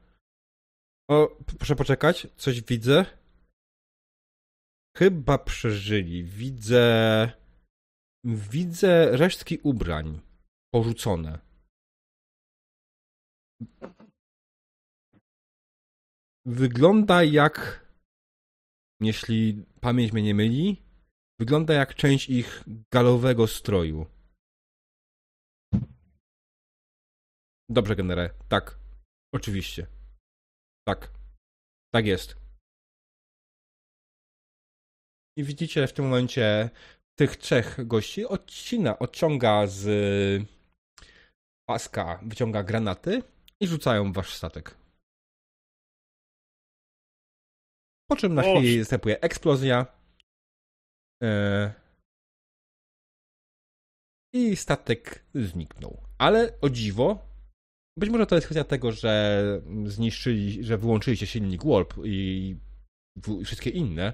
O, proszę poczekać. Coś widzę. Chyba przeżyli. Widzę. Widzę resztki ubrań porzucone. Wygląda jak, jeśli pamięć mnie nie myli, wygląda jak część ich galowego stroju. Dobrze, generale. Tak. Oczywiście. Tak. Tak jest. I widzicie w tym momencie tych trzech gości odcina, odciąga z paska, wyciąga granaty i rzucają wasz statek. Po czym na chwilę następuje eksplozja. E, I statek zniknął. Ale o dziwo, być może to jest kwestia tego, że zniszczyli, że wyłączyliście silnik Warp i wszystkie inne.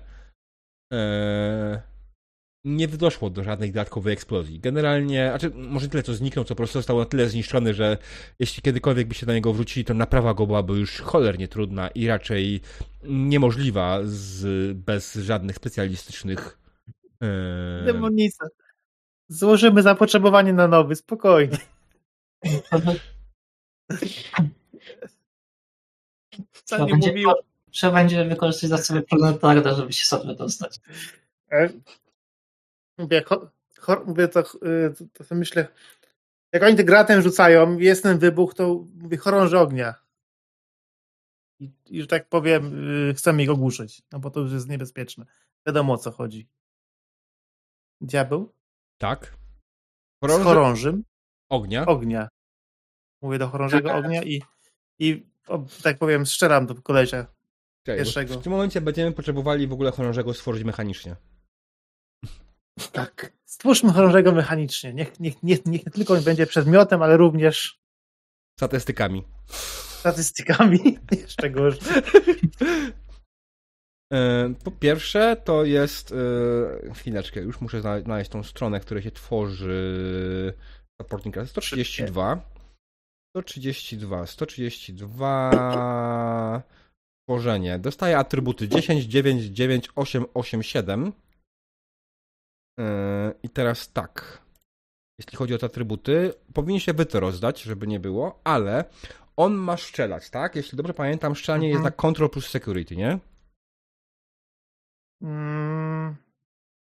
E, nie doszło do żadnej dodatkowej eksplozji. Generalnie, znaczy może tyle co zniknął, co po prostu został na tyle zniszczony, że jeśli kiedykolwiek by się na niego wrócili, to naprawa go byłaby już cholernie trudna i raczej niemożliwa z, bez żadnych specjalistycznych e... Demonica. Złożymy zapotrzebowanie na nowy, spokojnie. Trzeba będzie, trzeba będzie wykorzystać za sobie planetarda, żeby się sobie dostać. E, mówię, chor, mówię to, y, to, to, myślę, jak oni te gratem rzucają, jest ten wybuch, to mówię chorąży ognia. I, I, że tak powiem, y, chcemy ich ogłuszyć, no bo to już jest niebezpieczne. Wiadomo o co chodzi. Diabeł? Tak. Chorąży... Z chorążym. Ognia. Ognia. Mówię do chorążego tak. ognia i, i o, tak powiem, strzelam do kolesia. pierwszego. W tym momencie będziemy potrzebowali w ogóle chorążego stworzyć mechanicznie. Tak. Stwórzmy chorążego mechanicznie. Niech, niech, niech, niech nie tylko będzie przedmiotem, ale również statystykami. Statystykami. Jeszcze gorzej. Po pierwsze, to jest. E, chwileczkę, już muszę znaleźć tą stronę, która się tworzy. Supporting Class 132. 132, 132. Tworzenie. Dostaje atrybuty 10, 9, 9, 8, 8, 7. Yy, I teraz tak. Jeśli chodzi o te atrybuty, powinniście wy to rozdać, żeby nie było, ale on ma strzelać, tak? Jeśli dobrze pamiętam, strzelanie mhm. jest na control plus security, nie? Mm.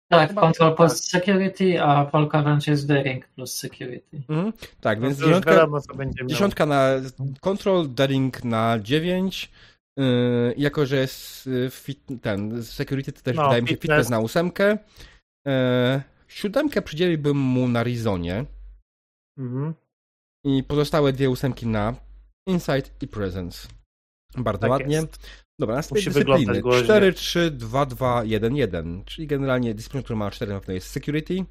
Tak, control plus tak. security, a Polka wręcz jest daring plus security. Mhm. Tak, no więc dziesiątka, wiadomo, dziesiątka na control, daring na 9, yy, jako że jest y, fit, ten security, to też no, wydaje mi się fitness na ósemkę. E, siódemkę przydzieliłbym mu na Rizonie. Mhm. I pozostałe dwie ósemki na Insight i Presence. Bardzo tak ładnie. Jest. Dobra, następnie dyscypliny. 4, 3, 2, 2, 1, 1. Czyli generalnie dyscyplina, która ma 4 na pewno jest Security.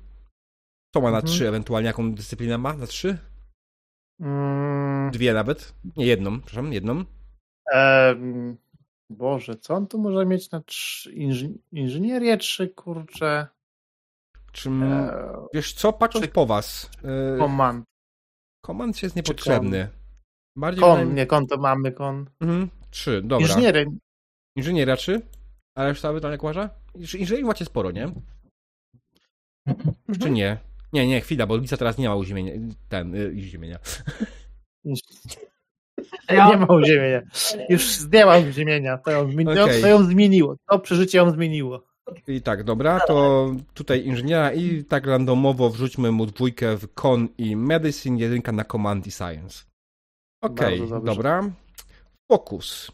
To ma na mhm. 3, ewentualnie jaką dyscyplinę ma na 3? Mm. Dwie nawet. Nie, jedną, przepraszam, jedną. Ehm, Boże, co on tu może mieć na 3? Inży... Inżynierię 3, kurczę. Czym, eee, wiesz co, patrząc po was. Komand. Komand jest niepotrzebny. Bardziej kon, nie kon to mamy kon. Mhm, trzy, dobra. Inżyniery. Inżynieria trzy? A reszta wydania kłaża? Inżynierii macie sporo, nie? Mhm. Czy nie? Nie, nie, chwila, bo Lica teraz nie ma uziemienia. Ten, y, uziemienia. Ja... Nie ma uziemienia. Już zdjęła uziemienia. To ją, okay. to ją zmieniło. To przeżycie ją zmieniło. I tak, dobra, to tutaj inżyniera i tak randomowo wrzućmy mu dwójkę w Con i Medicine, jedynka na Command i Science. Okej, okay, dobra. Fokus.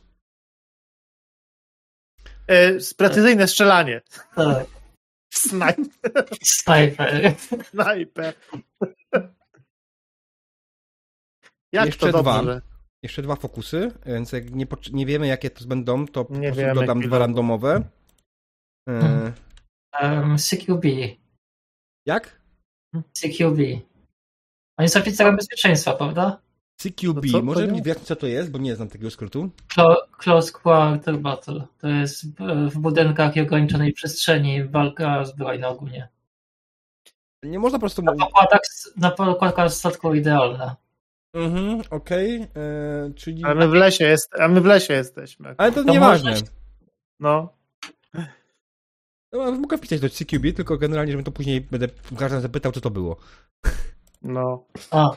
E, precyzyjne strzelanie. Tak. Snajper. Snajper. Snajper. Jak Jeszcze to dwa. Jeszcze dwa fokusy, więc jak nie, nie wiemy, jakie to będą, to nie po prostu wiemy, dodam dwa randomowe. E... Um, CQB. Jak? CQB. Oni są oficerem bezpieczeństwa, prawda? CQB. Może mi wyjaśnić, co to jest, bo nie znam takiego skrótu. Close Quarter Battle. To jest w budynkach i ograniczonej przestrzeni walka zbrojna ogólnie. Nie można po prostu... Na pokładach, na pokładach statku idealna. Mhm, okej. Okay. E, czyli... A my w lesie jest, a my w lesie jesteśmy. Ale to, to nieważne. No. No, mogę wpisać do CQB, tylko generalnie, żebym to później będę każdy zapytał, co to było. No. A.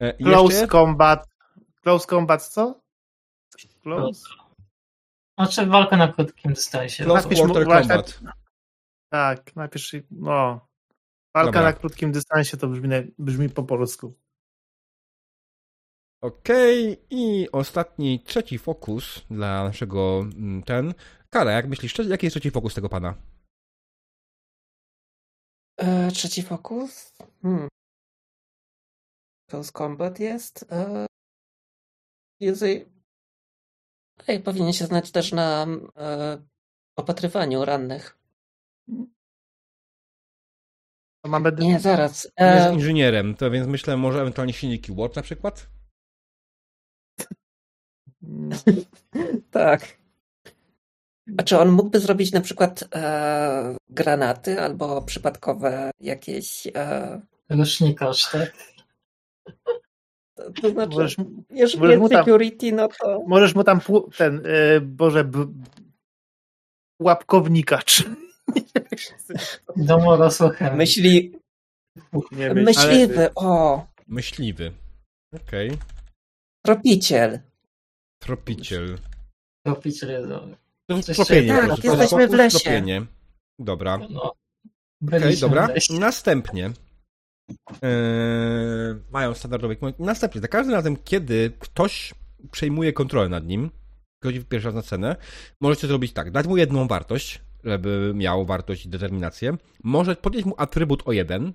E, Close jeszcze? Combat. Close Combat co? Close? Znaczy walka na krótkim dystansie. Close napisz Quarter Combat. Tak, napisz, no. Walka Dobra. na krótkim dystansie to brzmi, brzmi po polsku. Okej, okay. i ostatni, trzeci fokus dla naszego mm, ten. Kara, jak myślisz, jaki jest trzeci fokus tego pana? E, trzeci fokus? Hmm. Close Combat jest. E, Jeżeli... Ej, powinien się znać też na e, opatrywaniu rannych. Mamy... Nie, zaraz. E... Jest inżynierem, to więc myślę, może ewentualnie silniki Ward na przykład? tak. A czy on mógłby zrobić na przykład e, granaty albo przypadkowe jakieś. E... Rocznikarz, tak? To, to znaczy, możesz, jeżeli możesz jest security, no to. Możesz mu tam ten, e, Boże, b, łapkownikacz. Domora słuchaj. Myśli. Nie myśl, Myśliwy, ale... o. Myśliwy. Okej. Okay. Tropiciel. Tropiciel. Tropiciel jest dobry. Tropienie. Tak, jesteśmy w lesie. Tropienie. Dobra. No. Okej, okay, dobra. Następnie yy, mają standardowy Następnie, za każdym razem, kiedy ktoś przejmuje kontrolę nad nim, wchodzi pierwszy raz na cenę, możecie zrobić tak, dać mu jedną wartość, żeby miał wartość i determinację. Może podnieść mu atrybut o jeden,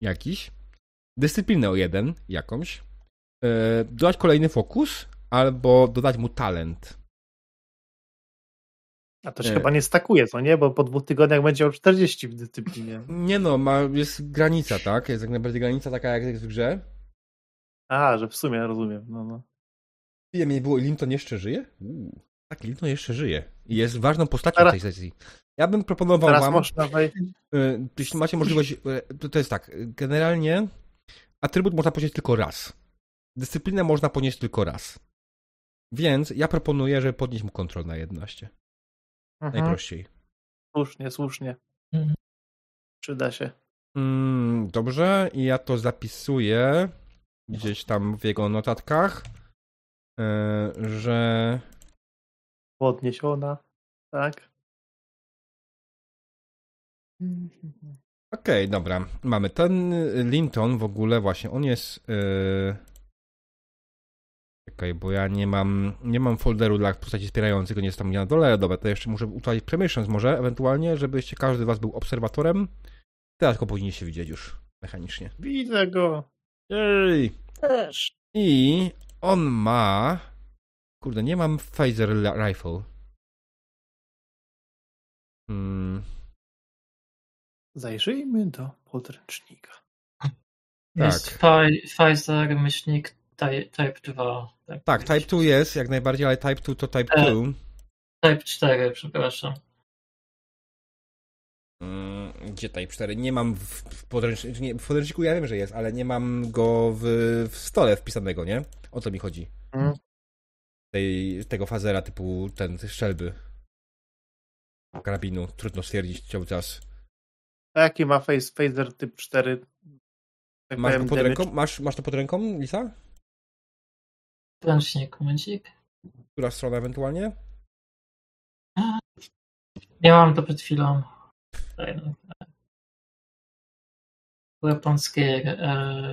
jakiś, dyscyplinę o jeden, jakąś, yy, dodać kolejny fokus, albo dodać mu talent. A to się chyba nie stakuje, co nie? Bo po dwóch tygodniach będzie o 40 w dyscyplinie. Nie no, ma, jest granica, tak? Jest jak najbardziej granica taka, jak jest w grze. A, że w sumie, rozumiem. No, no. Ile mnie było, Linton jeszcze żyje? Uuu, tak, Linton jeszcze żyje. I jest ważną postacią Teraz... tej sesji. Ja bym proponował Teraz wam, można y, jeśli macie możliwość, to, to jest tak, generalnie atrybut można ponieść tylko raz. Dyscyplinę można ponieść tylko raz. Więc ja proponuję, żeby podnieść mu kontrol na 11. Mhm. Najprościej. Słusznie, słusznie. Mhm. Przyda się. Mm, dobrze, i ja to zapisuję gdzieś tam w jego notatkach, yy, że. Podniesiona, tak. Okej, okay, dobra. Mamy ten Linton w ogóle właśnie, on jest. Yy... Czekaj, bo ja nie mam, nie mam folderu dla postaci wspierających, nie jest tam na dole. Dobra, to jeszcze muszę ustalić permissions może, ewentualnie, żebyście każdy z was był obserwatorem. Teraz go powinniście widzieć już mechanicznie. Widzę go. Jej. Też. I on ma... Kurde, nie mam phaser rifle. Hmm. Zajrzyjmy do podręcznika. Jest tak. Pfizer myślnik Type 2. Tak, tak Type 2 jest jak najbardziej, ale Type 2 to Type 2. E, type 4, przepraszam. Mm, gdzie Type 4? Nie mam w, podręczniku, nie, w podręczniku ja wiem, że jest, ale nie mam go w, w stole wpisanego, nie? O co mi chodzi? Hmm. Tej, tego fazera typu ten, szczelby. Karabinu, trudno stwierdzić cały czas. A jaki ma face, phaser typ 4? Tak masz, pod ręką? Masz, masz to pod ręką, Lisa? Ręcznik, momencik. Która strona ewentualnie? Miałam to przed chwilą. Weapons Gear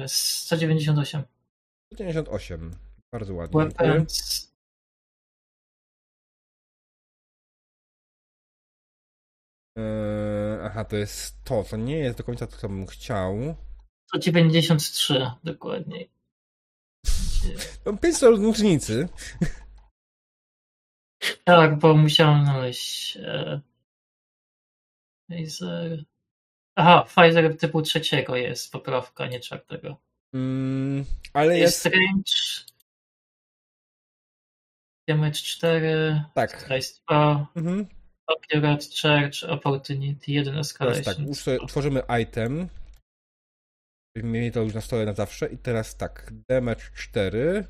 198. 198. Bardzo ładnie. Weapons. Eee, aha, to jest to, co nie jest do końca to, co bym chciał. 193 dokładniej. Mam 500 różnicy. Tak, bo musiałem znaleźć e, Pfizer. Aha, Pfizer typu trzeciego jest poprawka, nie czwartego. Mm, ale jest. jest range. Damage 4. Tak. Strike 2. Mhm. Accurate Charge, Opportunity 1 Teraz Escalation. tak, utworzymy item. Mieli to już na stole na zawsze. I teraz tak, damage 4.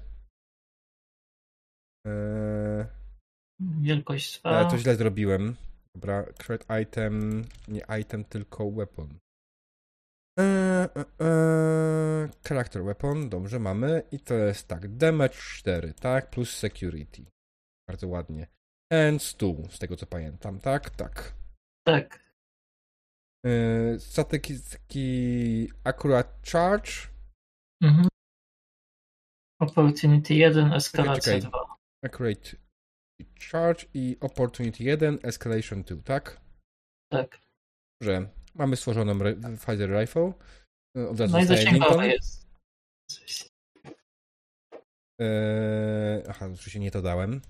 Eee, Wielkość 2. ale to źle zrobiłem. Dobra, create item, nie item, tylko weapon. Eee, eee, eee, character weapon, dobrze, mamy. I to jest tak, damage 4, tak, plus security. Bardzo ładnie. And 100, z tego co pamiętam, tak? Tak. Tak. Yy, taki, taki accurate charge? Mhm. Opportunity 1, eskalacja Czekaj, 2. Accurate charge i opportunity 1, escalation 2, tak? Tak. Dobrze. Mamy stworzoną Pfizer Rifle. Yy, Od razu No i Lincoln. jest. Yy, aha, oczywiście nie to dałem.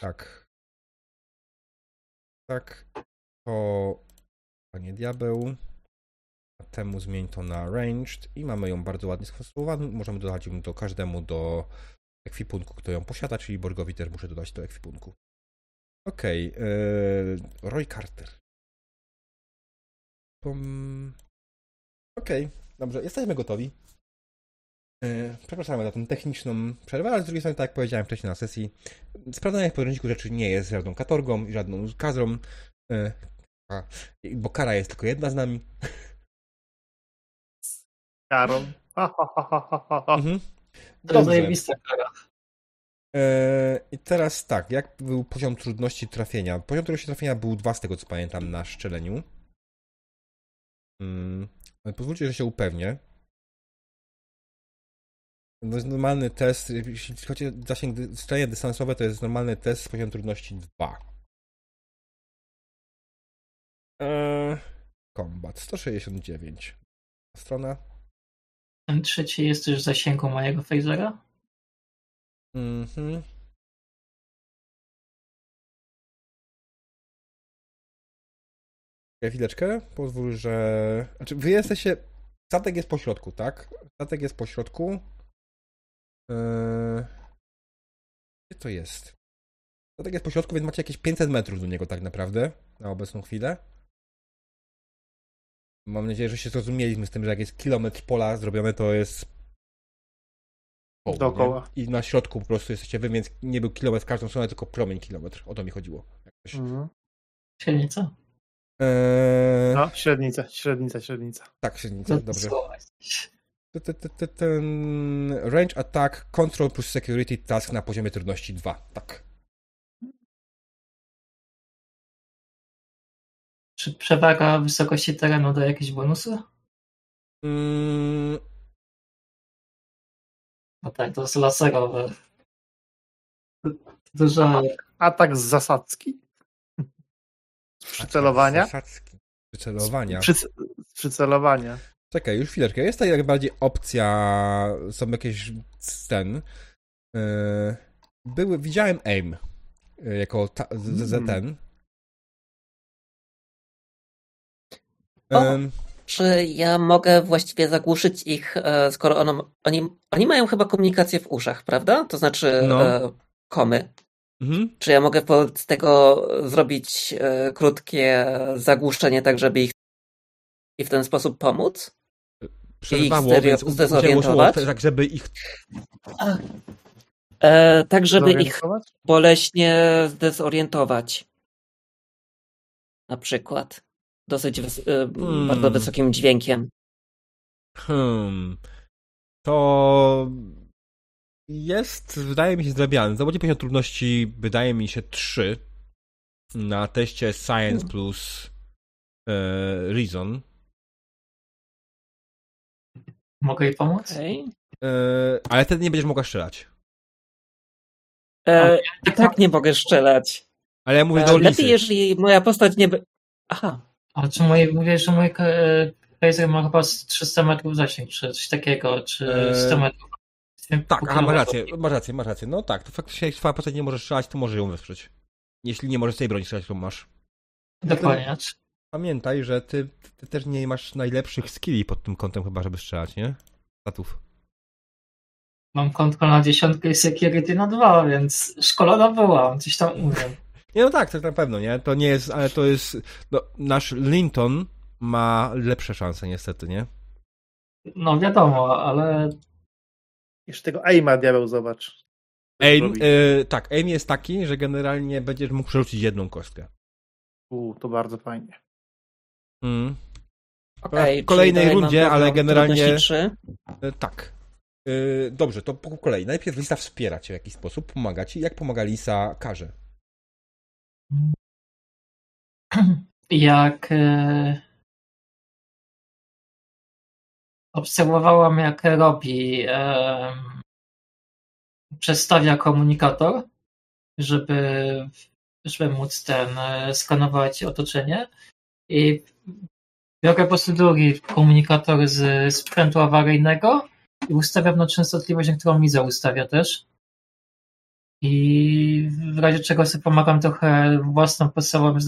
Tak. Tak. To panie diabeł. A temu zmień to na ranged i mamy ją bardzo ładnie skonstruowaną. Możemy dodać ją do każdemu do ekwipunku, kto ją posiada, czyli Borgowi też muszę dodać do ekwipunku. Okej. yy, Roy Carter. Okej, dobrze, jesteśmy gotowi. Yy, Przepraszamy za tę techniczną przerwę, ale z drugiej strony, tak jak powiedziałem wcześniej na sesji, sprawdzanie w podręczniku rzeczy nie jest żadną katorgą i żadną kazrą, a, bo kara jest tylko jedna z nami. Ha. Mhm. To Dobrze. zajebista kara. Yy, I teraz tak, jak był poziom trudności trafienia? Poziom trudności trafienia był dwa z tego co pamiętam na szczeleniu. Mm, pozwólcie, że się upewnię. Jest normalny test, jeśli chodzi o zasięg strzelanie dystansowe, to jest normalny test z poziom trudności 2. Eee, combat 169. Strona. Ten trzeci jest już w zasięgu mojego phasera. Mhm. Chwileczkę, pozwól, że... Znaczy, wy jesteście... Statek jest po środku, tak? Statek jest po środku. Eee... Gdzie to jest? Statek jest po środku, więc macie jakieś 500 metrów do niego tak naprawdę, na obecną chwilę. Mam nadzieję, że się zrozumieliśmy z tym, że jak jest kilometr pola zrobione, to jest koło, nie? Dookoła. I na środku po prostu jesteście wy, więc nie był kilometr w każdą stronę, tylko promień kilometr. O to mi chodziło. Jakoś. Mhm. Średnica. Eee, No, średnica, średnica, średnica. Tak, średnica, No, dobrze. Ten range attack, control plus security task na poziomie trudności 2. Tak. Czy przewaga wysokości terenu daje jakieś bonusy? Mm, No tak, to jest laserowe. Dużo. Atak z zasadzki? Z przycelowania? Zasadzki. Przycelowania. Przy, z przycelowania. Czekaj, już chwileczkę. Jest tutaj jak bardziej opcja, są jakieś ten. Yy, były, widziałem aim yy, jako ta, z, z, Mm. ten. O. Em, Czy ja mogę właściwie zagłuszyć ich, e, skoro ono, oni, oni mają chyba komunikację w uszach, prawda? To znaczy No. e, komy. mhm. Czy ja mogę z tego zrobić e, krótkie zagłuszczenie, tak żeby ich i w ten sposób pomóc? Przerwało, więc tak żeby ich E, tak, żeby ich boleśnie zdezorientować. Na przykład. Dosyć wys- e, Hmm. bardzo wysokim dźwiękiem. Hmm. to jest, wydaje mi się, zdrabiany. Zawodzi poziom trudności, wydaje mi się, 3 na teście Science plus e, Reason. Mogę jej pomóc? Okay. E, ale wtedy nie będziesz mogła strzelać. E, tak nie mogę strzelać. Ale ja mówię do Lepiej, jeżeli moja postać nie... By... Aha. A czy moje, mówię, że mój laser ma chyba 300 metrów zasięg, czy coś takiego, czy 100 e, metrów. Tak, aha, masz rację, masz rację, masz rację. No tak, to faktycznie jak twoja postać nie może strzelać, to może ją wesprzeć. Jeśli nie możesz tej broni strzelać, to masz. Dokładnie. Pamiętaj, że ty, ty, też nie masz najlepszych skilli pod tym kątem chyba, żeby strzelać, nie? Statów. Mam kontrol na dziesiątkę i security na dwa, więc szkolona byłam, coś tam umiem. Nie, no tak, to na pewno, nie? To nie jest, ale to jest, no, nasz Linton ma lepsze szanse niestety, nie? No wiadomo, ale... Jeszcze tego aima diabeł zobacz. Aim, y, tak, aim jest taki, że generalnie będziesz mógł przerzucić jedną kostkę. U, to bardzo fajnie. Mm. Okay, w kolejnej rundzie, ale generalnie. Y, tak. Y, dobrze, to po kolei. Najpierw Lisa wspiera cię w jakiś sposób, pomaga ci. Jak pomaga Lisa Karze? Jak e, obserwowałam, jak robi, e, przestawia komunikator, żeby, żeby móc ten e, skanować otoczenie i biorę po prostu drugi komunikator z sprzętu awaryjnego i ustawiam na częstotliwość, na którą Miza ustawia też. I w razie czego sobie pomagam trochę własną podstawową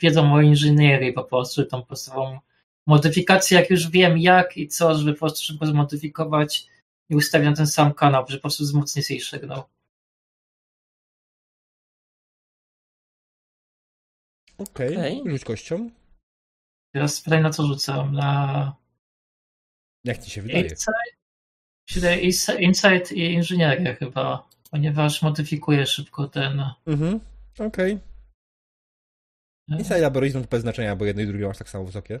wiedzą o inżynierii po prostu, tą podstawową modyfikację, jak już wiem jak i co, żeby po prostu szybko zmodyfikować i ustawiam ten sam kanał, żeby po prostu wzmocnić jej sygnał. Okej, okay. okay. rzuć kością. Teraz pytaj na co rzucam, na... Jak ci się wydaje? Insight, Insight i inżynierię chyba ponieważ modyfikuje szybko ten. Mhm, okej. Okay. Inside albo Horizon to bez znaczenia, bo jedno i drugie masz tak samo wysokie.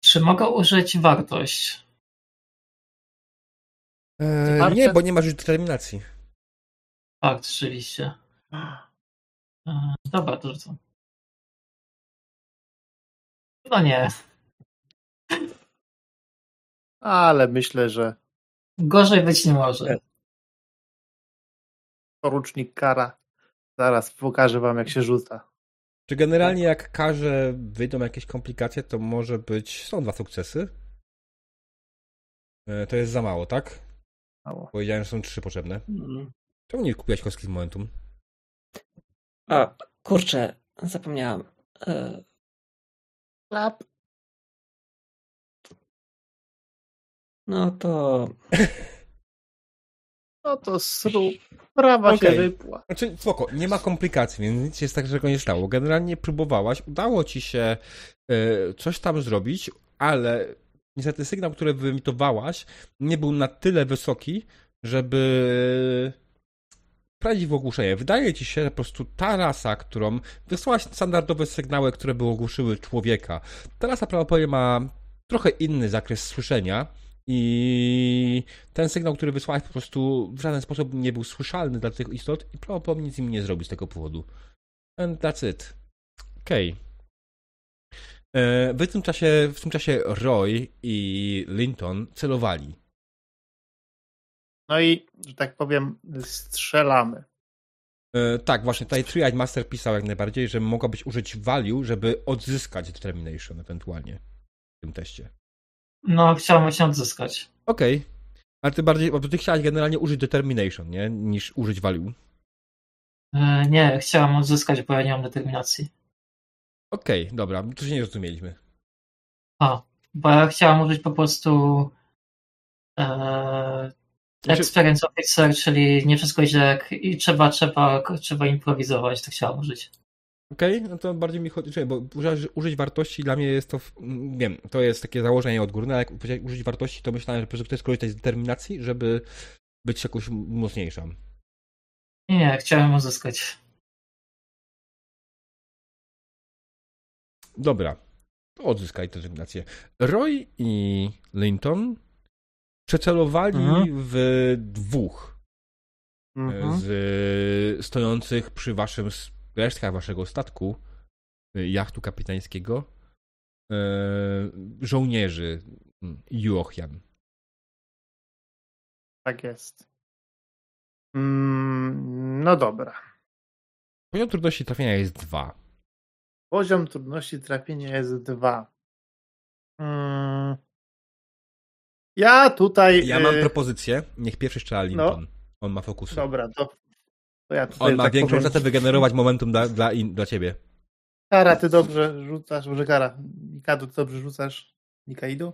Czy mogę użyć wartość? Eee, nie, bo nie masz już determinacji. Fakt, rzeczywiście. Dobra, to rzucam. No nie. Ale myślę, że Gorzej być nie może. Porucznik Kara. Zaraz pokażę wam, jak się rzuca. Czy generalnie jak karze wyjdą jakieś komplikacje, to może być. Są dwa sukcesy. E, to jest za mało, tak? Mało. Powiedziałem, że są trzy potrzebne. Mm. Czemu nie kupiłeś kostki z momentum? A, kurczę, zapomniałam. E... Klap. No to. No to sru. Prawa okay. się wypła. Znaczy, spoko, nie ma komplikacji, więc nic się z takiego nie stało. Generalnie próbowałaś, udało ci się y, coś tam zrobić, ale niestety sygnał, który wyemitowałaś, nie był na tyle wysoki, żeby wprowadzić w ogłuszenie. Wydaje ci się, że po prostu ta rasa, którą wysłałaś standardowe sygnały, które by ogłuszyły człowieka, ta rasa prawdopodobnie ma trochę inny zakres słyszenia, i ten sygnał, który wysłałeś, po prostu w żaden sposób nie był słyszalny dla tych istot i prawdopodobnie nic im nie zrobi z tego powodu. And that's it. Okej. Okay. E, w tym czasie, w tym czasie Roy i Linton celowali. No i, że tak powiem, strzelamy. E, tak, właśnie tutaj Triad Master pisał jak najbardziej, że mogłabyś użyć value, żeby odzyskać determination ewentualnie w tym teście. No, chciałem właśnie odzyskać. Okej. Okay. Ale ty bardziej, bo ty chciałeś generalnie użyć determination, nie? Niż użyć value. E, nie, chciałem odzyskać, bo ja nie mam determinacji. Okej, okay, dobra, to się nie rozumieliśmy. A, bo ja chciałem użyć po prostu e, experience officer, czyli nie wszystko źle, i trzeba, trzeba, trzeba improwizować, to chciałem użyć. Okej, okay, no to bardziej mi chodzi, bo użyć, użyć wartości dla mnie jest to, wiem, to jest takie założenie odgórne, ale jak powiedziałeś użyć wartości, to myślałem, że po prostu chcesz korzystać z determinacji, żeby być jakoś mocniejszą. Nie, chciałem uzyskać. Dobra. odzyskaj determinację. Roy i Linton przecelowali mhm. w dwóch mhm. z stojących przy waszym resztkach waszego statku jachtu kapitańskiego żołnierzy Juochian. Tak jest. Mm, no dobra. Poziom trudności trafienia jest dwa. Poziom trudności trafienia jest dwa. Mm. Ja tutaj. Ja mam y, propozycję. Niech pierwszy strzela no. Linton. No. On ma fokus. Dobra, to, to ja tutaj. On ma tak większą szansę wygenerować momentum dla, dla, in, dla ciebie. Kara, ty dobrze rzucasz. Może Kara. Mikado, ty dobrze rzucasz. Nikaido?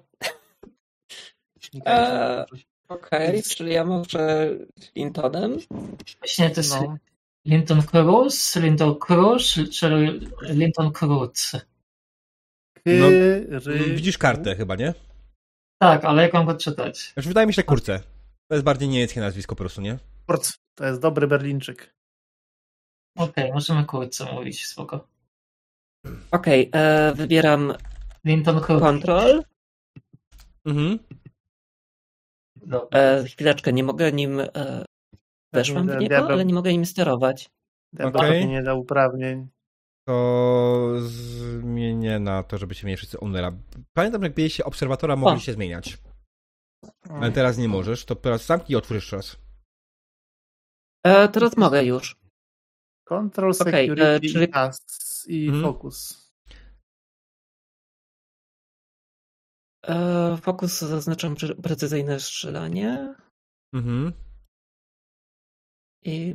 Eee, Okej, okay, czyli ja może Lintonem. Właśnie to jest no. Linton Cruz, Linton Cruz, czy Linton Cruz? No, widzisz kartę chyba, nie? Tak, ale jak mam go czytać? Znaczy, wydaje mi się kurce. To jest bardziej niemieckie nazwisko po prostu, nie? Kurz, to jest dobry Berlińczyk. Okej, okay, możemy kurce mówić, spoko. Okej, okay, e, wybieram Linton. Control. Mhm. E, chwileczkę, nie mogę nim. E, weszłam w niego, ale nie mogę nim sterować. Diabeł okay. nie da uprawnień. To zmienię na to, żeby się mieli wszyscy Onera. Pamiętam, jak byliście obserwatora, mogli się zmieniać. Ale teraz nie możesz, to teraz zamknij i otwórz jeszcze raz. E, teraz mogę już. Control, security, okay, e, czyli... i mhm. focus. E, fokus zaznaczam precyzyjne strzelanie. Mhm. I.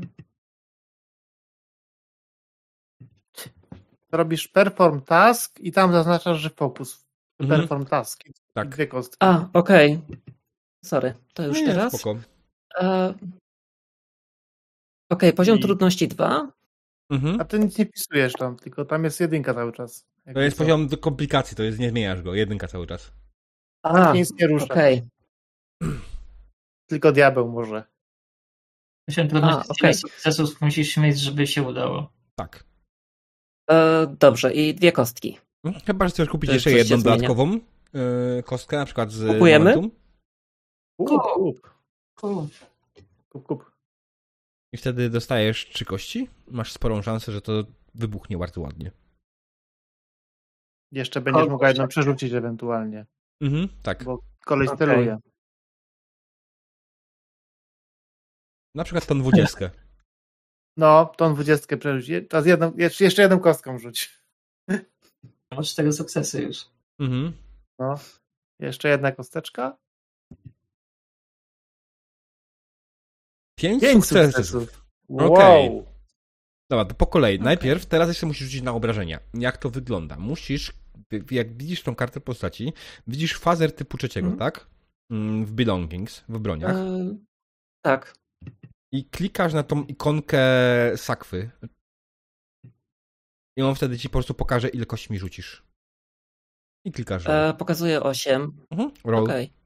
Robisz perform task i tam zaznaczasz, że fokus. Mhm. Perform task. Tak. Dwie kostki. A, okej. Okay. Sorry, to już Nie, teraz. Spoko. E... Okej, okay, poziom I... trudności 2. Mhm. A ty nic nie pisujesz tam, tylko tam jest jedynka cały czas. To jest poziom komplikacji, to jest nie zmieniasz go, jedynka cały czas. A, nic nie rusza. Okay. Tylko diabeł może. Myślę, że okay. sukcesów musisz mieć, żeby się udało. Tak. E, dobrze, i dwie kostki. Hmm? Chyba, że chcesz kupić jeszcze jedną dodatkową e, kostkę, na przykład z Kupujemy? Momentum. Kup, kup. Kup. Kup, kup. I wtedy dostajesz trzy kości. Masz sporą szansę, że to wybuchnie bardzo ładnie. Jeszcze będziesz mogła jedną przerzucić ewentualnie. Mhm, tak. Bo kolej okay. steruje. Na przykład tą dwudziestkę. No, tą dwudziestkę przerzuć. Teraz jedną, jeszcze jedną kostką rzuć. Masz tego sukcesy już. Mhm. No. Jeszcze jedna kosteczka. Pięć, Pięć sukcesów. sukcesów. Wow. Okay. Dobra, to po kolei. Okay. Najpierw, teraz jeszcze musisz rzucić na obrażenia. Jak to wygląda? Musisz jak widzisz tą kartę postaci, widzisz fazer typu trzeciego, mm. tak? Mm, w belongings, w broniach. E, tak. I klikasz na tą ikonkę sakwy. I on wtedy ci po prostu pokaże, ile kości mi rzucisz. I klikasz. E, pokazuje 8. Mhm. Roll. Okej. Okay.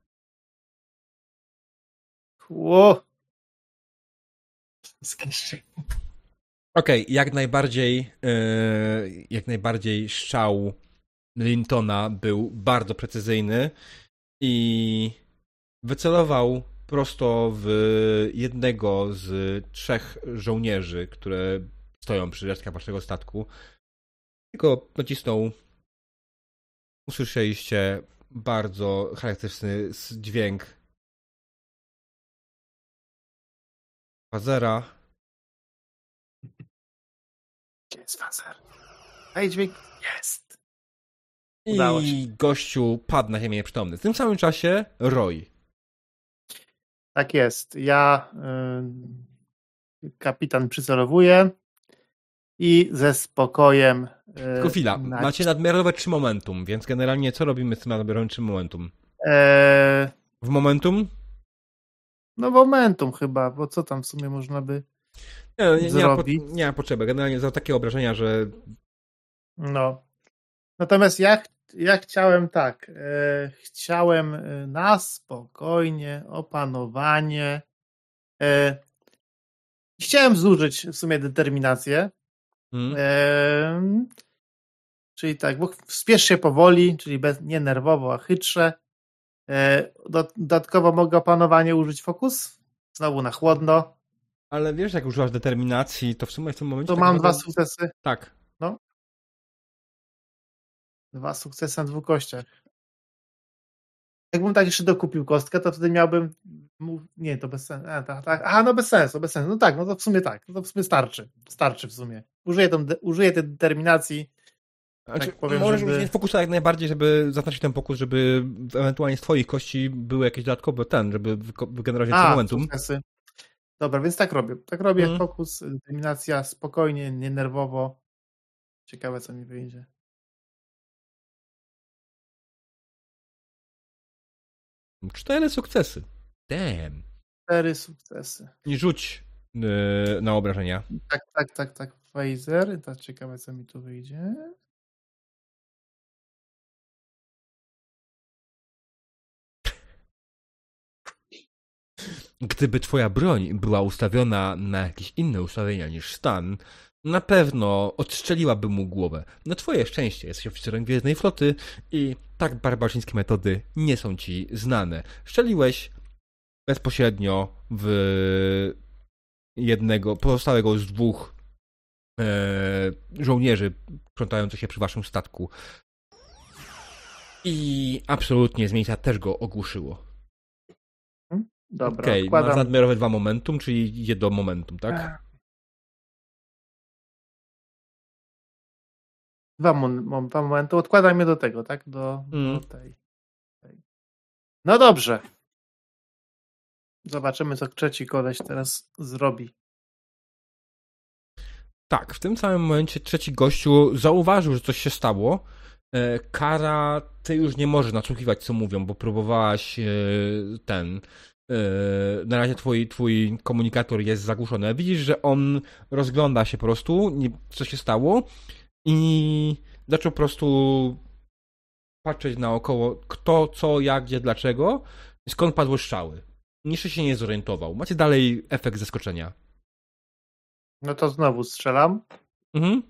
Okej, okay, jak najbardziej yy, jak najbardziej strzał Lintona był bardzo precyzyjny i wycelował prosto w jednego z trzech żołnierzy, które stoją przy resztkach waszego statku. Tylko nacisnął. Usłyszeliście bardzo charakterystyczny dźwięk fazera. Gdzie jest fazer? Ej, dźwięk jest. I gościu padł na ziemię nieprzytomny. W tym samym czasie Roy. Tak jest. Ja y, kapitan przycelowuje i ze spokojem. Y, Tylko chwila. Na... Macie nadmiarowe trzy momentum, więc generalnie co robimy z tym nadmiarowym trzy momentum? Eee... W momentum? No momentum chyba, bo co tam w sumie można by nie, nie, nie, ma, po, nie ma potrzeby. Generalnie za takie obrażenia, że no. Natomiast ja, ja chciałem tak, e, chciałem e, na spokojnie, opanowanie. E, chciałem zużyć w sumie determinację. Hmm. E, czyli tak, spiesz się powoli, czyli bez, nie nerwowo, a chytrze. E, dodatkowo mogę opanowanie użyć fokus. Znowu na chłodno. Ale wiesz, jak używasz determinacji, to w sumie w tym momencie... To tak mam dwa sukcesy. Tak. Dwa sukcesy na dwóch kościach. Jakbym tak jeszcze dokupił kostkę, to wtedy miałbym. Nie, to bez sensu. A, tak, tak. Aha, no bez sensu, bez sensu. No tak, no to w sumie tak. No to w sumie starczy. Starczy w sumie. Użyję, tą, użyję tej determinacji. Znaczy, tak powiem, możesz żeby... użyć fokusa jak najbardziej, żeby zaznaczyć ten pokus, żeby ewentualnie z twoich kości były jakieś dodatkowe ten, żeby wygenerować więcej momentum. Sukcesy. Dobra, więc tak robię. Tak robię, hmm. fokus, determinacja, spokojnie, nienerwowo. Ciekawe, co mi wyjdzie. Cztery sukcesy. Damn. Cztery sukcesy. Nie rzuć yy, na obrażenia. Tak, tak, tak, tak. Phaser. To ciekawe, co mi tu wyjdzie. Gdyby twoja broń była ustawiona na jakieś inne ustawienia niż stan, na pewno odstrzeliłaby mu głowę. Na twoje szczęście jesteś oficerem Gwiezdnej Floty i tak barbarzyńskie metody nie są ci znane. Szczeliłeś bezpośrednio w jednego, pozostałego z dwóch e, żołnierzy krzątających się przy waszym statku. I absolutnie z miejsca też go ogłuszyło. Dobra, Okej, okay, nadmiarowe dwa momentum, czyli jedno momentum, tak? Dwa, dwa momenty. Odkładam je do tego, tak? Do, mm. do tej, tej. No dobrze. Zobaczymy, co trzeci koleś teraz zrobi. Tak, w tym samym momencie trzeci gościu zauważył, że coś się stało. E, Kara, ty już nie możesz nasłuchiwać, co mówią, bo próbowałaś e, ten. E, na razie twój, twój komunikator jest zagłuszony. Widzisz, że on rozgląda się po prostu, co się stało i zaczął po prostu patrzeć naokoło, kto, co, jak, gdzie, dlaczego, skąd padły strzały. Niszy się nie zorientował. Macie dalej efekt zaskoczenia. No to znowu strzelam. Mhm.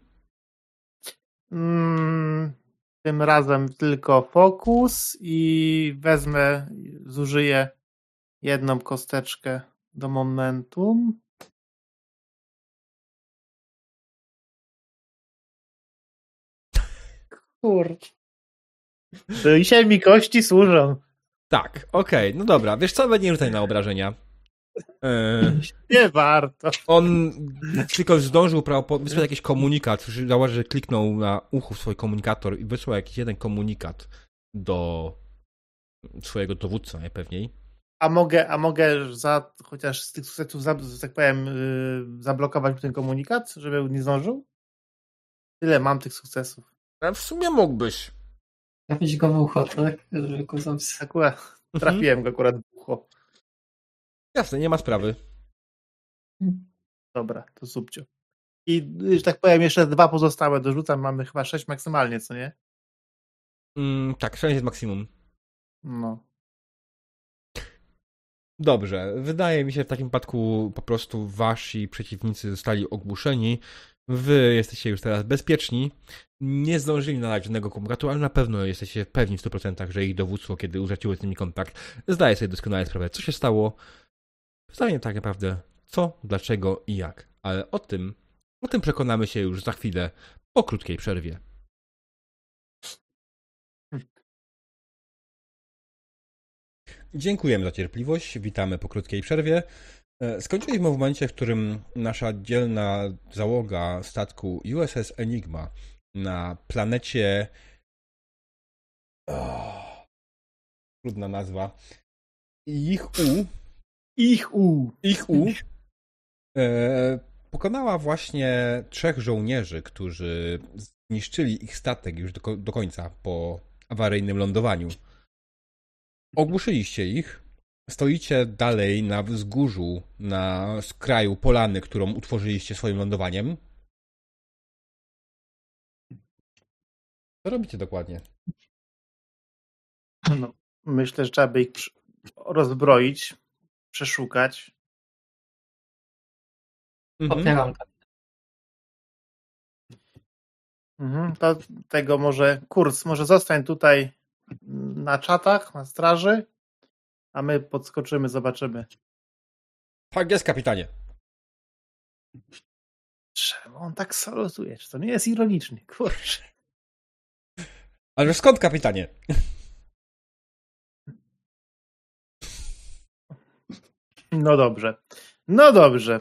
Mm, tym razem tylko fokus i wezmę, zużyję jedną kosteczkę do momentum. Kurde. To i się mi kości służą. Tak, okej, okay, no dobra. Wiesz co, nie rzucaj na obrażenia. Yy, nie warto. On tylko zdążył wysłać jakiś komunikat. Zauważy, że kliknął na uchu swój komunikator i wysłał jakiś jeden komunikat do swojego dowódcy najpewniej. A mogę, a mogę za, chociaż z tych sukcesów, za, tak powiem, yy, zablokować ten komunikat, żeby nie zdążył? Tyle mam tych sukcesów. A w sumie mógłbyś. Trafić go w ucho, tak? Żeby go Akurat mhm. trafiłem go akurat w ucho. Jasne, nie ma sprawy. Dobra, to subcio. I, że tak powiem, jeszcze dwa pozostałe dorzucam. Mamy chyba sześć maksymalnie, co nie? Mm, tak, sześć jest maksimum. No. Dobrze. Wydaje mi się, że w takim przypadku po prostu wasi przeciwnicy zostali ogłuszeni. Wy jesteście już teraz bezpieczni. Nie zdążyli nadać żadnego komunikatu, ale na pewno jesteście pewni w 100%, że ich dowództwo, kiedy utraciło z nimi kontakt, zdaje sobie doskonale sprawę, co się stało. Pytanie tak naprawdę, co, dlaczego i jak. Ale o tym, o tym przekonamy się już za chwilę, po krótkiej przerwie. Dziękujemy za cierpliwość. Witamy po krótkiej przerwie. E, skończyliśmy w momencie, w którym nasza dzielna załoga statku USS Enigma na planecie. Oh, trudna nazwa. Ich U. Ich U. Ich U. E, pokonała właśnie trzech żołnierzy, którzy zniszczyli ich statek już do, do końca po awaryjnym lądowaniu. Ogłuszyliście ich. Stoicie dalej na wzgórzu, na skraju polany, którą utworzyliście swoim lądowaniem. Co robicie dokładnie? No, myślę, że trzeba by ich rozbroić, przeszukać. Mhm. Mhm, to tego może kurs, może zostań tutaj na czatach, na straży, a my podskoczymy, zobaczymy. Tak jest, kapitanie. Czemu on tak salutuje? Czy to nie jest ironiczny? Kurczę. Ale skąd, kapitanie? No dobrze. No dobrze.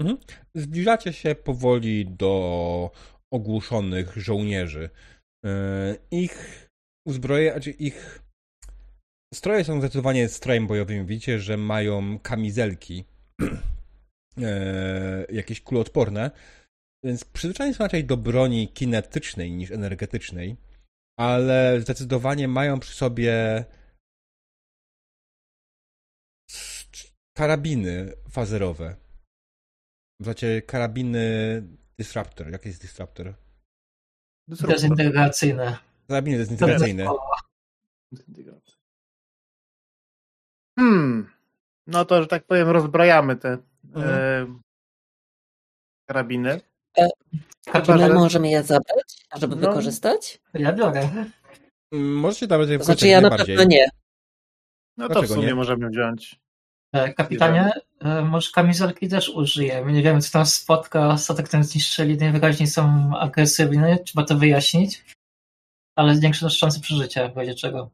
Mhm. Zbliżacie się powoli do ogłuszonych żołnierzy. E, ich uzbroje, znaczy ich stroje są zdecydowanie strojem bojowym. Widzicie, że mają kamizelki e, jakieś kuloodporne, więc przyzwyczajeni są raczej do broni kinetycznej niż energetycznej, ale zdecydowanie mają przy sobie karabiny fazerowe. Znaczy karabiny Disruptor. Jaki jest Disruptor? Dezintegracyjne. Karabiny dezintegracyjne. Hmm. No to, że tak powiem, rozbrajamy te mhm. e, karabiny. E, że... możemy je zabrać, żeby no, wykorzystać? Ja biorę. Możecie nawet je Znaczy ja na pewno nie. No Dlaczego to w sumie nie? możemy wziąć. E, kapitanie, e, może kamizelki też użyjemy. Nie wiemy, co tam spotka. Statek ten zniszczyli, najwyraźniej są agresywni. Trzeba to wyjaśnić. Ale zwiększa szanse przeżycia, w razie czego.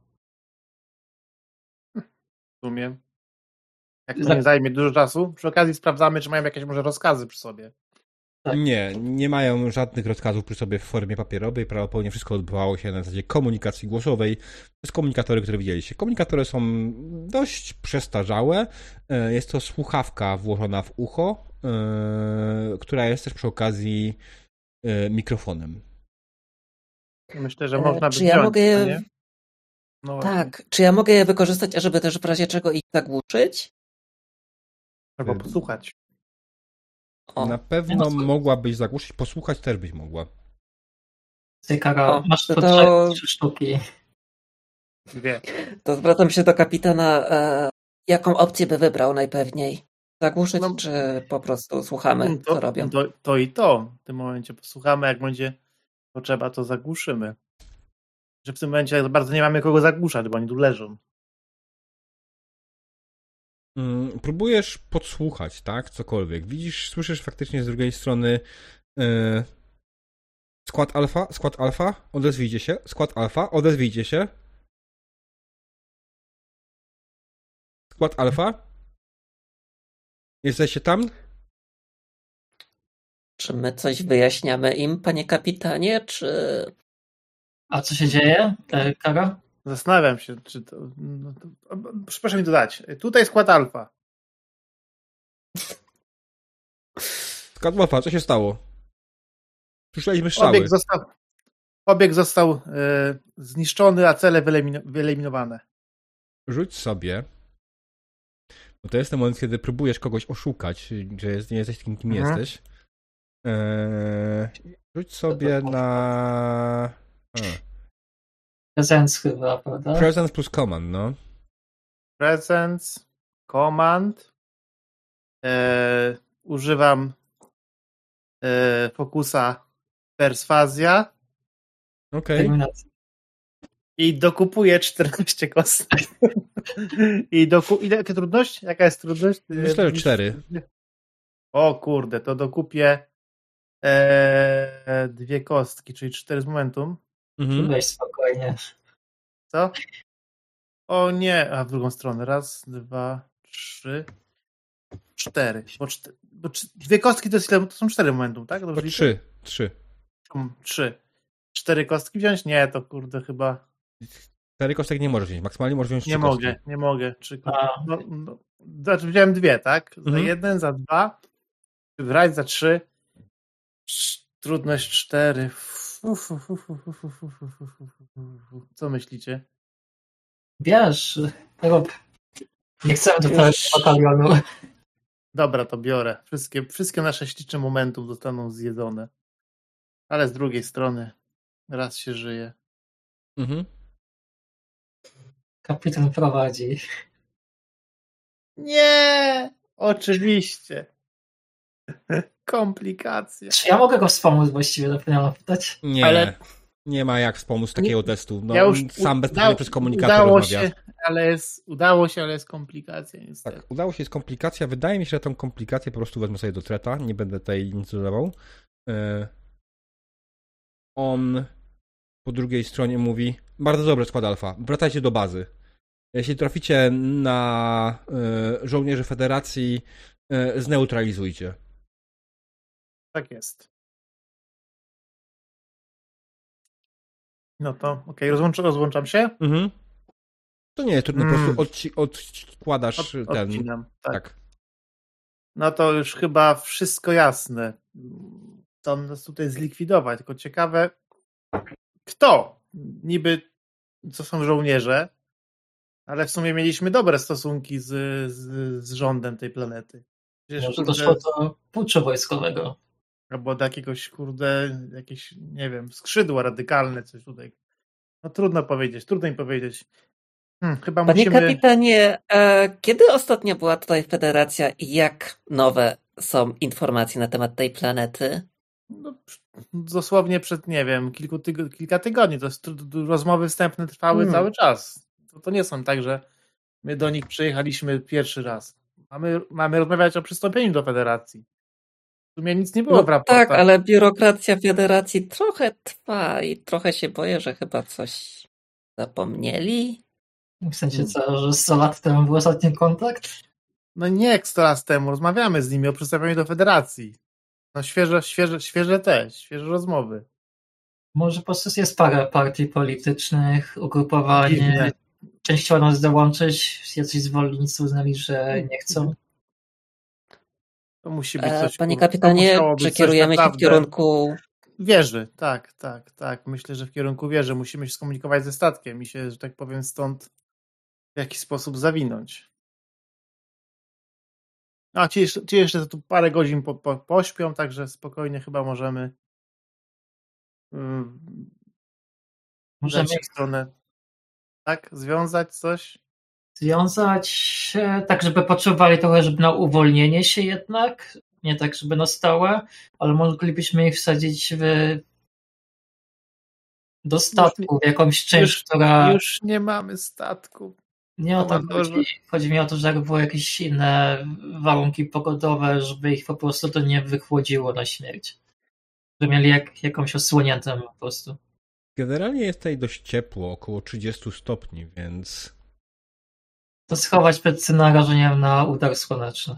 Sumie. Jak to nie zajmie dużo czasu. Przy okazji sprawdzamy, czy mają jakieś może rozkazy przy sobie. Tak. Nie, nie mają żadnych rozkazów przy sobie w formie papierowej. Prawdopodobnie wszystko odbywało się na zasadzie komunikacji głosowej przez komunikatory, które widzieliście. Komunikatory są dość przestarzałe. E, jest to słuchawka włożona w ucho, e, która jest też przy okazji e, mikrofonem. Myślę, że można by Czy ja mogę. No tak, czy ja mogę je wykorzystać, żeby też w razie czego ich zagłuszyć? Albo posłuchać. O, na pewno no, mogłabyś zagłuszyć, posłuchać też byś mogła. Ty, Karo, masz to, to... trzy sztuki. Dwie. To zwracam się do kapitana. E, jaką opcję by wybrał najpewniej? Zagłuszyć, no, czy po prostu słuchamy, no to, co robią? To, to i to. W tym momencie posłuchamy, jak będzie potrzeba, to zagłuszymy. Że w tym momencie bardzo nie mamy kogo zagłuszać, bo oni tu leżą. Mm, próbujesz podsłuchać, tak? Cokolwiek. Widzisz, słyszysz faktycznie z drugiej strony yy, skład alfa, skład alfa, odezwijcie się, skład alfa, odezwijcie się. Skład alfa? Jesteście tam? Czy my coś wyjaśniamy im, panie kapitanie, czy... A co się dzieje, Kara? Zastanawiam się, czy to. No to proszę mi dodać. Tutaj skład alfa. Skład alfa, co się stało? Słyszeliśmy strzały. Obiekt został, obiekt został e, zniszczony, a cele wyeliminowane. Rzuć sobie. Bo to jest ten moment, kiedy próbujesz kogoś oszukać, że jest, nie jesteś takim, kim mhm. jesteś. Eee, rzuć sobie na. Presence chyba, prawda? Presence plus command, no. Presence, command. E, używam e, fokusa perswazja. Okej. Okay. I dokupuję 14 kostek. I doku... Ile trudność? Jaka jest trudność? Myślę, że 4. O kurde, to dokupię e, dwie kostki, czyli 4 z momentum. Mhm. Weź spokojnie. Co? O nie, a w drugą stronę. Raz, dwa, trzy, cztery. Bo, cztery, bo dwie kostki to, jest ile, to są cztery momentum, tak? Dobrze trzy, trzy. Trzy. Cztery kostki wziąć? Nie, to kurde chyba. Cztery kostek nie możesz wziąć, maksymalnie możesz wziąć Nie mogę, kostki. nie mogę. Trzy no, no, znaczy wziąłem dwie, tak? Za mhm. jeden, za dwa, wybrać za trzy. Trudność cztery. Co myślicie? Rób. Nie chcemy dotarć batalionu. Dobra, to biorę. Wszystkie, wszystkie nasze śliczne momentów zostaną zjedzone. Ale z drugiej strony raz się żyje. Mhm. Kapitan prowadzi. Nie! Oczywiście. Komplikacje. Czy ja mogę go wspomóc właściwie, zapomniałem pytać? Nie. Ale... Nie ma jak wspomóc takiego nie, testu. No, ja już sam bezpośrednio przez komunikator udało rozmawia. Się, ale jest, udało się, ale jest komplikacja niestety. Tak, udało się, jest komplikacja. Wydaje mi się, że tą komplikację po prostu wezmę sobie do treta. Nie będę tutaj nic dodawał. E, on po drugiej stronie mówi bardzo dobry skład alfa. Wracajcie do bazy. Jeśli traficie na e, żołnierzy federacji, e, zneutralizujcie. Tak jest. No to okej, okay. Rozłącz, rozłączam się. Mhm. To nie jest trudno, mm. po prostu mm. odci odkładasz Od, ten. Odcinam, tak. tak. No to już chyba wszystko jasne. To nas tutaj zlikwidować. Tylko ciekawe, kto? Niby co są żołnierze, ale w sumie mieliśmy dobre stosunki z, z, z rządem tej planety. Przecież, Może doszło do puczu wojskowego. Albo do jakiegoś, kurde, jakieś, nie wiem, skrzydła radykalne, coś tutaj. No trudno powiedzieć, trudno im powiedzieć. Hmm, chyba Panie musimy... kapitanie, e, kiedy ostatnio była tutaj federacja i jak nowe są informacje na temat tej planety? No, dosłownie przed, nie wiem, kilku tygo kilka tygodni. To jest, rozmowy wstępne trwały hmm. cały czas. To, to nie są tak, że my do nich przyjechaliśmy pierwszy raz. Mamy, mamy rozmawiać o przystąpieniu do federacji. W sumie nic nie było no, w raportach. Tak, ale biurokracja federacji trochę trwa i trochę się boję, że chyba coś zapomnieli. W sensie co, że 100 lat temu był ostatni kontakt? No nie jak 100 lat temu, rozmawiamy z nimi o przystąpieniu do federacji. No świeże, świeże, świeże te, świeże rozmowy. Może po prostu jest parę partii politycznych, ugrupowań. Część chciała nas dołączyć, jacyś zwolennicy uznali, że nie chcą. To musi być e, coś. Panie kapitanie, przekierujemy się w kierunku. Wieży, tak, tak, tak. Myślę, że w kierunku wieży musimy się skomunikować ze statkiem i się, że tak powiem, stąd w jakiś sposób zawinąć. A ci jeszcze, ci jeszcze tu parę godzin po, po, pośpią, także spokojnie chyba możemy. Yy, możemy w stronę. Tak? Związać coś? Związać tak, żeby potrzebowali trochę, żeby na uwolnienie się jednak. Nie tak, żeby na stałe, ale moglibyśmy ich wsadzić w do statku, w jakąś część, już, która. Już nie mamy statku. Nie o to chodzi. Chodzi mi o to, że jakby były jakieś inne warunki pogodowe, żeby ich po prostu to nie wychłodziło na śmierć. Żeby mieli jak, jakąś osłoniętą po prostu. Generalnie jest tutaj dość ciepło, około 30 stopni, więc. To schować przed narażeniem na udar słoneczny.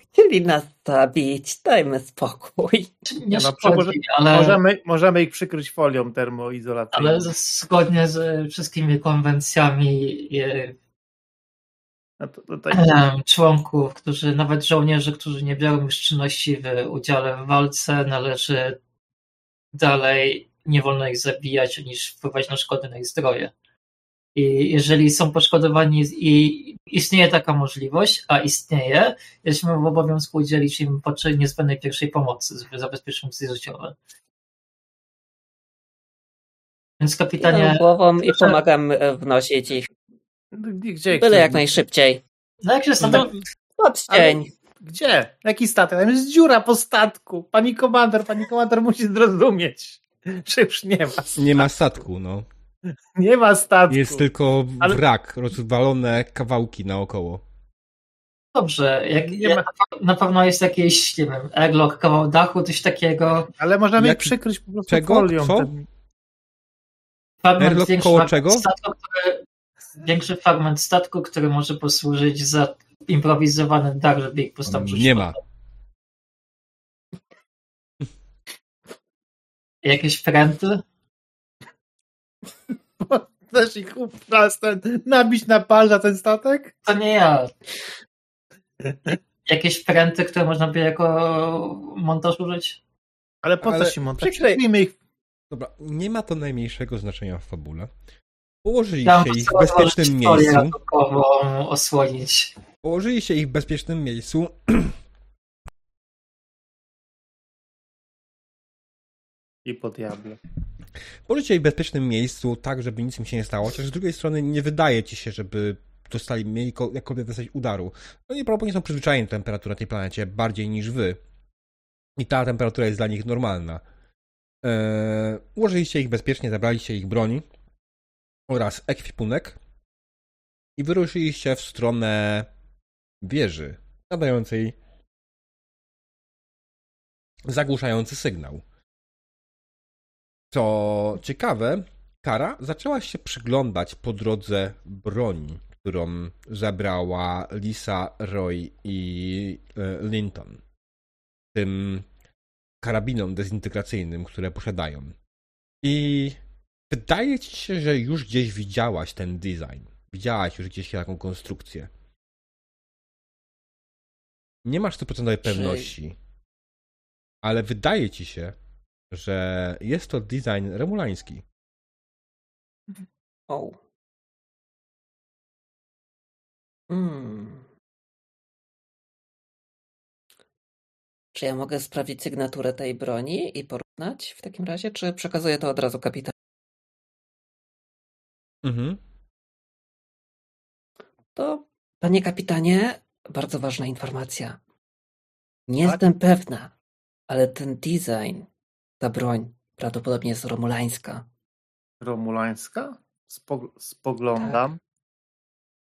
Chcieli nas zabić, dajmy spokój. Nie no, szkodzi, ale... możemy, możemy ich przykryć folią termoizolacyjną. Ale zgodnie z wszystkimi konwencjami no to, to tak... członków, którzy, nawet żołnierzy, którzy nie biorą już czynności w udziale w walce, należy dalej, nie wolno ich zabijać, niż wpływać na szkody na ich zdrowie. I jeżeli są poszkodowani i istnieje taka możliwość, a istnieje, jesteśmy w obowiązku udzielić im niezbędnej pierwszej pomocy, żeby zabezpieczyć życiowe. Więc kapitanie. Idę głową i pomagam e, wnosić ich. Gdzie? Byle jak najszybciej. No jak się statek... Odcień. Gdzie? Jaki statek? Tam jest dziura po statku. Pani komander, pani komander musi zrozumieć, że już nie ma. Statku. Nie ma statku, no. Nie ma statku. Jest tylko wrak, Ale... rozwalone kawałki naokoło. Dobrze, jak, nie ma... na pewno jest jakieś, nie wiem, airlock, kawał dachu, coś takiego. Ale możemy jak... przykryć po prostu czego? folią. Co? Ten... Fragment koło czego? Statku, który, większy fragment statku, który może posłużyć za improwizowany dach, żeby ich postawić. Nie ma. Jakieś pręty? Chcesz ich ten, nabić na pal za ten statek? To nie ja. Jakieś pręty, które można by jako montaż użyć? Ale po co się montaż? Przyklejmy ich. Dobra, nie ma to najmniejszego znaczenia w fabule. Położyli się ich w bezpiecznym miejscu. osłonić. Położyli się ich w bezpiecznym miejscu. I po diable. Położycie ich w bezpiecznym miejscu, tak, żeby nic im się nie stało, chociaż z drugiej strony nie wydaje ci się, żeby dostali, mieli jakkolwiek dostać udaru. No i prawdopodobnie są przyzwyczajeni do temperatury na tej planecie bardziej niż wy. I ta temperatura jest dla nich normalna. Eee, ułożyliście ich bezpiecznie, zabraliście ich broń oraz ekwipunek i wyruszyliście w stronę wieży nadającej zagłuszający sygnał. Co ciekawe, Kara zaczęła się przyglądać po drodze broni, którą zabrała Lisa, Roy i e, Linton. Tym karabinom dezintegracyjnym, które posiadają. I wydaje ci się, że już gdzieś widziałaś ten design. Widziałaś już gdzieś taką konstrukcję. Nie masz 100% pewności, ale wydaje ci się, że jest to design remulański. O. Hmm. Czy ja mogę sprawdzić sygnaturę tej broni i porównać w takim razie, czy przekazuję to od razu kapitanowi? Mhm. To, panie kapitanie, bardzo ważna informacja. Nie tak? jestem pewna, ale ten design, ta broń prawdopodobnie jest romulańska. Romulańska? spoglądam. Tak.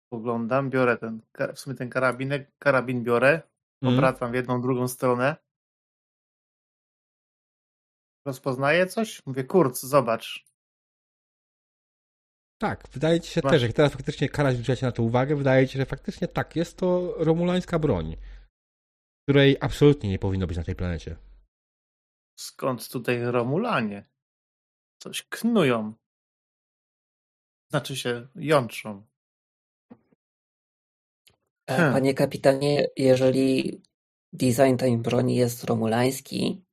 Spoglądam, biorę ten, w sumie ten karabinek, karabin biorę, mm. obracam w jedną, drugą stronę. Rozpoznaję coś? Mówię, kurc, zobacz. Tak, wydaje ci się Masz. też, jak teraz faktycznie Kara zwróciła na to uwagę, wydaje ci się, że faktycznie tak, jest to romulańska broń, której absolutnie nie powinno być na tej planecie. Skąd tutaj Romulanie? Coś knują. Znaczy się jątrzą. E, hmm. Panie kapitanie, jeżeli design tej broni jest romulański,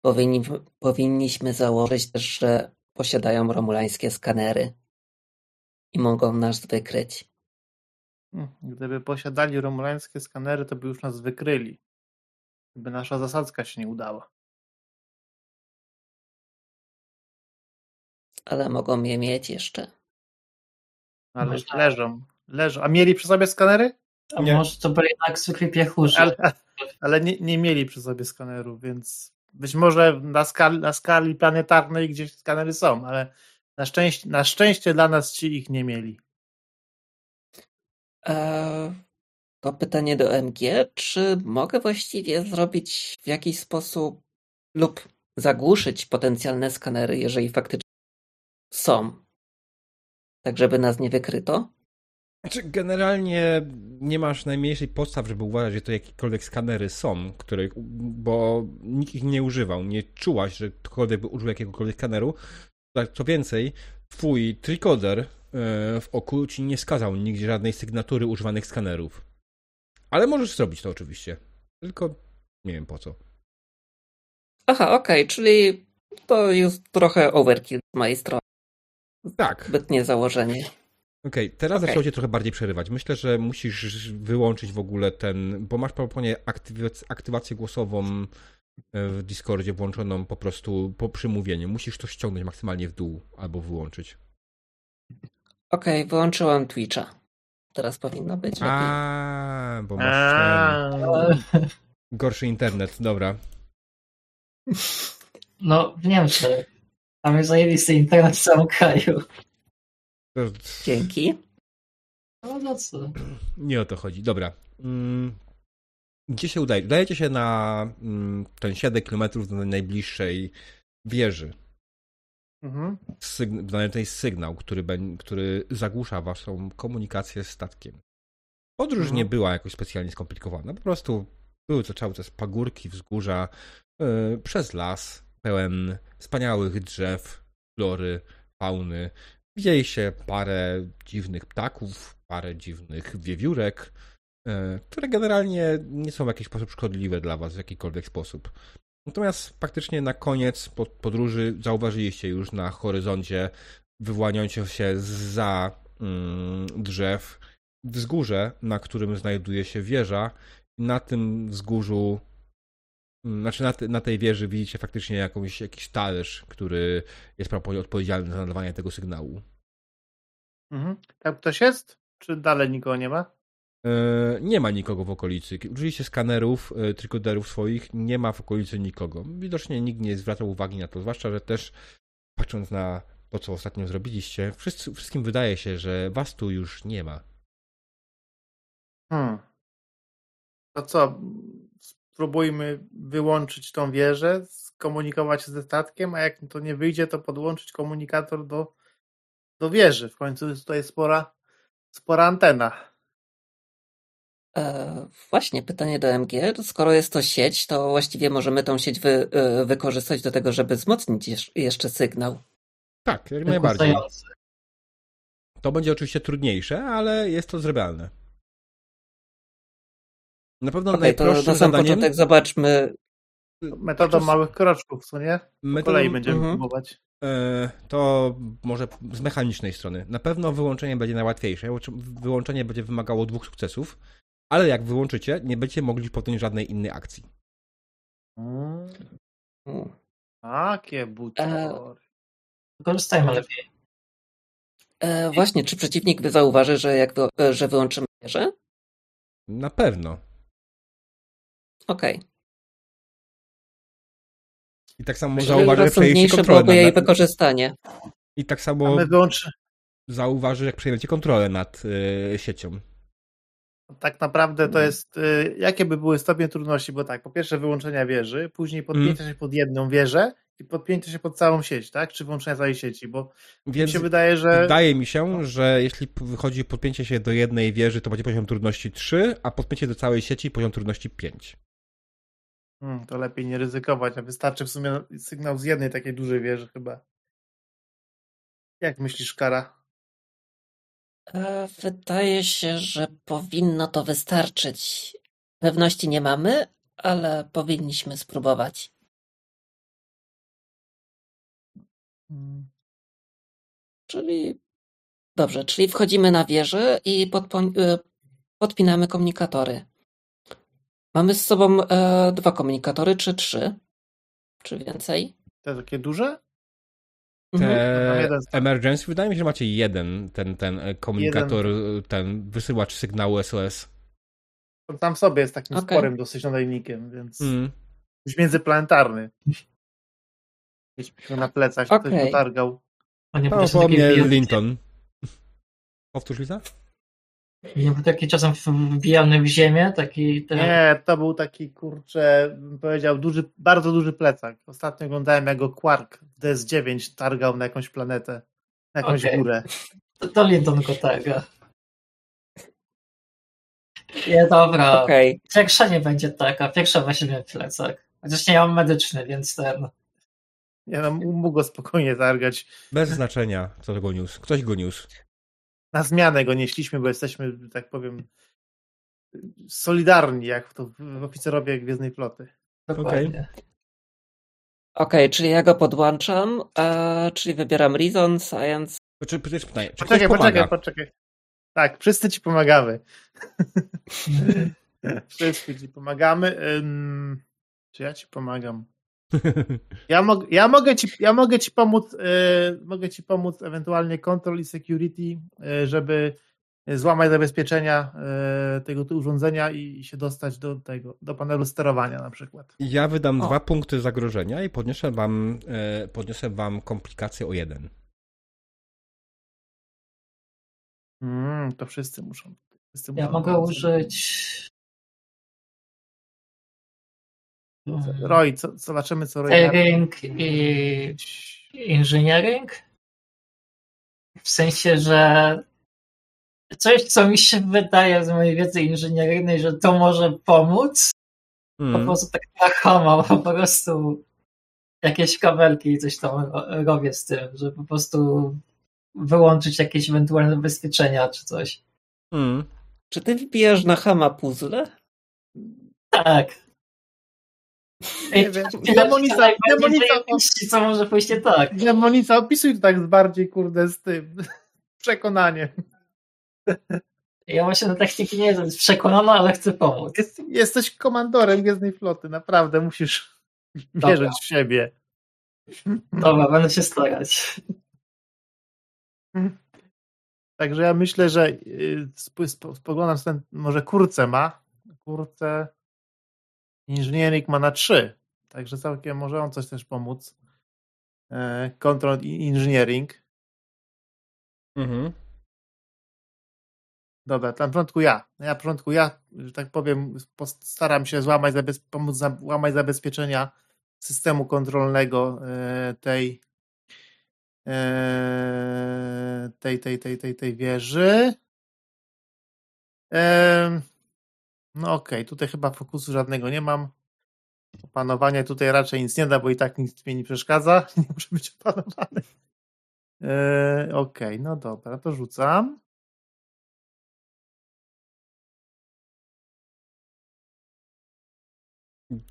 powinni, powinniśmy założyć też, że posiadają romulańskie skanery i mogą nas wykryć. Hmm, gdyby posiadali romulańskie skanery, to by już nas wykryli. Gdyby nasza zasadzka się nie udała. Ale mogą je mieć jeszcze. Ale Można... leżą, leżą. A mieli przy sobie skanery? A nie. może to byli jednak zwykli piechurzy. Ale, ale nie, nie mieli przy sobie skanerów, więc być może na skali, na skali planetarnej gdzieś skanery są, ale na szczęście, na szczęście dla nas ci ich nie mieli. Eee, to pytanie do MG. Czy mogę właściwie zrobić w jakiś sposób lub zagłuszyć potencjalne skanery, jeżeli faktycznie są? tak żeby nas nie wykryto? Znaczy, generalnie nie masz najmniejszej podstaw, żeby uważać, że to jakiekolwiek skanery są, które, bo nikt ich nie używał. Nie czułaś, że ktokolwiek by użył jakiegokolwiek skaneru. Tak, co więcej, twój trikoder e, w oku ci nie skazał nigdzie żadnej sygnatury używanych skanerów. Ale możesz zrobić to oczywiście. Tylko nie wiem po co. Aha, okej, okay, czyli to jest trochę overkill z mojej strony. Tak. Zbytnie założenie. Okej, okay, teraz okay. zaczęło cię trochę bardziej przerywać. Myślę, że musisz wyłączyć w ogóle ten, bo masz proponie aktywację głosową e, w Discordzie włączoną po prostu po przymówieniu. Musisz to ściągnąć maksymalnie w dół albo wyłączyć. Okej, okay, wyłączyłam Twitcha. Teraz powinno być lepiej. A, bo masz ten... gorszy internet, dobra. No, w Niemczech. Mamy zajebisty internet w całym kraju. Dzięki. No, no co? Nie o to chodzi. Dobra. Mm, gdzie się udaje? Udajecie się na mm, ten 7 km do najbliższej wieży. Mhm. Sygn- jest sygnał, który, który zagłusza waszą komunikację z statkiem. Podróż mhm. nie była jakoś specjalnie skomplikowana. Po prostu były to cały czas pagórki, wzgórza, yy, przez las, pełen wspaniałych drzew, flory, fauny. Widzieliście parę dziwnych ptaków, parę dziwnych wiewiórek, e, które generalnie nie są w jakiś sposób szkodliwe dla was w jakikolwiek sposób. Natomiast faktycznie na koniec podróży zauważyliście już na horyzoncie wyłaniające się za mm, drzew wzgórze, na którym znajduje się wieża. Na tym wzgórzu znaczy na, te, na, tej wieży widzicie faktycznie jakąś, jakiś talerz, który jest odpowiedzialny za nadawanie tego sygnału. Mhm. Tam ktoś jest? czy dalej nikogo nie ma? E, nie ma nikogo w okolicy. Użyliście skanerów, e, trykoderów swoich, nie ma w okolicy nikogo. Widocznie nikt nie zwracał uwagi na to, zwłaszcza, że też patrząc na to, co ostatnio zrobiliście, wszyscy, wszystkim wydaje się, że was tu już nie ma. Hmm. To co? Spróbujmy wyłączyć tą wieżę, skomunikować się ze statkiem, a jak to nie wyjdzie, to podłączyć komunikator do, do wieży. W końcu jest tutaj spora, spora antena. E, właśnie, pytanie do MG. Skoro jest to sieć, to właściwie możemy tą sieć wy, e, wykorzystać do tego, żeby wzmocnić jeszcze sygnał. Tak, jak najbardziej. To będzie oczywiście trudniejsze, ale jest to zrobialne. Na pewno okay, najprostszym to na sam zadaniem... początek zobaczmy. Metodą małych kroczków, co nie? Po kolei będziemy mhm. próbować. E, to może z mechanicznej strony. Na pewno wyłączenie będzie najłatwiejsze. Wyłączenie będzie wymagało dwóch sukcesów, ale jak wyłączycie, nie będziecie mogli podjąć żadnej innej akcji. Hmm. Takie butory. Korzystajmy lepiej. E, właśnie, czy przeciwnik zauważy, że jak wy, e, że wyłączymy wieżę? Na pewno. Okej. Okay. I tak samo zauważy, jak przejęcie kontrolę jej wykorzystanie. I tak samo zauważy, jak przejmiecie kontrolę nad y, siecią. Tak naprawdę to jest, y, jakie by były stopnie trudności, bo tak, po pierwsze wyłączenia wieży, później podpięcie mm. się pod jedną wieżę i podpięcie się pod całą sieć, tak? Czy włączenia całej sieci, bo Więc mi się wydaje, że... Wydaje mi się, że jeśli wychodzi podpięcie się do jednej wieży, to będzie poziom trudności 3, a podpięcie do całej sieci poziom trudności 5. Hmm, to lepiej nie ryzykować, a wystarczy w sumie sygnał z jednej takiej dużej wieży chyba. Jak myślisz, Kara? E, wydaje się, że powinno to wystarczyć. Pewności nie mamy, ale powinniśmy spróbować. Hmm. Czyli dobrze, czyli wchodzimy na wieżę i e, podpinamy komunikatory. Mamy z sobą e, dwa komunikatory, czy trzy? Czy więcej? Te takie duże? Te mhm. emergency, wydaje mi się, że macie jeden ten, ten e, komunikator, jeden. ten wysyłacz sygnału SOS. Tam sobie jest takim okay. sporym dosyć nadajnikiem, więc mm. już międzyplanetarny. Mieliśmy na plecach, okay. ktoś potargał. A nie, no, po mnie Linton. Powtórz, Liza? Nie był taki czasem wbijany w ziemię, taki... Ten... Nie, to był taki, kurczę, bym powiedział, duży, bardzo duży plecak. Ostatnio oglądałem, jak go Quark w DS9 targał na jakąś planetę, na jakąś okay. górę. To, to Linton go targa. Nie, dobra. Okay. Pierwsza nie będzie taka, pierwsza weźmie plecak. Chociaż nie mam medyczny, więc ten... Ja no, mógł go spokojnie targać. Bez znaczenia, co go niósł. Ktoś go niósł na zmianę go nieśliśmy, bo jesteśmy, tak powiem, solidarni, jak to w oficerowie Gwiezdnej Floty. Okej. Okay. Okej, okay, czyli ja go podłączam, e, czyli wybieram Reason, Science. Poczekaj, poczekaj, poczekaj, poczekaj, poczekaj. Tak, wszyscy ci pomagamy. wszyscy ci pomagamy. Um, czy ja ci pomagam? Ja, mog, ja, mogę ci, ja mogę ci pomóc, yy, mogę ci pomóc ewentualnie control i security, yy, żeby złamać zabezpieczenia yy, tego urządzenia i się dostać do tego, do panelu sterowania na przykład. Ja wydam o. dwa punkty zagrożenia i podniosę wam, podniosę wam komplikację o jeden. Mm, to wszyscy muszą. Wszyscy ja muszą mogę użyć Roy, co, zobaczymy co Roy. Engineering i engineering? W sensie, że coś, co mi się wydaje z mojej wiedzy inżynieryjnej, że to może pomóc. Mm. Po prostu tak na chama, po prostu jakieś kabelki i coś tam robię z tym, że po prostu wyłączyć jakieś ewentualne zabezpieczenia czy coś. Mm. Czy ty wbijasz na chama puzzle? Tak. Nie wiem. Demonica, demonica, co może pójść nie tak. Demonica, opisuj to tak bardziej, kurde, z tym przekonaniem. Ja właśnie na techniki nie jestem przekonana, ale chcę pomóc. Jest, jesteś komandorem Gwiezdnej Floty, naprawdę musisz Dobra. wierzyć w siebie. Dobra, będę się starać. Także ja myślę, że y, spoglądam ten, może kurce ma. Kurce inżynierik ma na 3. Także całkiem może on coś też pomóc. E, control Engineering. Mhm. Dobra, na początku ja. Na początku ja, że tak powiem, staram się złamać, pomóc złamać zabezpieczenia systemu kontrolnego e, tej, e, tej, tej, tej, tej, tej wieży. No okej, okay. tutaj chyba fokusu żadnego nie mam. Opanowanie tutaj raczej nic nie da, bo i tak nic mi nie przeszkadza. Nie muszę być opanowany. Okej, okay, no dobra, to rzucam.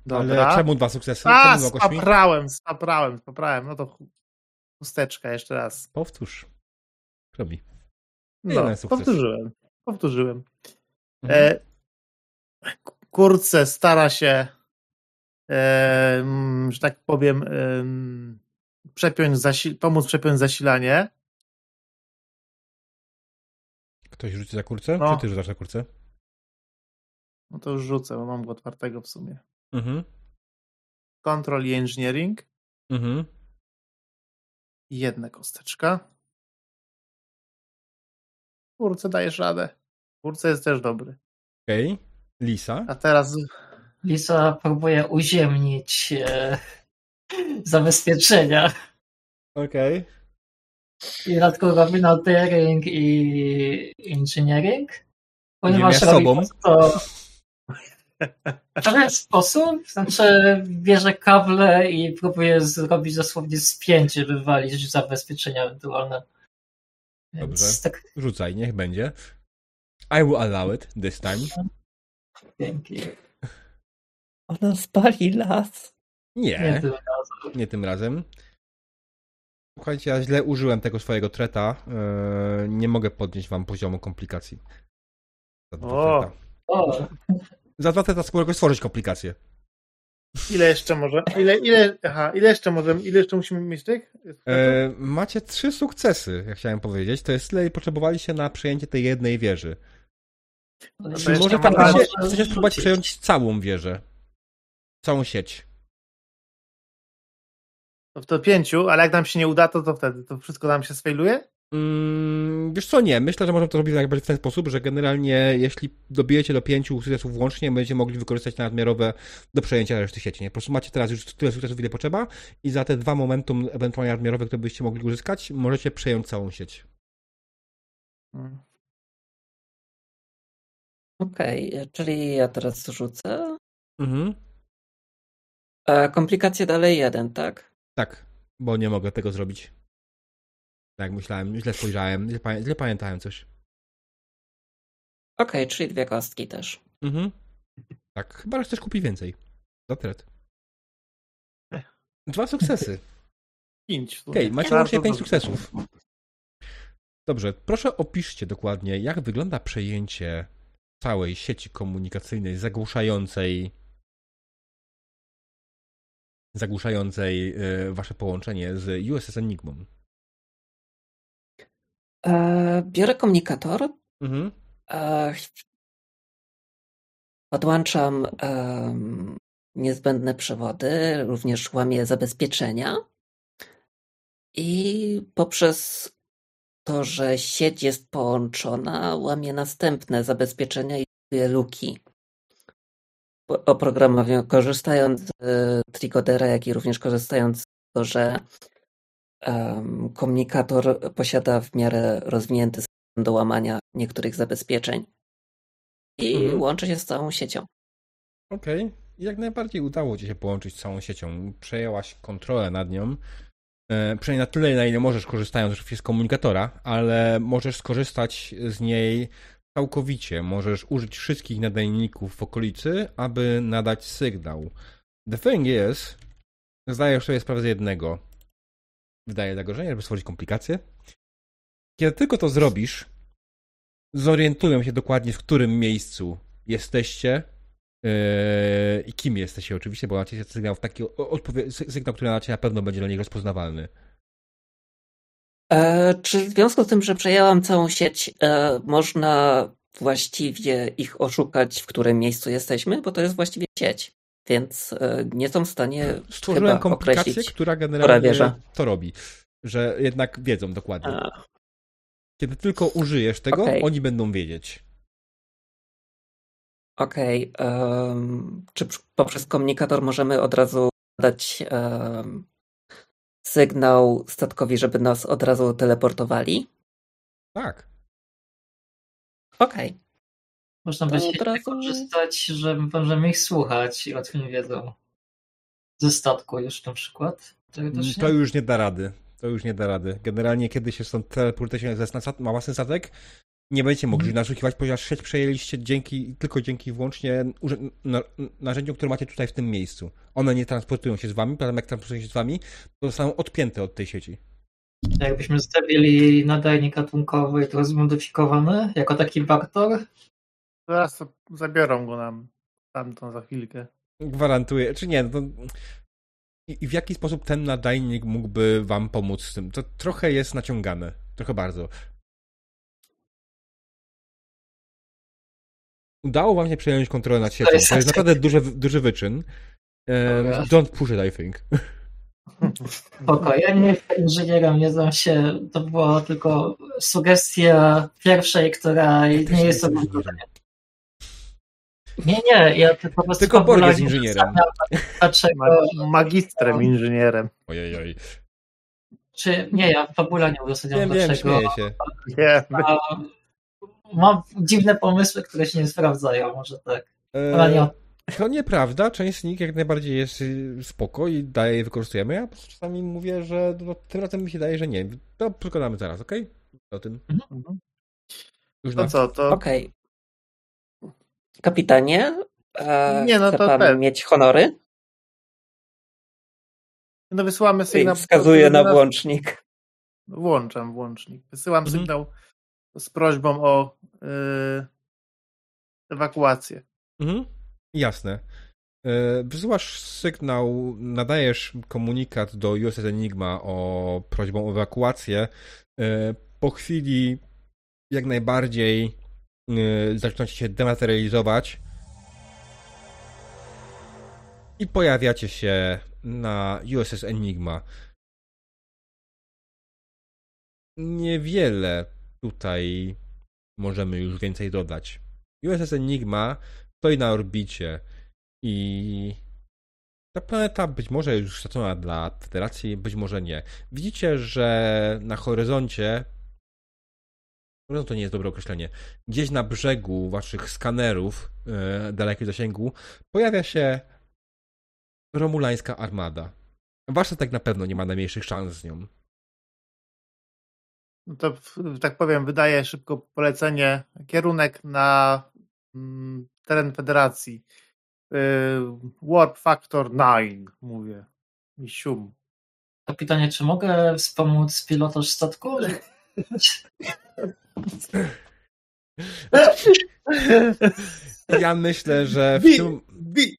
Dobra. Ale czemu dwa sukcesy? A, spaprałem, spaprałem, spaprałem. No to chusteczka jeszcze raz. Powtórz. Robi. No, powtórzyłem. Powtórzyłem. Mhm. E, kurce stara się, że tak powiem, przepiąć zasil- pomóc przepiąć zasilanie. Ktoś rzuci za kurcę? No. Czy ty rzucasz za kurcę? No to już rzucę, bo mam go otwartego w sumie. Mhm. Control i Engineering. Mhm. Jedna kosteczka. Kurce dajesz radę. Kurce jest też dobry. Okej. Okay. Lisa? A teraz... Lisa próbuje uziemnić e, zabezpieczenia. Okej. Okay. I dodatkowo robi notering i engineering. Ponieważ robi sobą. to w pewien sposób, znaczy bierze kable i próbuje zrobić dosłownie spięcie, wywalić zabezpieczenia ewentualne. Więc Dobrze, tak... rzucaj, niech będzie. I will allow it this time. Dzięki. Ona spali las. Nie, nie tym razem. Nie tym razem. Słuchajcie, ja źle użyłem tego swojego treta. Yy, nie mogę podnieść wam poziomu komplikacji. O. o. Za dwa teta mogę stworzyć komplikacje. Ile jeszcze może? Ile, ile, aha, ile jeszcze możemy, ile jeszcze musimy mieć tych? E, macie trzy sukcesy, jak chciałem powiedzieć. To jest tyle potrzebowaliście na przejęcie tej jednej wieży. No Czy może tam chcecie, chcecie spróbować przejąć całą wieżę? Całą sieć. To, to pięciu, ale jak nam się nie uda, to, to wtedy to wszystko nam się sfailuje? Mm, wiesz co, nie. Myślę, że możemy to robić w ten sposób, że generalnie jeśli dobijecie do pięciu sukcesów włącznie, będziecie mogli wykorzystać nadmiarowe do przejęcia reszty sieci. Nie? Po prostu macie teraz już tyle sukcesów, ile potrzeba i za te dwa momentum ewentualnie nadmiarowe, które byście mogli uzyskać, możecie przejąć całą sieć. Hmm. Okej, okay, czyli ja teraz rzucę. Mhm. A komplikacje dalej jeden, tak? Tak, bo nie mogę tego zrobić. Tak myślałem, źle spojrzałem, źle, źle pamiętałem coś. Okej, okay, czyli dwie kostki też. Mhm. Tak, chyba chcesz kupić więcej. Dotret. Dwa sukcesy. Pięć. Okej, okay, macie łącznie pięć sukcesów. Dobrze, proszę opiszcie dokładnie, jak wygląda przejęcie całej sieci komunikacyjnej zagłuszającej zagłuszającej e, wasze połączenie z USS Enigmą. E, biorę komunikator. Mhm. E, podłączam niezbędne przewody, również łamię zabezpieczenia. I poprzez to, że sieć jest połączona, łamię następne zabezpieczenia i luki oprogramowaniu, korzystając z Tricodera, jak i również korzystając z tego, że um, komunikator posiada w miarę rozwinięty system do łamania niektórych zabezpieczeń i mhm. łączy się z całą siecią. Okej. Okay. Jak najbardziej udało Ci się połączyć z całą siecią. Przejęłaś kontrolę nad nią. E, przynajmniej na tyle, na ile możesz, korzystając z komunikatora, ale możesz skorzystać z niej całkowicie. Możesz użyć wszystkich nadajników w okolicy, aby nadać sygnał. The thing is, zdajesz sobie sprawę z jednego wydaje zagrożenie, żeby stworzyć komplikacje. Kiedy tylko to zrobisz, zorientują się dokładnie, w którym miejscu jesteście i kim jesteście oczywiście, bo macie sygnał, taki sygnał, który macie na pewno będzie dla nich rozpoznawalny. E, czy w związku z tym, że przejęłam całą sieć, e, można właściwie ich oszukać, w którym miejscu jesteśmy? Bo to jest właściwie sieć, więc e, nie są w stanie Stworzyłem chyba komplikację, która generalnie wieża. to robi. Że jednak wiedzą dokładnie. A, Kiedy tylko użyjesz tego, Okej. oni będą wiedzieć. Okej. em, czy poprzez komunikator możemy od razu dać sygnał statkowi, żeby nas od razu teleportowali? Tak. Okej. Można To by się od razu- korzystać, że możemy ich słuchać i łatwiej wiedzą. Ze statku już na przykład. Teoretycznie. To już nie da rady. To już nie da rady. Generalnie kiedy się stąd teleportujecie ze stat- ma własny statek, nie będziecie mogli naszukiwać, ponieważ sieć przejęliście dzięki, tylko dzięki wyłącznie urze- na, narzędziom, które macie tutaj w tym miejscu. One nie transportują się z wami, potem jak transportują się z wami, to zostaną odpięte od tej sieci. Jakbyśmy zostawili nadajnik gatunkowy i to zmodyfikowany jako taki baktor, Zaraz to zabiorą go nam tamtą za chwilkę. Gwarantuję, czy nie, no I w jaki sposób ten nadajnik mógłby wam pomóc z tym? To trochę jest naciągane. Trochę bardzo. Udało wam się przejąć kontrolę nad siecią. To jest jest naprawdę duży, duży wyczyn. Um, don't push it, I think. spoko. Ja nie jestem inżynierem, nie znam się. To była tylko sugestia pierwszej, która nie jest inżynierem. Nie, nie, ja tylko po prostu Tylko Borg jest inżynierem. Dlaczego, Ma- magistrem, inżynierem. Ojej, oj. czy nie, ja fabularnie uzasadniam Wiem, wiem, dlaczego. śmieję się. Nie, A, mam dziwne pomysły, które się nie sprawdzają, może tak. E, Ale nie o To nieprawda, część z nich jak najbardziej jest y, spoko i daje je wykorzystujemy. Ja po prostu czasami mówię, że no, tym razem mi się daje, że nie. To przekonamy zaraz, okej? O tym. Mhm. Już To na... co, to Okej. Kapitanie, e, Nie, no chce to pan ten. mieć honory? no wysyłamy sygnał. wskazuje na włącznik. Włączam włącznik. Wysyłam Mhm. sygnał z prośbą o ewakuację. Mhm. Jasne. E, Wysyłasz sygnał, nadajesz komunikat do USS Enigma o prośbą o ewakuację. E, Po chwili jak najbardziej zaczynacie się dematerializować i pojawiacie się na USS Enigma. Niewiele tutaj możemy już więcej dodać. USS Enigma stoi na orbicie i ta planeta być może już stracona dla Federacji, być może nie. Widzicie, że na horyzoncie Horyzont to nie jest dobre określenie. Gdzieś na brzegu waszych skanerów e, dalekiego zasięgu pojawia się romulańska armada. Wasza tak na pewno nie ma najmniejszych szans z nią. No to, tak powiem, wydaje szybko polecenie, kierunek na mm, teren Federacji. Yy, Warp Factor 9, mówię. I sium. To pytanie, czy mogę wspomóc pilotaż statku? Ja myślę, że w Bi- tym, bi-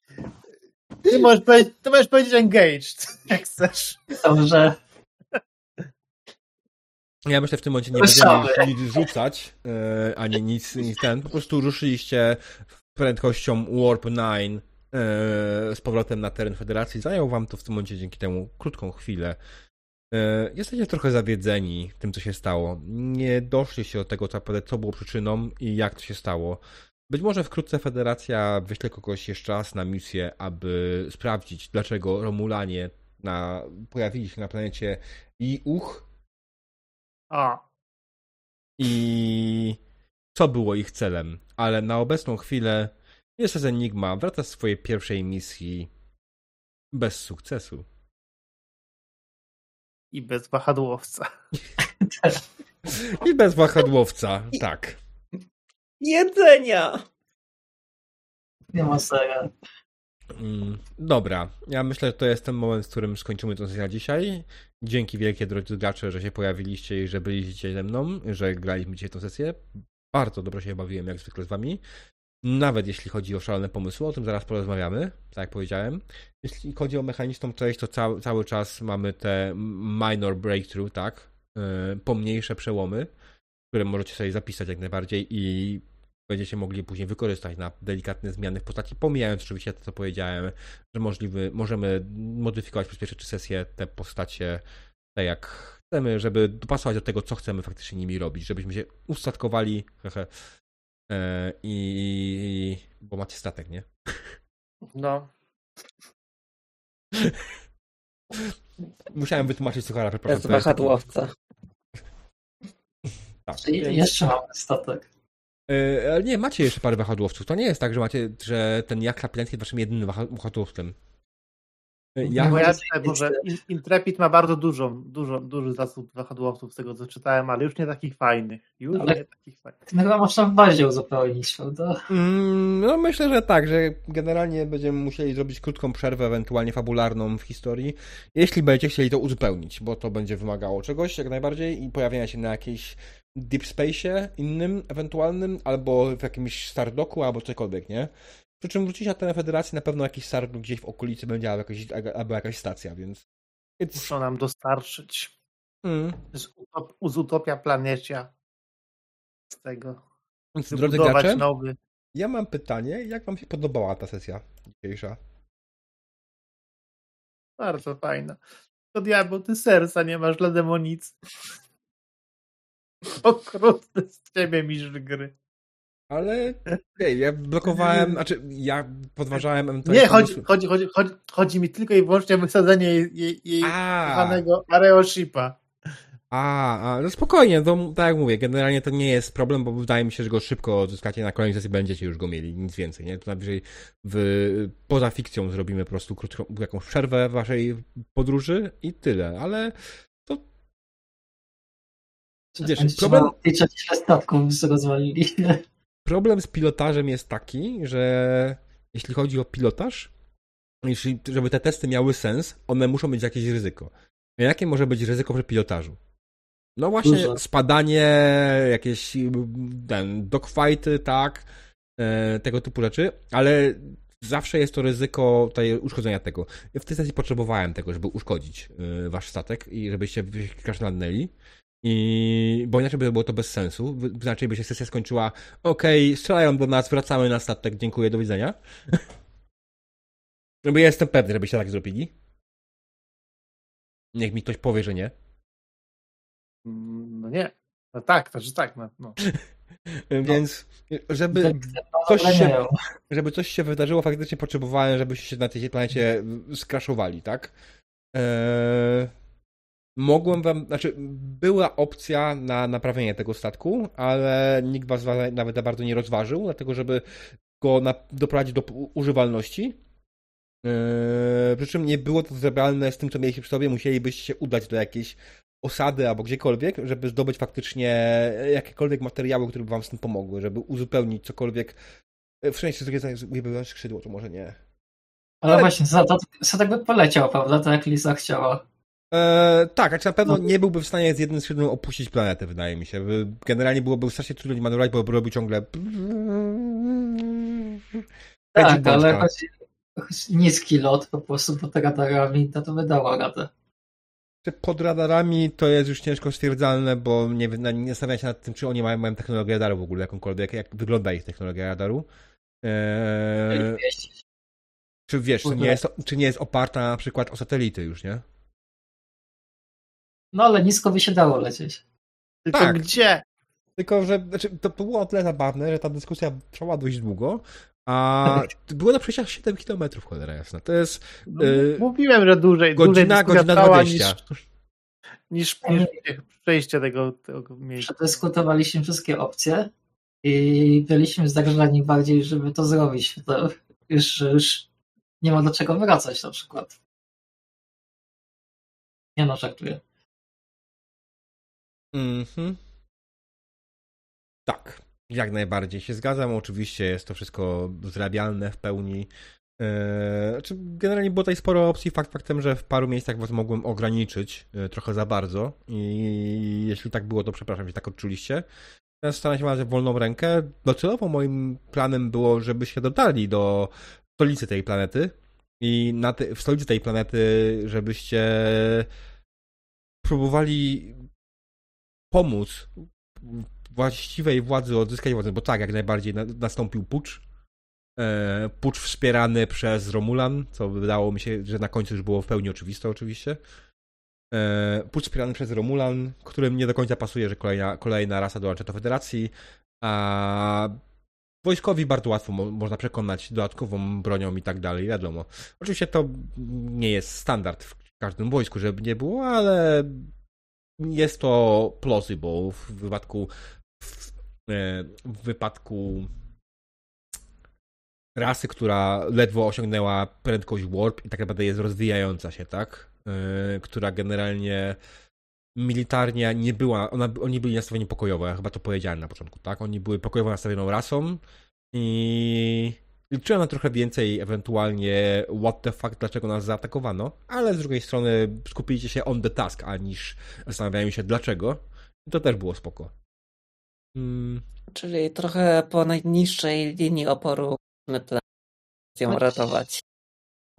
Ty możesz, powiedzieć, ty możesz powiedzieć engaged, jak chcesz. Dobrze. Ja myślę, w tym momencie nie Słyszałem. będziemy już nic rzucać, e, ani nic, nic ten. Po prostu ruszyliście prędkością Warp 9 e, z powrotem na teren Federacji. Zajął wam to w tym momencie dzięki temu krótką chwilę. E, jesteście trochę zawiedzeni tym, co się stało. Nie doszliście do tego, co, co było przyczyną i jak to się stało. Być może wkrótce Federacja wyśle kogoś jeszcze raz na misję, aby sprawdzić, dlaczego Romulanie na, pojawili się na planecie Iuch A, i co było ich celem. Ale na obecną chwilę USS Enigma wraca z swojej pierwszej misji bez sukcesu. i bez wahadłowca. I bez wahadłowca, tak. Jedzenia! Nie ma sera. Mm, Dobra, ja myślę, że to jest ten moment, w którym skończymy sesję na dzisiaj. Dzięki wielkie, drodzy gracze, że się pojawiliście i że byliście ze mną, że graliśmy dzisiaj tę sesję. Bardzo dobrze się bawiłem, jak zwykle z wami. Nawet jeśli chodzi o szalone pomysły, o tym zaraz porozmawiamy, tak jak powiedziałem. Jeśli chodzi o mechaniczną część, to cały, cały czas mamy te minor breakthrough, tak? pomniejsze przełomy, które możecie sobie zapisać jak najbardziej i będziecie mogli później wykorzystać na delikatne zmiany w postaci, pomijając oczywiście to, co powiedziałem, że możliwy, możemy modyfikować przez pierwsze trzy sesje te postacie tak jak chcemy, żeby dopasować do tego, co chcemy faktycznie nimi robić, żebyśmy się ustatkowali hehe, e, i bo macie statek, nie? No. Musiałem wytłumaczyć suchara, przepraszam. To jest wahadłowca. Tak. Jeszcze mamy statek. E, ale nie, macie jeszcze parę wahadłowców. To nie jest tak, że macie, że ten jak Lapilant jest waszym jedynym wahadłowcem. Ja, no ja może Intrepid ma bardzo dużo, dużo, duży zasób wahadłowców z tego co czytałem, ale już nie takich fajnych. Już ale nie takich fajnych. No chyba można w bazie uzupełnić, prawda? Mm, no myślę, że tak, że generalnie będziemy musieli zrobić krótką przerwę, ewentualnie fabularną w historii, jeśli będziecie chcieli to uzupełnić, bo to będzie wymagało czegoś jak najbardziej i pojawienia się na jakiejś Deep Space innym, ewentualnym, albo w jakimś Stardoku, albo cokolwiek, nie? Przy czym wrócić na tę federację na pewno jakiś Stardok gdzieś w okolicy będzie, albo, jakiś, albo jakaś stacja, więc... It's... Muszą nam dostarczyć mm. z, utop, z Utopia Planecia z tego. Więc, drodzy gracze, nowy. ja mam pytanie, jak wam się podobała ta sesja dzisiejsza? Bardzo fajna. To diabeł, ty serca nie masz dla demonicy. Okrutny z ciebie mistrz gry. Ale ej, ja blokowałem, znaczy ja podważałem Nie, chodzi, chodzi, chodzi, chodzi, chodzi mi tylko i wyłącznie o wysadzenie jej, jej, jej kochanego Areoshipa. A, a, no spokojnie, to, tak jak mówię, generalnie to nie jest problem, bo wydaje mi się, że go szybko odzyskacie na kolejnej sesji, będziecie już go mieli, nic więcej, nie? To najwyżej w, poza fikcją zrobimy po prostu krótką, jakąś przerwę waszej podróży i tyle, ale Wiesz, problem... statków rozwalili. Problem z pilotażem jest taki, że jeśli chodzi o pilotaż, jeśli, żeby te testy miały sens, one muszą mieć jakieś ryzyko. A jakie może być ryzyko przy pilotażu? No właśnie Dużo. spadanie, jakieś ten, dogfighty, tak, e, tego typu rzeczy, ale zawsze jest to ryzyko tutaj uszkodzenia tego. Ja w tej sesji potrzebowałem tego, żeby uszkodzić e, wasz statek i żebyście krasznadnęli. I, bo inaczej by było to bez sensu. Inaczej by się sesja skończyła. Okej, okay, strzelają do nas, wracamy na statek, dziękuję, do widzenia. No bo ja jestem pewny, żebyście tak zrobili. Niech mi ktoś powie, że nie. No nie. No tak, to że tak. No, no. Więc żeby coś, się, żeby coś się wydarzyło, faktycznie potrzebowałem, żebyście się na tej planecie skraszowali, tak? Eee, mogłem wam, znaczy była opcja na naprawienie tego statku, ale nikt was nawet za bardzo nie rozważył, dlatego żeby go na, doprowadzić do używalności. Yy, przy czym nie było to zebralne z tym, co mieliście przy sobie, musielibyście się udać do jakiejś osady albo gdziekolwiek, żeby zdobyć faktycznie jakiekolwiek materiały, które by wam z tym pomogły, żeby uzupełnić cokolwiek. W szczęście z skrzydło, to może nie. Ale, ale właśnie, za to, za tak by poleciał, prawda? To jak Lisa chciała. E, tak, a na pewno no. nie byłby w stanie z jednym skrzydłem opuścić planetę, wydaje mi się. Generalnie byłoby strasznie trudno nie manewrować, bo robił ciągle. Tak, ale chodzi niski lot po prostu pod radarami, to to wydało radę. Pod radarami to jest już ciężko stwierdzalne, bo nie, nie się nad tym, czy oni mają, mają technologię radaru w ogóle jakąkolwiek, jak wygląda ich technologia radaru. Eee, czy wiesz, czy nie, jest, czy nie jest oparta na przykład o satelity już, nie? No ale nisko by się dało lecieć. Tylko tak. gdzie? Tylko, że znaczy, to było o tyle zabawne, że ta dyskusja trwała dość długo, a było na przejściach 7 km, cholera jasna. To jest... No, yy, mówiłem, że dłużej. Godzina, dłużej godzina 20. Niż, niż, niż przejście tego, tego miejsca. Przedyskutowaliśmy wszystkie opcje i byliśmy zagrożeni bardziej, żeby to zrobić. To już, już nie ma do czego wracać na przykład. Nie no, żartuję. Mhm. Tak, jak najbardziej się zgadzam. Oczywiście jest to wszystko zrabialne w pełni. Znaczy generalnie było tutaj sporo opcji, fakt faktem, że w paru miejscach was mogłem ograniczyć e, trochę za bardzo i jeśli tak było, to przepraszam, że tak odczuliście. Teraz staram się mać wolną rękę. Docelowo moim planem było, żebyście dotarli do stolicy tej planety i te, w stolicy tej planety, żebyście próbowali pomóc właściwej władzy odzyskać władzę, bo tak, jak najbardziej na, nastąpił pucz. E, pucz wspierany przez Romulan, co wydało mi się, że na końcu już było w pełni oczywiste oczywiście. E, pucz wspierany przez Romulan, którym nie do końca pasuje, że kolejna, kolejna rasa dołącza do federacji, a wojskowi bardzo łatwo mo można przekonać dodatkową bronią i tak dalej, wiadomo. Oczywiście to nie jest standard w każdym wojsku, żeby nie było, ale jest to plausible w wypadku w, e, w wypadku rasy, która ledwo osiągnęła prędkość warp i tak naprawdę jest rozwijająca się, tak? Yy, która generalnie militarnie nie była, ona, oni byli nastawieni pokojowo, ja chyba to powiedziałem na początku, tak? Oni były pokojowo nastawioną rasą i liczyłem na trochę więcej ewentualnie what the fuck, dlaczego nas zaatakowano, ale z drugiej strony skupiliście się on the task, a niż zastanawiają się dlaczego. I to też było spoko. Hmm. Czyli trochę po najniższej linii oporu plan ją ratować.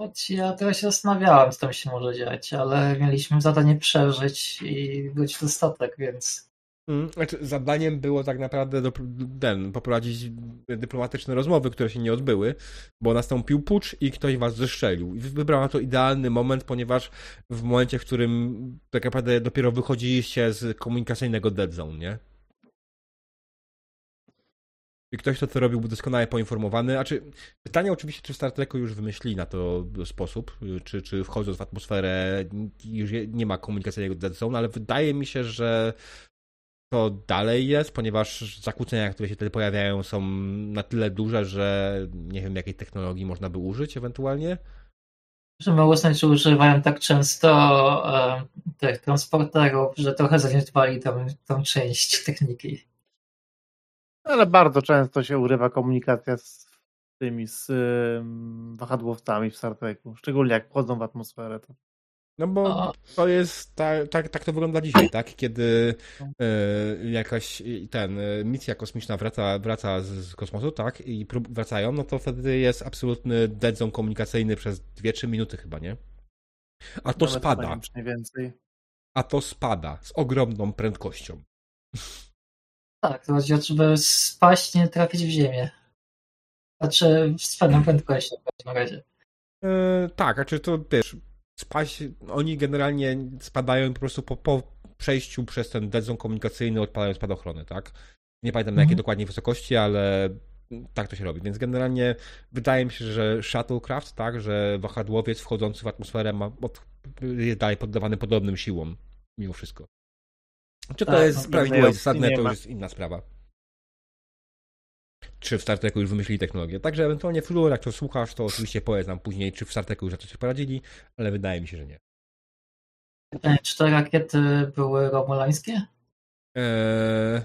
Choć ja trochę się zastanawiałem, co tam się może dziać, ale mieliśmy zadanie przeżyć i być w statek, więc. Hmm, znaczy, zadaniem było tak naprawdę do, ten, poprowadzić dyplomatyczne rozmowy, które się nie odbyły, bo nastąpił pucz i ktoś was zestrzelił. I wybrałem to idealny moment, ponieważ w momencie, w którym tak naprawdę dopiero wychodziliście z komunikacyjnego dead zone, nie? I ktoś, kto to robił, był doskonale poinformowany. Znaczy, pytanie oczywiście, czy Star Treku już wymyślili na to sposób, czy, czy wchodząc w atmosferę już nie ma komunikacyjnego dead zone, ale wydaje mi się, że to dalej jest, ponieważ zakłócenia, które się wtedy pojawiają są na tyle duże, że nie wiem, jakiej technologii można by użyć ewentualnie. Że mało że używają tak często e, tych transporterów, że trochę zaniedbali tą, tą część techniki. Ale bardzo często się urywa komunikacja z tymi, z wahadłowcami w Star Treku. Szczególnie jak wchodzą w atmosferę. To... No bo to jest, tak, tak, tak to wygląda dzisiaj, tak? Kiedy y, jakaś ten, e, misja kosmiczna wraca, wraca z, z, kosmosu, tak? I prób, wracają, no to wtedy jest absolutny dead zone komunikacyjny przez 2-3 minuty chyba, nie? A to Nawet spada. Mniej więcej. A to spada z ogromną prędkością. Tak, to chodzi o to, żeby spaść, nie trafić w ziemię. Znaczy z pewną prędkością w każdym razie. Yy, tak, a czy to wiesz, spaść, oni generalnie spadają po prostu po, po przejściu przez ten dead komunikacyjny odpalają spadochrony, tak? Nie pamiętam na jakiej mhm. dokładnie wysokości, ale tak to się robi. Więc generalnie wydaje mi się, że shuttlecraft, tak, że wahadłowiec wchodzący w atmosferę ma, jest dalej poddawany podobnym siłom, mimo wszystko. Czy to tak, jest no, prawidłowe i zasadne, to już jest inna sprawa. Czy w Star Treku już wymyślili technologię. Także ewentualnie Flur, jak to słuchasz, to oczywiście powiedz nam później, czy w Star Treku już na coś poradzili, ale wydaje mi się, że nie. Czy te rakiety były romulańskie? Eee,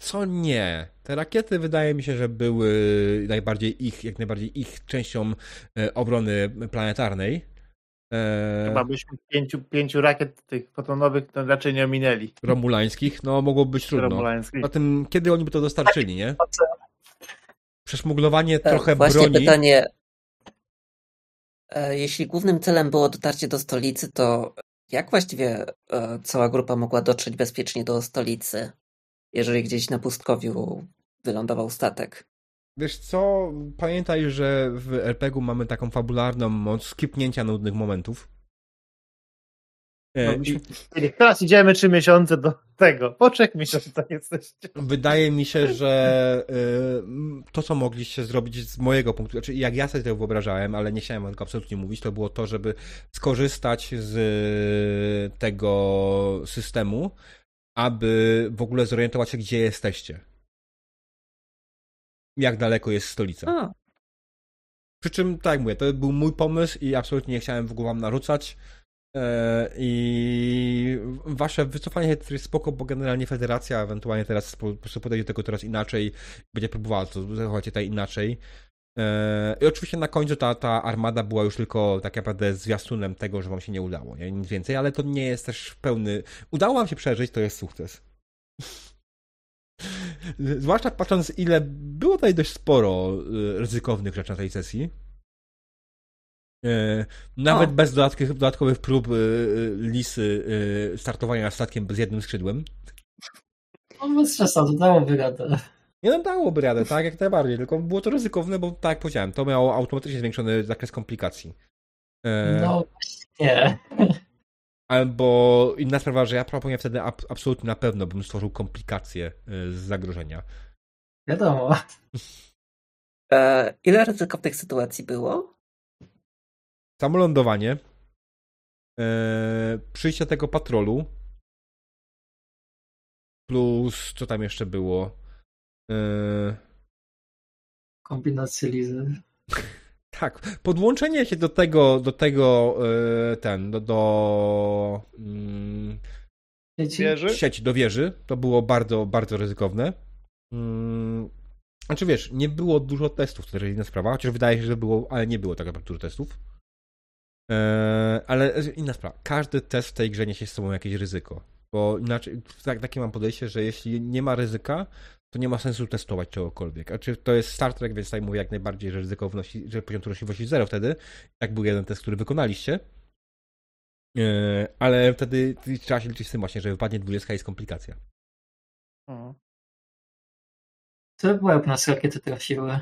co nie. Te rakiety wydaje mi się, że były najbardziej ich, jak najbardziej ich częścią e, obrony planetarnej. Eee... Chyba byśmy pięciu, pięciu rakiet tych fotonowych to raczej nie ominęli. Romulańskich? No mogło być trudno. Romulańskich. tym, kiedy oni by to dostarczyli, nie? Przeszmuglowanie tak, trochę Właśnie broni. pytanie. E, jeśli głównym celem było dotarcie do stolicy, to jak właściwie e, cała grupa mogła dotrzeć bezpiecznie do stolicy, jeżeli gdzieś na pustkowiu wylądował statek? Wiesz co, pamiętaj, że w RPG-u mamy taką fabularną moc skipnięcia nudnych momentów. No, teraz idziemy trzy miesiące do tego. Po trzech miesiącach jesteście. Wydaje mi się, że y, to, co mogliście zrobić z mojego punktu, znaczy jak ja sobie to wyobrażałem, ale nie chciałem tego absolutnie mówić, to było to, żeby skorzystać z tego systemu, aby w ogóle zorientować się, gdzie jesteście jak daleko jest stolica. A. Przy czym, tak jak mówię, to był mój pomysł i absolutnie nie chciałem w ogóle wam narzucać. E, I wasze wycofanie to jest spoko, bo generalnie federacja ewentualnie teraz po prostu podejdzie do tego teraz inaczej, będzie próbowała to zachować tutaj inaczej. E, I oczywiście na końcu ta, ta armada była już tylko tak naprawdę zwiastunem tego, że wam się nie udało, nie? nic więcej, ale to nie jest też pełny. Udało wam się przeżyć, to jest sukces. Zwłaszcza patrząc, ile było tutaj dość sporo y, ryzykownych rzeczy na tej sesji. E, nawet o. bez dodatkowych, dodatkowych prób Lisy startowania statkiem z jednym skrzydłem. No bez przesady, dałoby radę. Nie no, dałoby radę, tak, jak najbardziej, tylko było to ryzykowne, bo tak jak powiedziałem, to miało automatycznie zwiększony zakres komplikacji. No nie. Albo inna sprawa, że ja proponuję wtedy ab absolutnie na pewno bym stworzył komplikacje z zagrożenia. Wiadomo. E, ile ryzyka w tej sytuacji było? Samo lądowanie, e, przyjście tego patrolu, plus co tam jeszcze było? E... Kombinacje lizy. Tak, podłączenie się do tego, do tego, e, ten, do, do mm, wieży? sieci, do wieży, to było bardzo, bardzo ryzykowne. Mm, znaczy wiesz, nie było dużo testów, to też inna sprawa, chociaż wydaje się, że było, ale nie było tak naprawdę dużo testów. E, ale inna sprawa, każdy test w tej grze niesie z sobą jakieś ryzyko, bo inaczej, tak, takie mam podejście, że jeśli nie ma ryzyka, to nie ma sensu testować czegokolwiek. A czy to jest Star Trek, więc tutaj mówię jak najbardziej, że ryzyko wnosi, że poziom trudności wnosi zero wtedy. Tak był jeden test, który wykonaliście. E, ale wtedy trzeba się liczyć z tym właśnie, że wypadnie 20 jest komplikacja. Mhm. To były nas rakiety trafiły.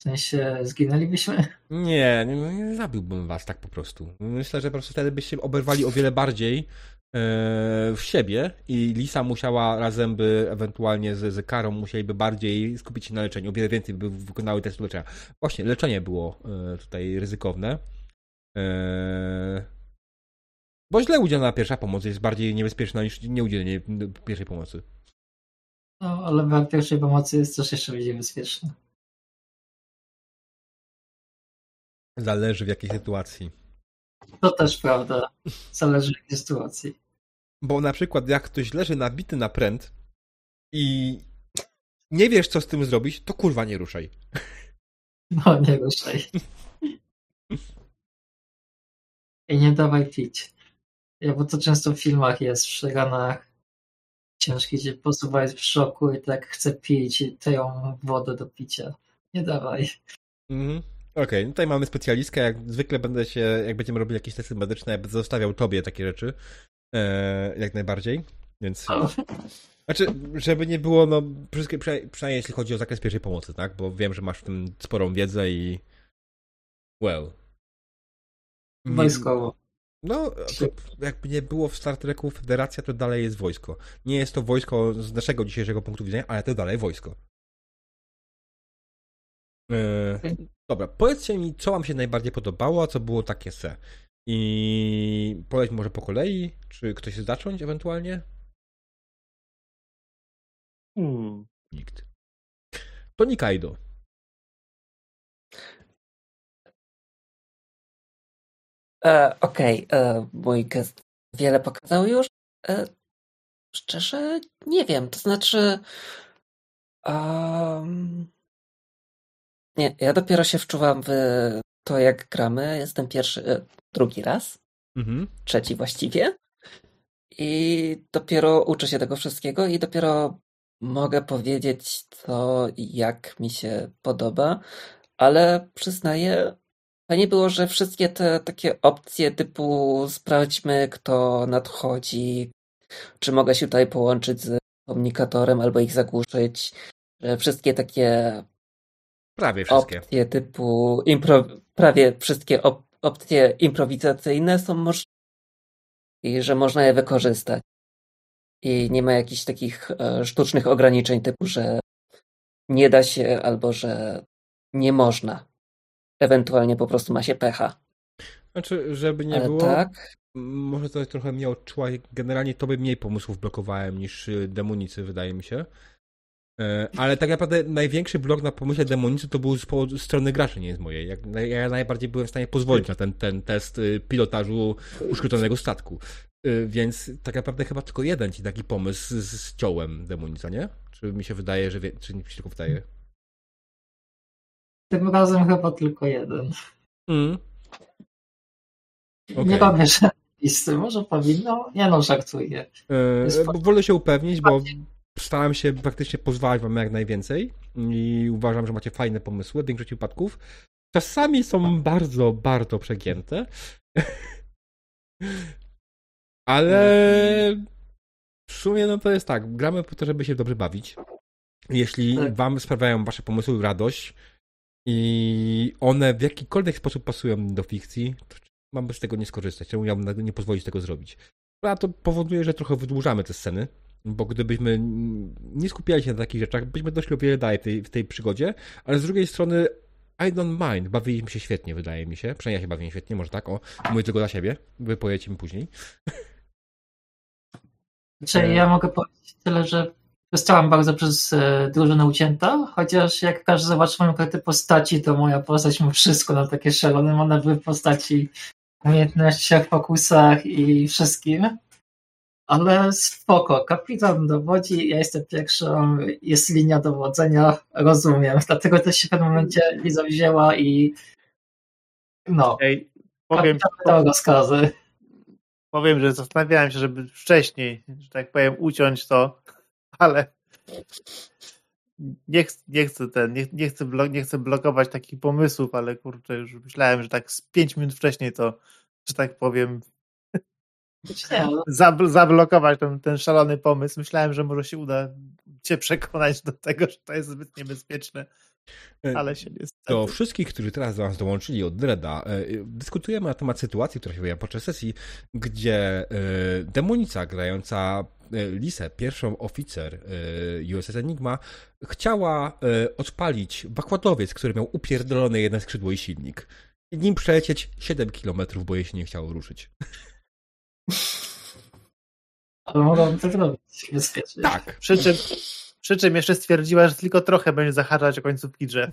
W sensie zginęlibyśmy? Nie, nie, nie zabiłbym was tak po prostu. Myślę, że po prostu wtedy byście oberwali o wiele bardziej w siebie i Lisa musiała razem by ewentualnie z, z Karą musieliby bardziej skupić się na leczeniu, o wiele więcej by wykonały testy leczenia. Właśnie, leczenie było e, tutaj ryzykowne. E, bo źle udzielona pierwsza pomoc jest bardziej niebezpieczna niż nieudzielenie pierwszej pomocy. No, ale brak pierwszej pomocy jest też jeszcze bardziej bezpieczny. Zależy w jakiej sytuacji. To też prawda. Zależy jakiej sytuacji. Bo na przykład jak ktoś leży nabity na pręt i nie wiesz co z tym zrobić, to kurwa nie ruszaj. No nie ruszaj. I nie dawaj pić. Ja, bo to często w filmach jest, w ranach ciężki gdzie posuwa jest w szoku i tak chce pić tę wodę do picia. Nie dawaj. Mhm. Okej, okay. tutaj mamy specjalistkę. Jak zwykle będę się, jak będziemy robili jakieś testy medyczne, będę zostawiał tobie takie rzeczy. E, jak najbardziej. Więc. Znaczy, żeby nie było, no, przynajmniej jeśli chodzi o zakres pierwszej pomocy, tak? Bo wiem, że masz w tym sporą wiedzę i. Well. Wojskowo. No, jakby nie było w Star Treku Federacja, to dalej jest wojsko. Nie jest to wojsko z naszego dzisiejszego punktu widzenia, ale to dalej wojsko. E, dobra, powiedzcie mi, co wam się najbardziej podobało, a co było takie se. I poleć może po kolei? Czy ktoś chce zacząć ewentualnie? Hmm. Nikt. To Nikaido. E, Okej, okay. E, mój gest wiele pokazał już. E, szczerze, nie wiem. To znaczy. Um, nie, ja dopiero się wczuwam w to, jak gramy. Jestem pierwszy, e, drugi raz. Mhm. Trzeci właściwie. I dopiero uczę się tego wszystkiego i dopiero mogę powiedzieć to, jak mi się podoba, ale przyznaję, Fajnie było, że wszystkie te takie opcje typu sprawdźmy, kto nadchodzi, czy mogę się tutaj połączyć z komunikatorem albo ich zagłuszyć, wszystkie takie prawie wszystkie opcje typu impro, prawie wszystkie op, opcje improwizacyjne są możliwe i że można je wykorzystać. I nie ma jakichś takich e, sztucznych ograniczeń typu, że nie da się albo że nie można. Ewentualnie po prostu ma się pecha. Znaczy, żeby nie Ale było. Tak. Może to trochę mnie odczuła. Generalnie to by mniej pomysłów blokowałem niż y, demonicy, wydaje mi się. E, ale tak naprawdę największy blok na pomyśle demonicy to był z strony graczy, nie z mojej. Jak, ja najbardziej byłem w stanie pozwolić na ten, ten test y, pilotażu uszkodzonego statku. Y, więc tak naprawdę chyba tylko jeden ci taki pomysł z, z ciołem demonica, nie? Czy mi się wydaje, że wie, czy mi się tylko wydaje? Tym razem chyba tylko jeden. Mm. Okay. Nie robię listy, może powinno? Nie no, żartuję. Yy, wolę się upewnić, bo starałem się praktycznie pozwalać wam jak najwięcej i uważam, że macie fajne pomysły w większości wypadków. czasami są bardzo, bardzo przegięte. Ale w sumie no to jest tak, gramy po to, żeby się dobrze bawić. Jeśli tak. wam sprawiają wasze pomysły radość i one w jakikolwiek sposób pasują do fikcji, to mam z tego nie skorzystać. Czemu miałbym nie pozwolić tego zrobić? A to powoduje, że trochę wydłużamy te sceny, bo gdybyśmy nie skupiali się na takich rzeczach, byśmy doszli o wiele dalej w tej, w tej przygodzie, ale z drugiej strony I don't mind. Bawiliśmy się świetnie, wydaje mi się. Przynajmniej ja się bawiłem świetnie, może tak. O, mówię tylko dla siebie. Wy mi później. Czyli ja mogę powiedzieć tyle, że zostałam bardzo przez e, drużynę ucięta, chociaż jak każdy zobaczy moją kartę postaci, to moja postać ma wszystko na takie szalone manewry postaci, umiejętnościach, fokusach i wszystkim. Ale spoko, kapitan dowodzi, ja jestem pierwszą, jest linia dowodzenia, rozumiem. Dlatego też się w pewnym momencie Liza wzięła i no, Ej, powiem, kapitan rozkazy. Powiem, że zastanawiałem się, żeby wcześniej, że tak powiem, uciąć to, ale nie, ch nie chcę ten, nie, nie, chcę nie chcę blokować takich pomysłów, ale kurczę, już myślałem, że tak z pięć minut wcześniej to, że tak powiem, zablokować ten, ten szalony pomysł. Myślałem, że może się uda cię przekonać do tego, że to jest zbyt niebezpieczne. E, ale się niestety. Do wszystkich, którzy teraz do nas dołączyli od Dreda, e, dyskutujemy na temat sytuacji, która się wyjawiła podczas sesji, gdzie e, demonica grająca Lisę, pierwszą oficer USS Enigma, chciała odpalić wakładowiec, który miał upierdolone jedno skrzydło i silnik. I nim przelecieć 7 km, bo jej się nie chciało ruszyć. Ale mogą to zrobić bezpiecznie. Tak. Przy czym, przy czym jeszcze stwierdziła, że tylko trochę będzie zahaczać o końcówki drzew.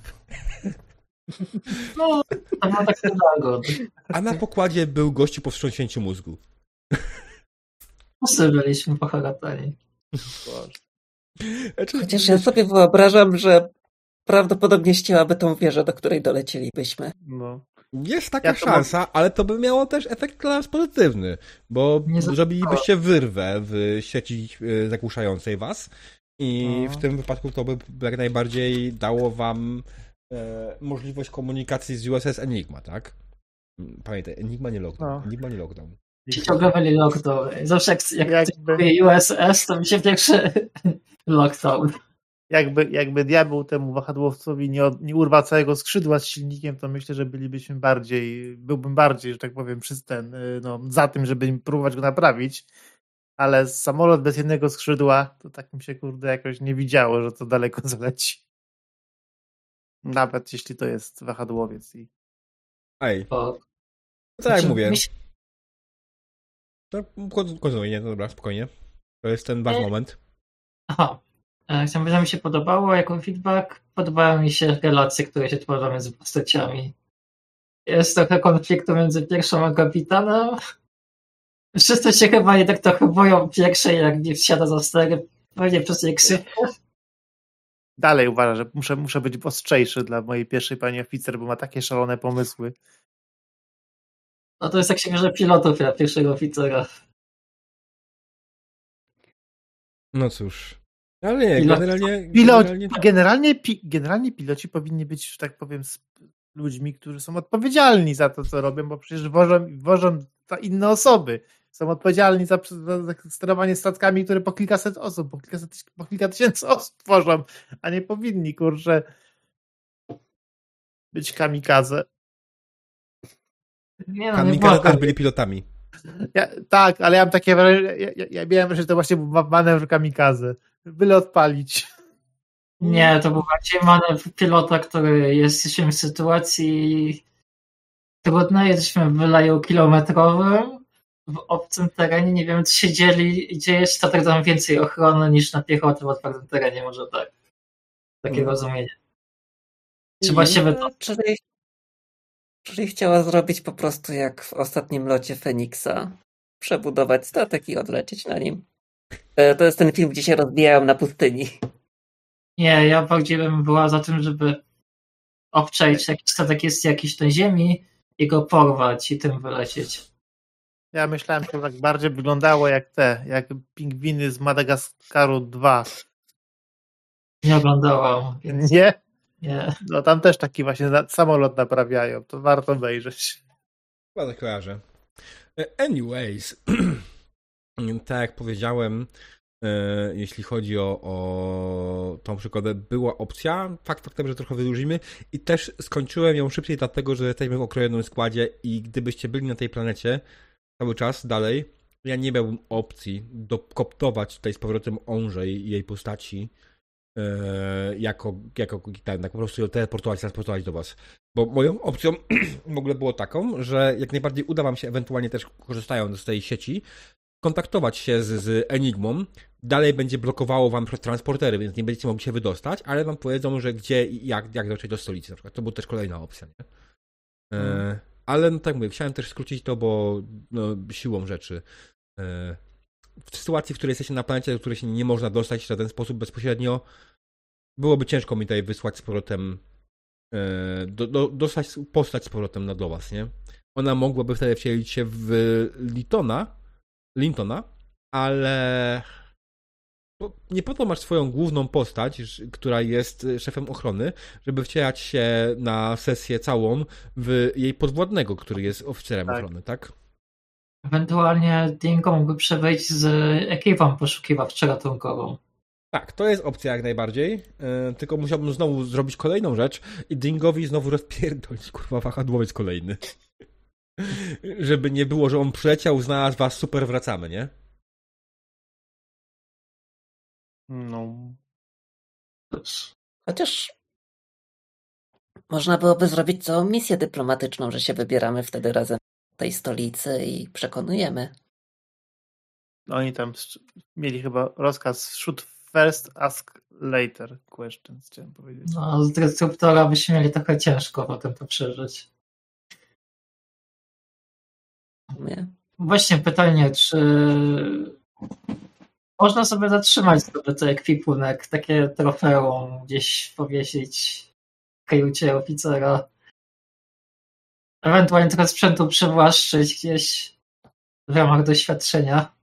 No, to ma tak A na pokładzie był gościu po wstrząśnięciu mózgu. Wszyscy byliśmy poharatani. Znaczy, Chociaż ja sobie wyobrażam, że prawdopodobnie ścięłaby tą wieżę, do której dolecielibyśmy. No. Jest taka ja szansa, mam... ale to by miało też efekt dla nas pozytywny, bo zrobilibyście wyrwę w sieci e, zagłuszającej was i no. w tym wypadku to by jak najbardziej dało wam e, możliwość komunikacji z USS Enigma, tak? Pamiętaj, Enigma nie lockdown. No. Enigma nie lockdown. Ciągle byli lockdown. Zawsze jak, jak Jakby... USS, to mi się pierwszy lockdown jakby, jakby diabeł temu wahadłowcowi nie, nie urwał całego skrzydła z silnikiem, to myślę, że bylibyśmy bardziej, byłbym bardziej, że tak powiem, przy ten, y, no, za tym, żeby próbować go naprawić, ale samolot bez jednego skrzydła, to tak mi się kurde jakoś nie widziało, że to daleko zleci. Nawet jeśli to jest wahadłowiec i... Ej. O. No tak jak znaczy, mówię. To kontynuuj, nie? No dobra, spokojnie. To jest ten wasz moment. Aha. E, chciałbym, że mi się podobało jako feedback. Podobały mi się relacje, które się tworzą między postaciami. Jest trochę konfliktu między pierwszą a kapitanem. Wszyscy się chyba jednak trochę boją pierwszej, jak nie wsiada za stery, pewnie przez jej krzywdę. Dalej uważam, że muszę, muszę być ostrzejszy dla mojej pierwszej pani oficer, bo ma takie szalone pomysły. No to jest jak się bierze pilotów dla pierwszego oficera. No cóż. Ale nie, Pilot, generalnie... Pilot, generalnie... Generalnie, pi, generalnie piloci powinni być, że tak powiem, ludźmi, którzy są odpowiedzialni za to, co robią, bo przecież wożą, wożą za inne osoby. Są odpowiedzialni za, za sterowanie statkami, które po kilkaset osób, po kilkaset, po kilka tysięcy osób tworzą, a nie powinni, kurczę, być kamikaze. Nie no, kamikaze też byli pilotami. Ja, tak, ale ja mam takie wrażenie, ja, ja, ja miałem wrażenie, że to właśnie był manewr kamikaze byle odpalić. Nie, to był bardziej manewr pilota, który jest w sytuacji trudnej. Jesteśmy w wylaju kilometrowym, w obcym terenie, nie wiem, co się dzieli, gdzie jest statek, tam więcej ochrony niż na piechotę w otwartym terenie, może tak. Takie hmm. rozumienie. Trzeba się no, czyli, czyli chciała zrobić po prostu jak w ostatnim locie Feniksa. Przebudować statek i odlecieć na nim. E, to jest ten film, gdzie się rozbijają na pustyni. Nie, ja bardziej bym była za tym, żeby obczaić jakiś statek jest jakiś na ziemi i go porwać i tym wylecieć. Ja myślałem, że to tak bardziej wyglądało jak te, jak pingwiny z Madagaskaru 2. Nie oglądałam. Więc... Nie? Nie. No tam też taki właśnie samolot naprawiają, to warto wejrzeć. Bardzo kojarzę. E, anyways, tak jak powiedziałem, e, jeśli chodzi o, o tą przygodę, była opcja. Fakt faktem, że trochę wydłużymy i też skończyłem ją szybciej, dlatego że jesteśmy w okrojonym składzie i gdybyście byli na tej planecie cały czas dalej, ja nie miałbym opcji dokoptować tutaj z powrotem Onże i jej postaci E, jako, jako tak po prostu teleportować, transportować do was. Bo moją opcją w ogóle było taką, że jak najbardziej uda wam się ewentualnie też korzystając z tej sieci, kontaktować się z, z Enigmą, dalej będzie blokowało wam transportery, więc nie będziecie mogli się wydostać, ale wam powiedzą, że gdzie i jak, jak dotrzeć do stolicy na przykład. To była też kolejna opcja, nie? E, hmm. ale no tak mówię, chciałem też skrócić to, bo no, siłą rzeczy e, w sytuacji, w której jesteście na planecie, do której się nie można dostać w żaden sposób bezpośrednio, byłoby ciężko mi tutaj wysłać z powrotem, e, do, do, dostać postać z powrotem na do was, nie? Ona mogłaby wtedy wcielić się w Lintona, Lintona, ale nie po to masz swoją główną postać, która jest szefem ochrony, żeby wcielać się na sesję całą w jej podwładnego, który jest oficerem tak. ochrony, tak? Ewentualnie Dingo mógłby przewieźć z ekipą poszukiwawczo-ratunkową. Tak, to jest opcja jak najbardziej. Yy, tylko musiałbym znowu zrobić kolejną rzecz i Dingowi znowu rozpierdolić, kurwa, wahadłowiec kolejny. Żeby nie było, że on przyleciał, znalazł was, super, wracamy, nie? No. Chociaż można byłoby zrobić całą misję dyplomatyczną, że się wybieramy wtedy razem tej stolicy i przekonujemy. Oni tam mieli chyba rozkaz shoot first, ask later questions, chciałem powiedzieć. No, z dysruptora byśmy mieli trochę ciężko potem to przeżyć. Nie? Właśnie pytanie, czy można sobie zatrzymać sobie ten ekwipunek, takie trofeum gdzieś powiesić w kajucie oficera ewentualnie trochę sprzętu przywłaszczyć gdzieś w ramach doświadczenia.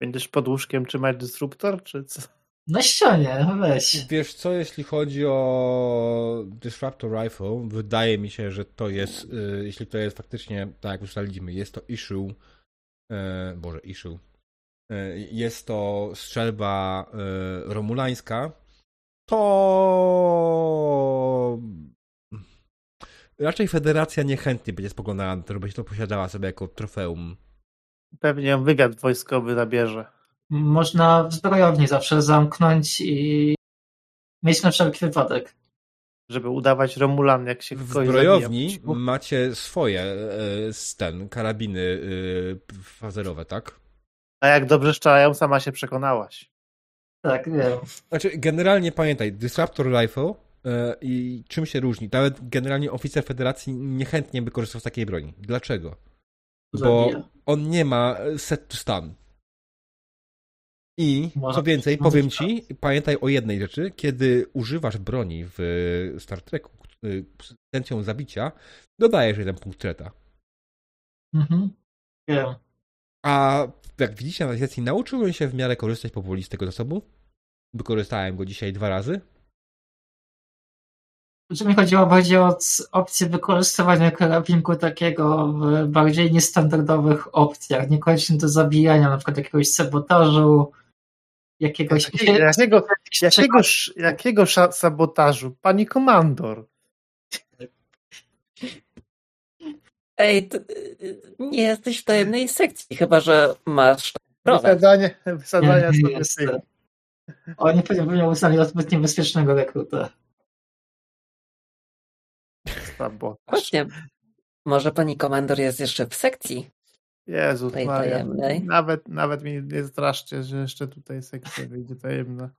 Będziesz pod łóżkiem trzymać dysruptor, czy co? Na ścianie, weź. Wiesz co, jeśli chodzi o Disruptor Rifle, wydaje mi się, że to jest, y, jeśli to jest faktycznie, tak jak ustaliliśmy, jest to issue, e, Boże, issue, e, jest to strzelba romulańska, to raczej federacja niechętnie będzie spoglądała na to, żeby to posiadała sobie jako trofeum. Pewnie wywiad wojskowy zabierze. Można w zbrojowni zawsze zamknąć i mieć na wszelki wypadek. Żeby udawać Romulan, jak się W zbrojowni zabija. macie swoje e, ten, karabiny e, fazerowe, tak? A jak dobrze strzelają, sama się przekonałaś. Tak, wiem. Znaczy, generalnie pamiętaj, Disruptor Rifle E, I czym się różni? Nawet generalnie oficer federacji niechętnie by korzystał z takiej broni. Dlaczego? Bo on nie ma set to stun. I co więcej, powiem ci, pamiętaj o jednej rzeczy, kiedy używasz broni w Star Treku z intencją zabicia, dodajesz jeden punkt treta. Mhm. Wiem. A jak widzicie na sesji, nauczyłem się w miarę korzystać powoli z tego zasobu. Wykorzystałem go dzisiaj dwa razy. Czy mi chodziło bardziej o opcję wykorzystywania karabinku takiego w bardziej niestandardowych opcjach, niekoniecznie do zabijania, na przykład jakiegoś sabotażu, jakiegoś... Jakiego, jakiego, jakiego, jakiego sabotażu? Pani komandor. Ej, nie jesteś w tajemnej sekcji, chyba że masz Wysadzanie, wysadzania sobie Oni pewnie uznali zbyt niebezpiecznego rekruta. Właśnie. Może pani komandor jest jeszcze w sekcji? Jezu, tej tajemnej. Nawet, nawet mi nie straszcie, że jeszcze tutaj sekcja wyjdzie tajemna.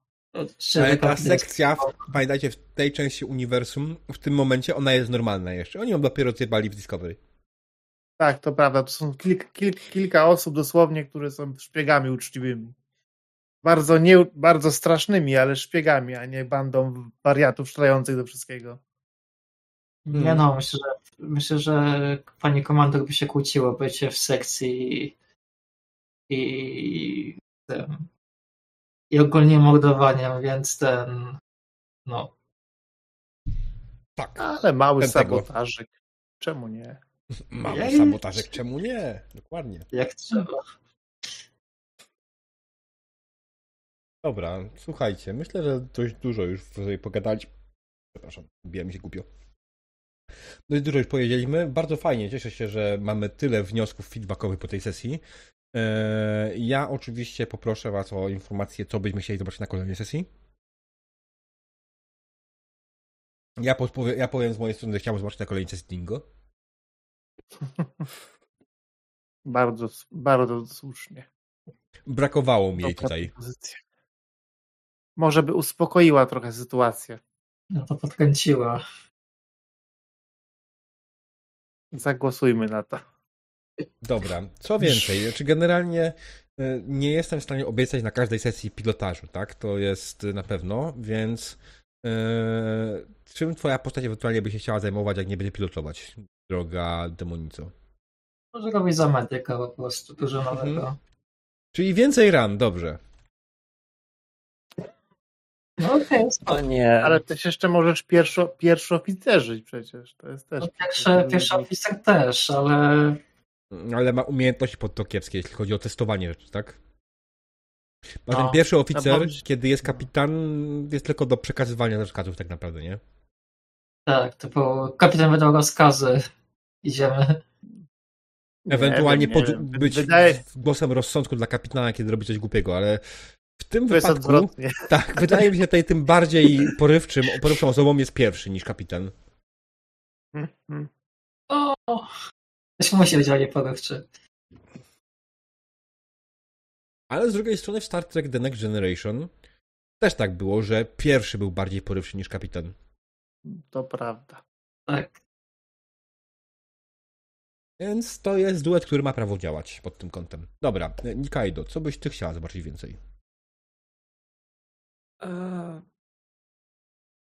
Ale ta sekcja, pamiętajcie, w tej części uniwersum, w tym momencie ona jest normalna jeszcze. Oni ją dopiero zjebali w Discovery. Tak, to prawda. To są kilk, kilk, kilka osób dosłownie, które są szpiegami uczciwymi. Bardzo, nie, bardzo strasznymi, ale szpiegami, a nie bandą wariatów strzelających do wszystkiego. Nie hmm. no, myślę, że, myślę, że pani komandor by się kłóciło bycie w sekcji i, i, i ogólnie mordowaniem, więc ten No. Tak. Ale mały sabotażyk. Czemu nie? Mały sabotażyk, czemu nie? Dokładnie. Jak trzeba. Dobra, słuchajcie, myślę, że dość dużo już sobie pogadać. Przepraszam, bijam się głupio. Dość dużo już powiedzieliśmy. Bardzo fajnie, cieszę się, że mamy tyle wniosków feedbackowych po tej sesji. E, ja oczywiście poproszę Was o informację, co byśmy chcieli zobaczyć na kolejnej sesji. Ja, podpowie, ja powiem z mojej strony, że chciałbym zobaczyć na kolejnej sesji Dingo. bardzo, bardzo słusznie. Brakowało mi jej tutaj. Może by uspokoiła trochę sytuację. No to podkręciła. Zagłosujmy na to. Dobra, co więcej, czy generalnie e, nie jestem w stanie obiecać na każdej sesji pilotażu, tak? To jest na pewno, więc yy, czym twoja postać ewentualnie by się chciała zajmować, jak nie będzie pilotować, droga demonico? Może robić za medyka po prostu, dużo mhm. nowego. Mhm. Czyli więcej ran, dobrze. No okay, nie. Ale też jeszcze możesz pierwszo, pierwszooficerzyć przecież. To jest też. No, pierwszy, pierwszy oficer też, ale. Ale ma umiejętności pod to kiepskie, jeśli chodzi o testowanie rzeczy, tak? A no, ten pierwszy oficer, kiedy jest kapitan, jest tylko do przekazywania rozkazów tak naprawdę, nie? Tak, to bo kapitan wydał rozkazy. Idziemy. Ewentualnie wiem, pod, być Wydaje... głosem rozsądku dla kapitana, kiedy robi coś głupiego, ale w tym to wypadku. Tak, wydaje mi się tutaj tym bardziej porywczym, porywczą osobą jest pierwszy niż kapitan. Mm-hmm. O, też musi być bardziej porywczy. Ale z drugiej strony w Star Trek The Next Generation też tak było, że pierwszy był bardziej porywczy niż kapitan. To prawda. Tak. Więc to jest duet, który ma prawo działać pod tym kątem. Dobra, Nikaido, co byś ty chciała zobaczyć więcej?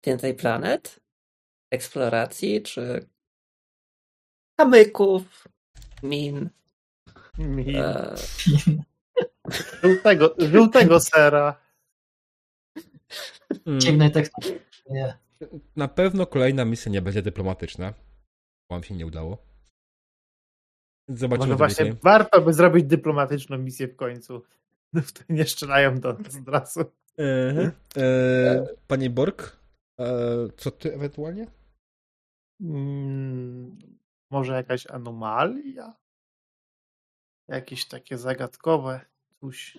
Więcej planet? Eksploracji, czy kamyków, min? Min. E... Żółtego, żółtego sera. Hmm. Dziwnej tekstury. Na pewno kolejna misja nie będzie dyplomatyczna. Wam się nie udało. Zobaczymy. Może właśnie misję. warto by zrobić dyplomatyczną misję w końcu. Wtedy nie strzelają do nas od razu. E, e, panie Borg, e, co ty ewentualnie? Hmm, może jakaś anomalia? Jakieś takie zagadkowe coś.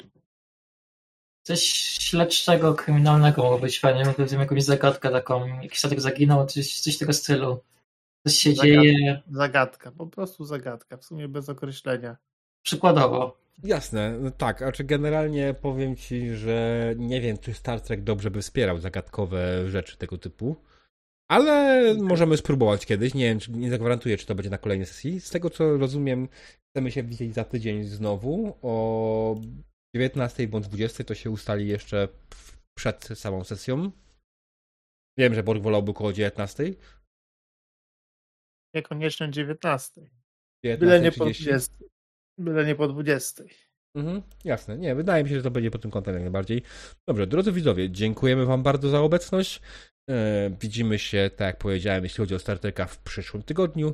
Coś śledczego, kryminalnego mogło być fajnie. Powiedzmy jakąś zagadkę taką, jakiś statek zaginął, coś, coś tego stylu. Coś się zagadka, dzieje. Zagadka, po prostu zagadka, w sumie bez określenia. Przykładowo. Jasne, no tak, a czy generalnie powiem ci, że nie wiem, czy Star Trek dobrze by wspierał zagadkowe rzeczy tego typu, ale możemy spróbować kiedyś. Nie wiem, czy, nie zagwarantuję, czy to będzie na kolejnej sesji. Z tego co rozumiem, chcemy się widzieć za tydzień znowu o 19 bądź 20 to się ustali jeszcze przed samą sesją. Wiem, że Borg wolałby około 19. Niekoniecznie 19. 19 Byle nie po 20. Byle nie po 20. Mhm, jasne. Nie, wydaje mi się, że to będzie po tym kątem jak najbardziej. Dobrze, drodzy widzowie, dziękujemy Wam bardzo za obecność. E, widzimy się, tak jak powiedziałem, jeśli chodzi o Starterka w przyszłym tygodniu.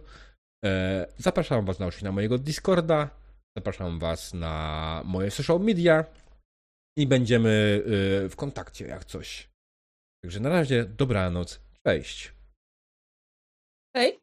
E, zapraszam Was na, na mojego Discorda, zapraszam Was na moje social media i będziemy e, w kontakcie jak coś. Także na razie dobranoc, cześć. Hej.